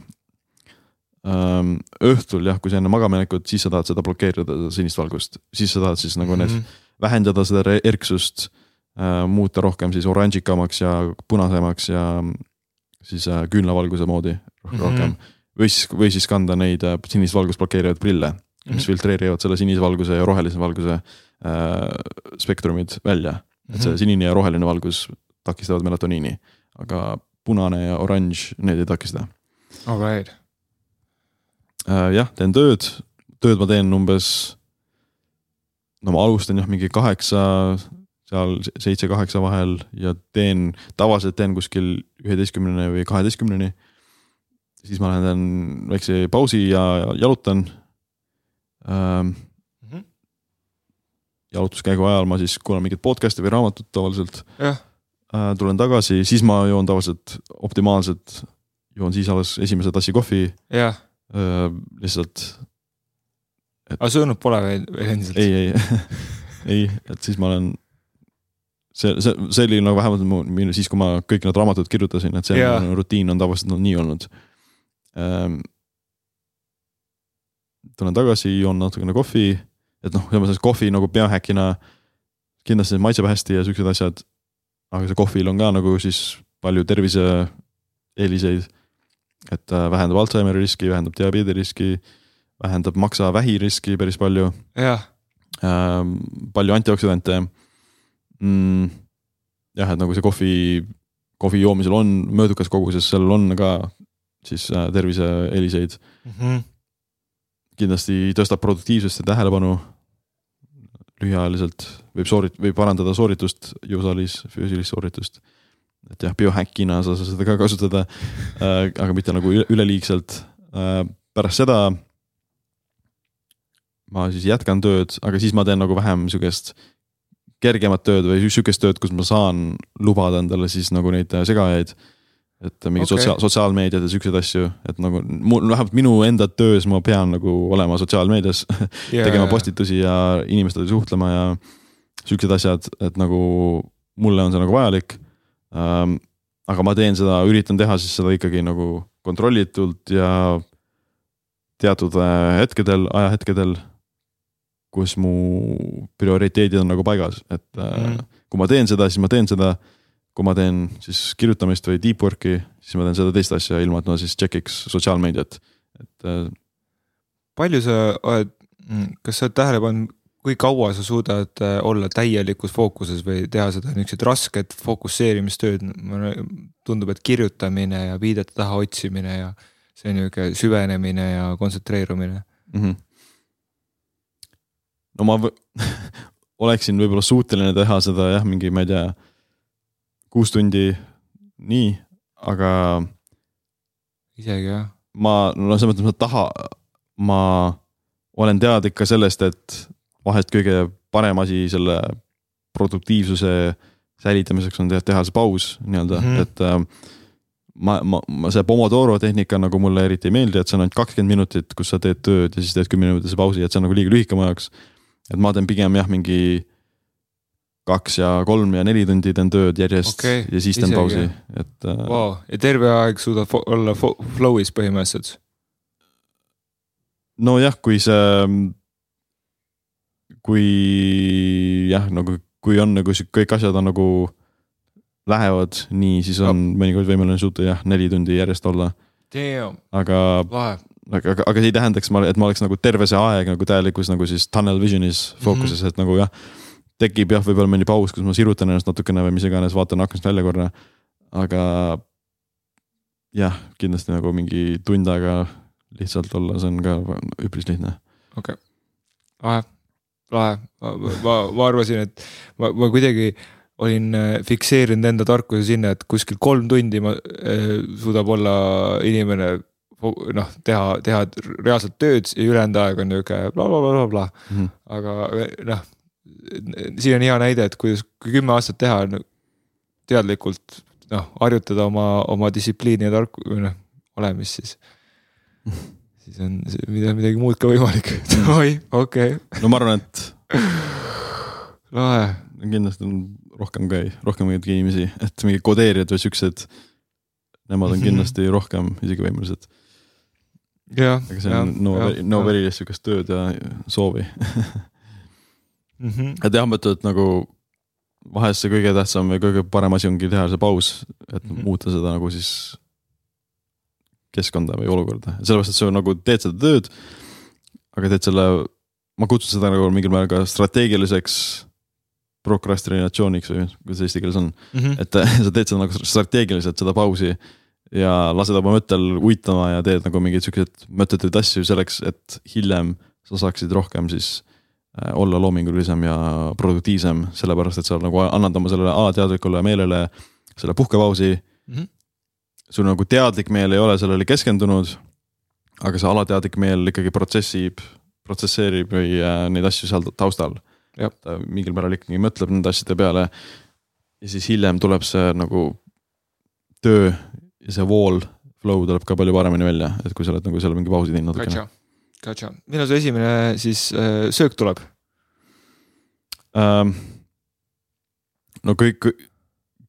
ähm,. õhtul jah, kui sa enne magamaminekut, siis sa tahad seda blokeerida, sinist valgust, siis sa tahad siis nagu mm -hmm. need, vähendada seda erksust muuta rohkem siis oranžikamaks ja punasemaks ja siis äh, küünlavalguse moodi rohkem mm. -hmm. või siis, või siis kanda neid äh, sinist valgust blokeerivaid prille, mis mm -hmm. filtreerivad selle sinise valguse ja rohelise valguse äh, spektrumid välja. et see mhm. sinine ja roheline valgus takistavad melatoniini, aga punane ja oranž, need ei takista. Alright äh,. jah, teen tööd, tööd ma teen umbes, no ma alustan jah, mingi kaheksa seal seitse-kaheksa vahel ja teen, tavaliselt teen kuskil üheteistkümneni või kaheteistkümneni. siis ma lähen väikse pausi ja jalutan ähm,. Mm -hmm. jalutuskäigu ajal ma siis kuulan mingit podcast'i või raamatut tavaliselt. äh, tulen tagasi, siis ma joon tavaliselt optimaalselt, joon siis alles esimese tassi kohvi jah, äh, lihtsalt aga söönud pole veel, veel endiselt? ei, ei, ei, [LAUGHS] et siis ma olen. see, see, see oli nagu vähemalt mu, minu siis, kui ma kõik need raamatud kirjutasin, et see yeah. rutiin on tavaliselt olnud nii olnud ähm,. tulen tagasi, joon natukene kohvi, et noh, selles mõttes kohvi nagu biohäkina kindlasti maitseb hästi ja siuksed asjad. aga see kohvil on ka nagu siis palju terviseeeliseid. et äh, vähendab Alžeimeri riski, vähendab diabeedi riski, vähendab maksavähi riski päris palju jah, ähm, palju antioksüdante mm,. jah, et nagu see kohvi, kohvi joomisel on mõõdukas koguses, sellel on ka siis äh, terviseeeliseid. Mhm. kindlasti tõstab produktiivsust ja tähelepanu. lühiajaliselt võib soorit-, võib parandada sooritust jõusaalis, füüsilist sooritust. et jah, biohäkina sa saad seda ka kasutada äh,, aga mitte nagu üle- üleliigselt äh,. pärast seda ma siis jätkan tööd, aga siis ma teen nagu vähem sihukest kergemat tööd või sihukest tööd, kus ma saan lubada endale siis nagu neid äh, segajaid. et mingi Okei. okay. sotsiaal, sotsiaalmeediat ja siukseid asju, et nagu mul vähemalt minu enda töös ma pean nagu olema sotsiaalmeedias [LAUGHS] tegema. postitusi ja inimestega suhtlema ja siuksed asjad, et nagu mulle on see nagu vajalik ähm,. aga ma teen seda, üritan teha siis seda ikkagi nagu kontrollitult ja teatud äh, hetkedel, ajahetkedel, kus mu prioriteedid on nagu paigas, et Mhm. kui ma teen seda, siis ma teen seda. kui ma teen siis kirjutamist või deep work'i, siis ma teen seda teist asja, ilma et ma siis check'iks sotsiaalmeediat, et äh, palju sa oled, kas sa oled tähele pannud, kui kaua sa suudad äh, olla täielikus fookuses või teha seda niisugust rasket fokusseerimistööd, tundub, et kirjutamine ja viidete taha otsimine ja see niisugune süvenemine ja kontsentreerumine. mm. -hmm. No ma [LAUGHS] oleksin võib-olla suuteline teha seda jah, mingi, ma ei tea, kuus tundi nii, aga isegi jah, ma, no selles mõttes ma taha, ma olen teadlik ka sellest, et vahest kõige parem asi selle produktiivsuse säilitamiseks on teha, teha see paus nii-öelda mm. -hmm. et äh, ma, ma, ma see Pomodoro tehnika nagu mulle eriti ei meeldi, et see on ainult kakskümmend minutit, kus sa teed tööd ja siis teed kümneminutise pausi, et see on nagu liiga lühike mu jaoks. Et ma teen pigem jah, mingi kaks ja kolm ja neli tundi teen tööd järjest okay, ja siis teen pausi et äh, wow. ja terve aeg suudad olla flow'is põhimõtteliselt. nojah, kui see, kui jah, nagu kui on nagu kõik asjad on nagu lähevad nii, siis on mõnikord võimeline suuta jah, neli tundi järjest olla, aga, lahe. aga, aga, aga see ei tähendaks, et ma oleks nagu terve see aeg nagu täielikus nagu siis tunnel vision'is fookuses mm, -hmm. et nagu jah, tekib jah, võib-olla mõni paus, kus ma sirutan ennast natukene või mis iganes, vaatan aknast välja korra, aga jah, kindlasti nagu mingi tund aega lihtsalt olla, see on ka üpris lihtne. Lahe, lahe, ma, ma, ma arvasin, et ma, ma kuidagi olin äh, fikseerinud enda tarkuse sinna, et kuskil kolm tundi ma äh, suudab olla inimene noh, teha, teha reaalselt tööd ja ülejäänud aeg on nihuke blablabla, mm. -hmm. aga noh, siin on hea näide, et kuidas, kui kümme aastat teha no, teadlikult noh, harjutada oma, oma distsipliini ja tarku- või noh, olemist, siis [LAUGHS] siis on mida, midagi muud ka võimalik. [LAUGHS] oi, okei okay., no ma arvan, et [LAUGHS] lahe kindlasti on rohkem ka, rohkem muidugi inimesi, et mingid kodeerijad või siuksed. Nemad on Mhm. kindlasti rohkem isegi võimelised, aga see on no, no very sihukest tööd ja soovi. mm. -hmm. et jah, ma ütlen, et nagu vahest see kõige tähtsam või kõige parem asi ongi teha see paus, et mm. -hmm. muuta seda nagu siis keskkonda või olukorda, sellepärast et sa nagu teed seda tööd. aga teed selle, ma kutsun seda nagu mingil määral ka strateegiliseks prokrastinatsiooniks või kuidas eesti keeles on, Mm -hmm. et [LAUGHS] sa teed seda nagu strateegiliselt, seda pausi ja lased oma mõttel uitama ja teed nagu mingeid siukseid mõttetuid asju selleks, et hiljem sa saaksid rohkem siis äh, olla loomingulisem ja produktiivsem, sellepärast et sa nagu annad oma sellele alateadlikule meelele selle puhkepausi. Mhm. sul nagu teadlik meel ei ole sellele keskendunud, aga see alateadlik meel ikkagi protsessib, protsesseerib või äh, neid asju seal taustal ta mingil määral ikkagi mõtleb nende asjade peale ja siis hiljem tuleb see nagu töö see wall flow tuleb ka palju paremini välja, et kui sa oled nagu seal mingi pausi teinud natukene. Gotcha, millal su esimene siis äh, söök tuleb ähm,? no kõik,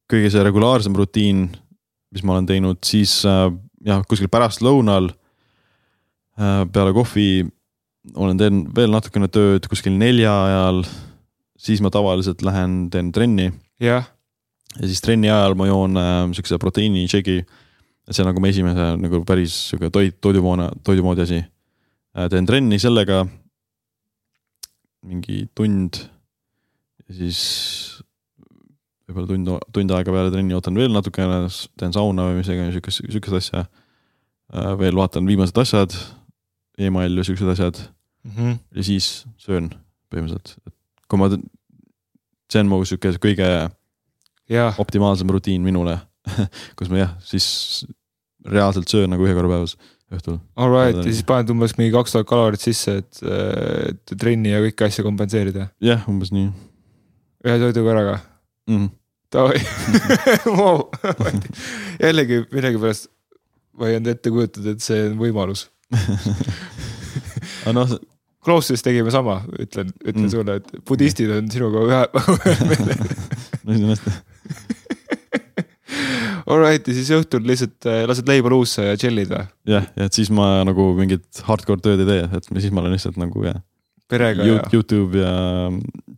kõige see regulaarsem rutiin, mis ma olen teinud, siis äh, jah, kuskil pärastlõunal äh, peale kohvi olen teen veel natukene tööd kuskil nelja ajal. siis ma tavaliselt lähen, teen trenni. jah. ja siis trenni ajal ma joon äh, siukse proteiini shake. et see nagu mu esimese nagu päris sihuke toit, toidumoona, toidu moodi asi äh,. teen trenni sellega. mingi tund ja siis võib-olla tund, tund aega peale trenni ootan veel natukene, teen sauna või mis iganes siukest, siukest asja äh,. veel vaatan viimased asjad email ja siuksed asjad mm. -hmm. ja siis söön põhimõtteliselt, et kui ma, see on mu sihuke kõige ja. optimaalsem rutiin minule [LAUGHS] kus ma jah, siis reaalselt söön nagu ühe korra päevas õhtul. Alright ja siis paned umbes mingi kaks tuhat kalorit sisse, et, et trenni ja kõiki asju kompenseerida. jah, umbes nii. ühe toidu korraga mm. -hmm. Davai [LAUGHS] wow. jällegi millegipärast ma ei olnud ette kujutatud, et see on võimalus aga noh. Close'is tegime sama, ütlen, ütlen mm. sulle, et budistid on sinuga ühe [LAUGHS] no iseenesest Alright ja siis õhtul lihtsalt äh, lased leiba luusse ja tšillid või? jah, ja et siis ma nagu mingit hardcore tööd ei tee, et siis ma olen lihtsalt nagu jah. perega ja. Youtube ja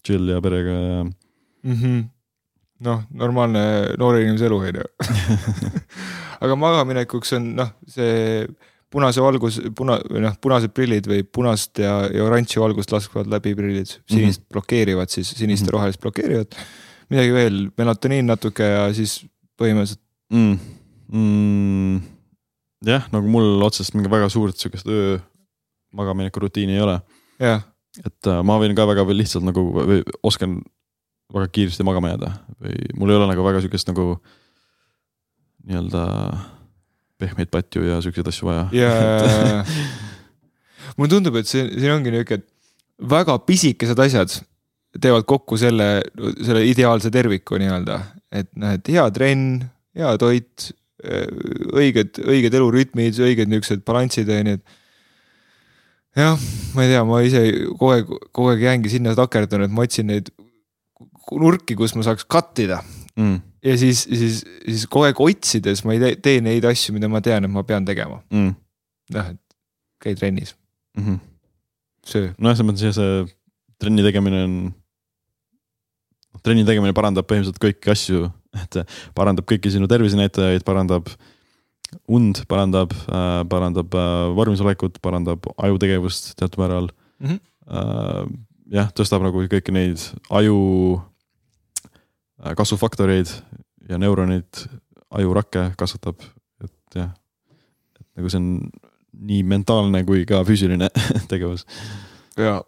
chill ja perega ja mm -hmm.. noh, normaalne noore inimese elu on ju. [LAUGHS] aga magaminekuks on noh, see punase valgus, puna, noh, punased prillid või punast ja, ja oranži valgust laskvad läbi prillid, sinist mm -hmm. blokeerivad siis, sinist ja mm -hmm. rohelist blokeerivad. midagi veel, melatoniin natuke ja siis põhimõtteliselt mm.. Mm, jah, nagu mul otseselt mingi väga suurt sihukest öö magamineku rutiini ei ole. et äh, ma võin ka väga lihtsalt nagu või oskan väga kiiresti magama jääda või mul ei ole nagu väga sihukest nagu nii-öelda pehmeid patju ja siukseid asju vaja. ja [LAUGHS] mulle tundub, et see, siin ongi niuke, et väga pisikesed asjad teevad kokku selle, selle ideaalse terviku nii-öelda, et noh, et hea trenn, hea toit, õiged, õiged elurütmid, õiged niuksed balansid on ju, et. jah, ma ei tea, ma ise kogu aeg, kogu aeg jäängi sinna takerdun, et ma otsin neid nurki, kus ma saaks cut ida mm ja siis, siis, siis kogu aeg otsides ma ei tee, tee neid asju, mida ma tean, et ma pean tegema mm.. noh, et käi trennis mm. -hmm. söö. nojah, selles mõttes jah, see trenni tegemine on. trenni tegemine parandab põhimõtteliselt kõiki asju, et parandab kõiki sinu tervisenäitajaid, parandab und, parandab äh,, parandab äh, vormisolekut, parandab ajutegevust teatud määral mm. -hmm. Äh, jah, tõstab nagu kõiki neid aju Äh, kasvufaktoreid ja neuronid, ajurakke kasvatab, et jah. et nagu see on nii mentaalne kui ka füüsiline [LAUGHS] tegevus. ja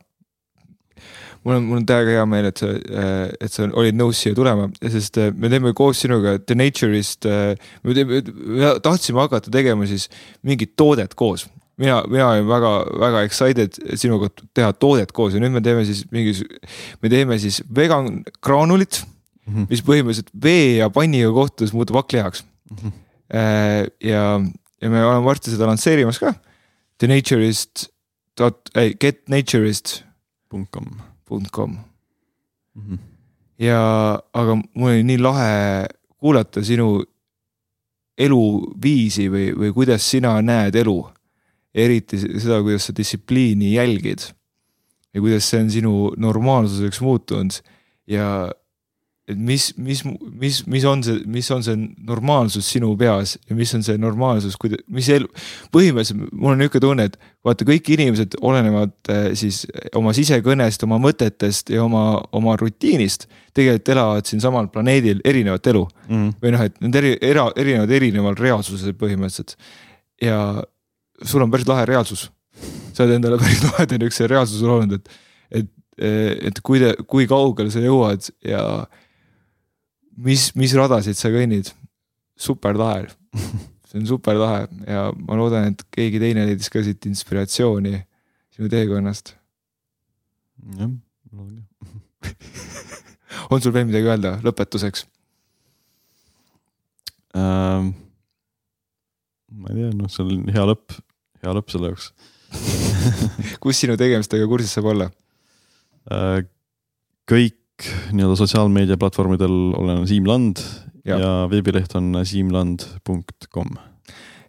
mul on, mul on täiega hea meel, et sa, äh, et sa olid nõus siia tulema, sest äh, me teeme koos sinuga The Nature'ist, me teeme, me tahtsime hakata tegema siis mingit toodet koos. mina, mina olin väga, väga excited sinuga teha toodet koos ja nüüd me teeme siis mingi, me teeme siis vegan graanulit mm, -hmm. mis põhimõtteliselt vee ja panniga kohtudes muutub hakklihaks mm. -hmm. ja, ja me oleme varsti seda lansseerimas ka. The Naturist, dot, ei getnaturist. .com. .com mm. -hmm. ja, aga mul oli nii lahe kuulata sinu eluviisi või, või kuidas sina näed elu. eriti seda, kuidas sa distsipliini jälgid ja kuidas see on sinu normaalsuseks muutunud ja et mis, mis, mis, mis on see, mis on see normaalsus sinu peas ja mis on see normaalsus, kuida-, mis elu, põhimõtteliselt mul on niisugune tunne, et vaata, kõik inimesed olenevad eh, siis oma sisekõnest, oma mõtetest ja oma, oma rutiinist. tegelikult elavad siinsamal planeedil erinevat elu mm. või noh, et need eri, era, erinevad erineval reaalsusel põhimõtteliselt. ja sul on päris lahe reaalsus. sa oled endale [LAUGHS] päris laheda niisuguse reaalsuse loonud, et, et, et kui kui kaugele sa jõuad ja mis, mis radasid sa kõnnid, super lahe [LAUGHS] see on super lahe ja ma loodan, et keegi teine leidis ka siit inspiratsiooni sinu teekonnast. jah, loodan ka on sul veel midagi öelda lõpetuseks? ähm, ma ei tea, noh, see on hea lõpp, hea lõpp selle jaoks [LAUGHS] kus sinu tegemistega kursis saab olla äh,? kõik nii-öelda sotsiaalmeedia platvormidel olen Siim Land ja, ja veebileht on siimland.com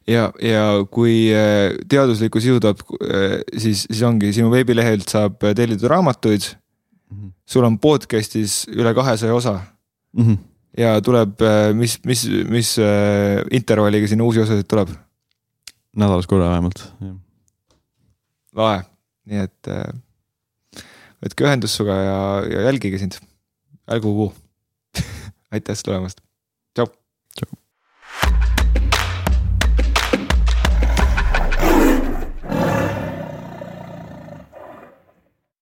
ja, ja kui äh, teaduslikku sisu tuleb, äh, siis, siis ongi sinu veebilehelt saab tellida raamatuid mm. -hmm. sul on podcast'is üle kahesaja osa mm. -hmm. ja tuleb, äh, mis, mis, mis intervalliga sinna uusi osasid tuleb? nädalas korra vähemalt, lahe, nii et võtke ühendust sinuga ja, ja jälgige sind, ärgu kuu [LAUGHS] aitäh tšau. tšau.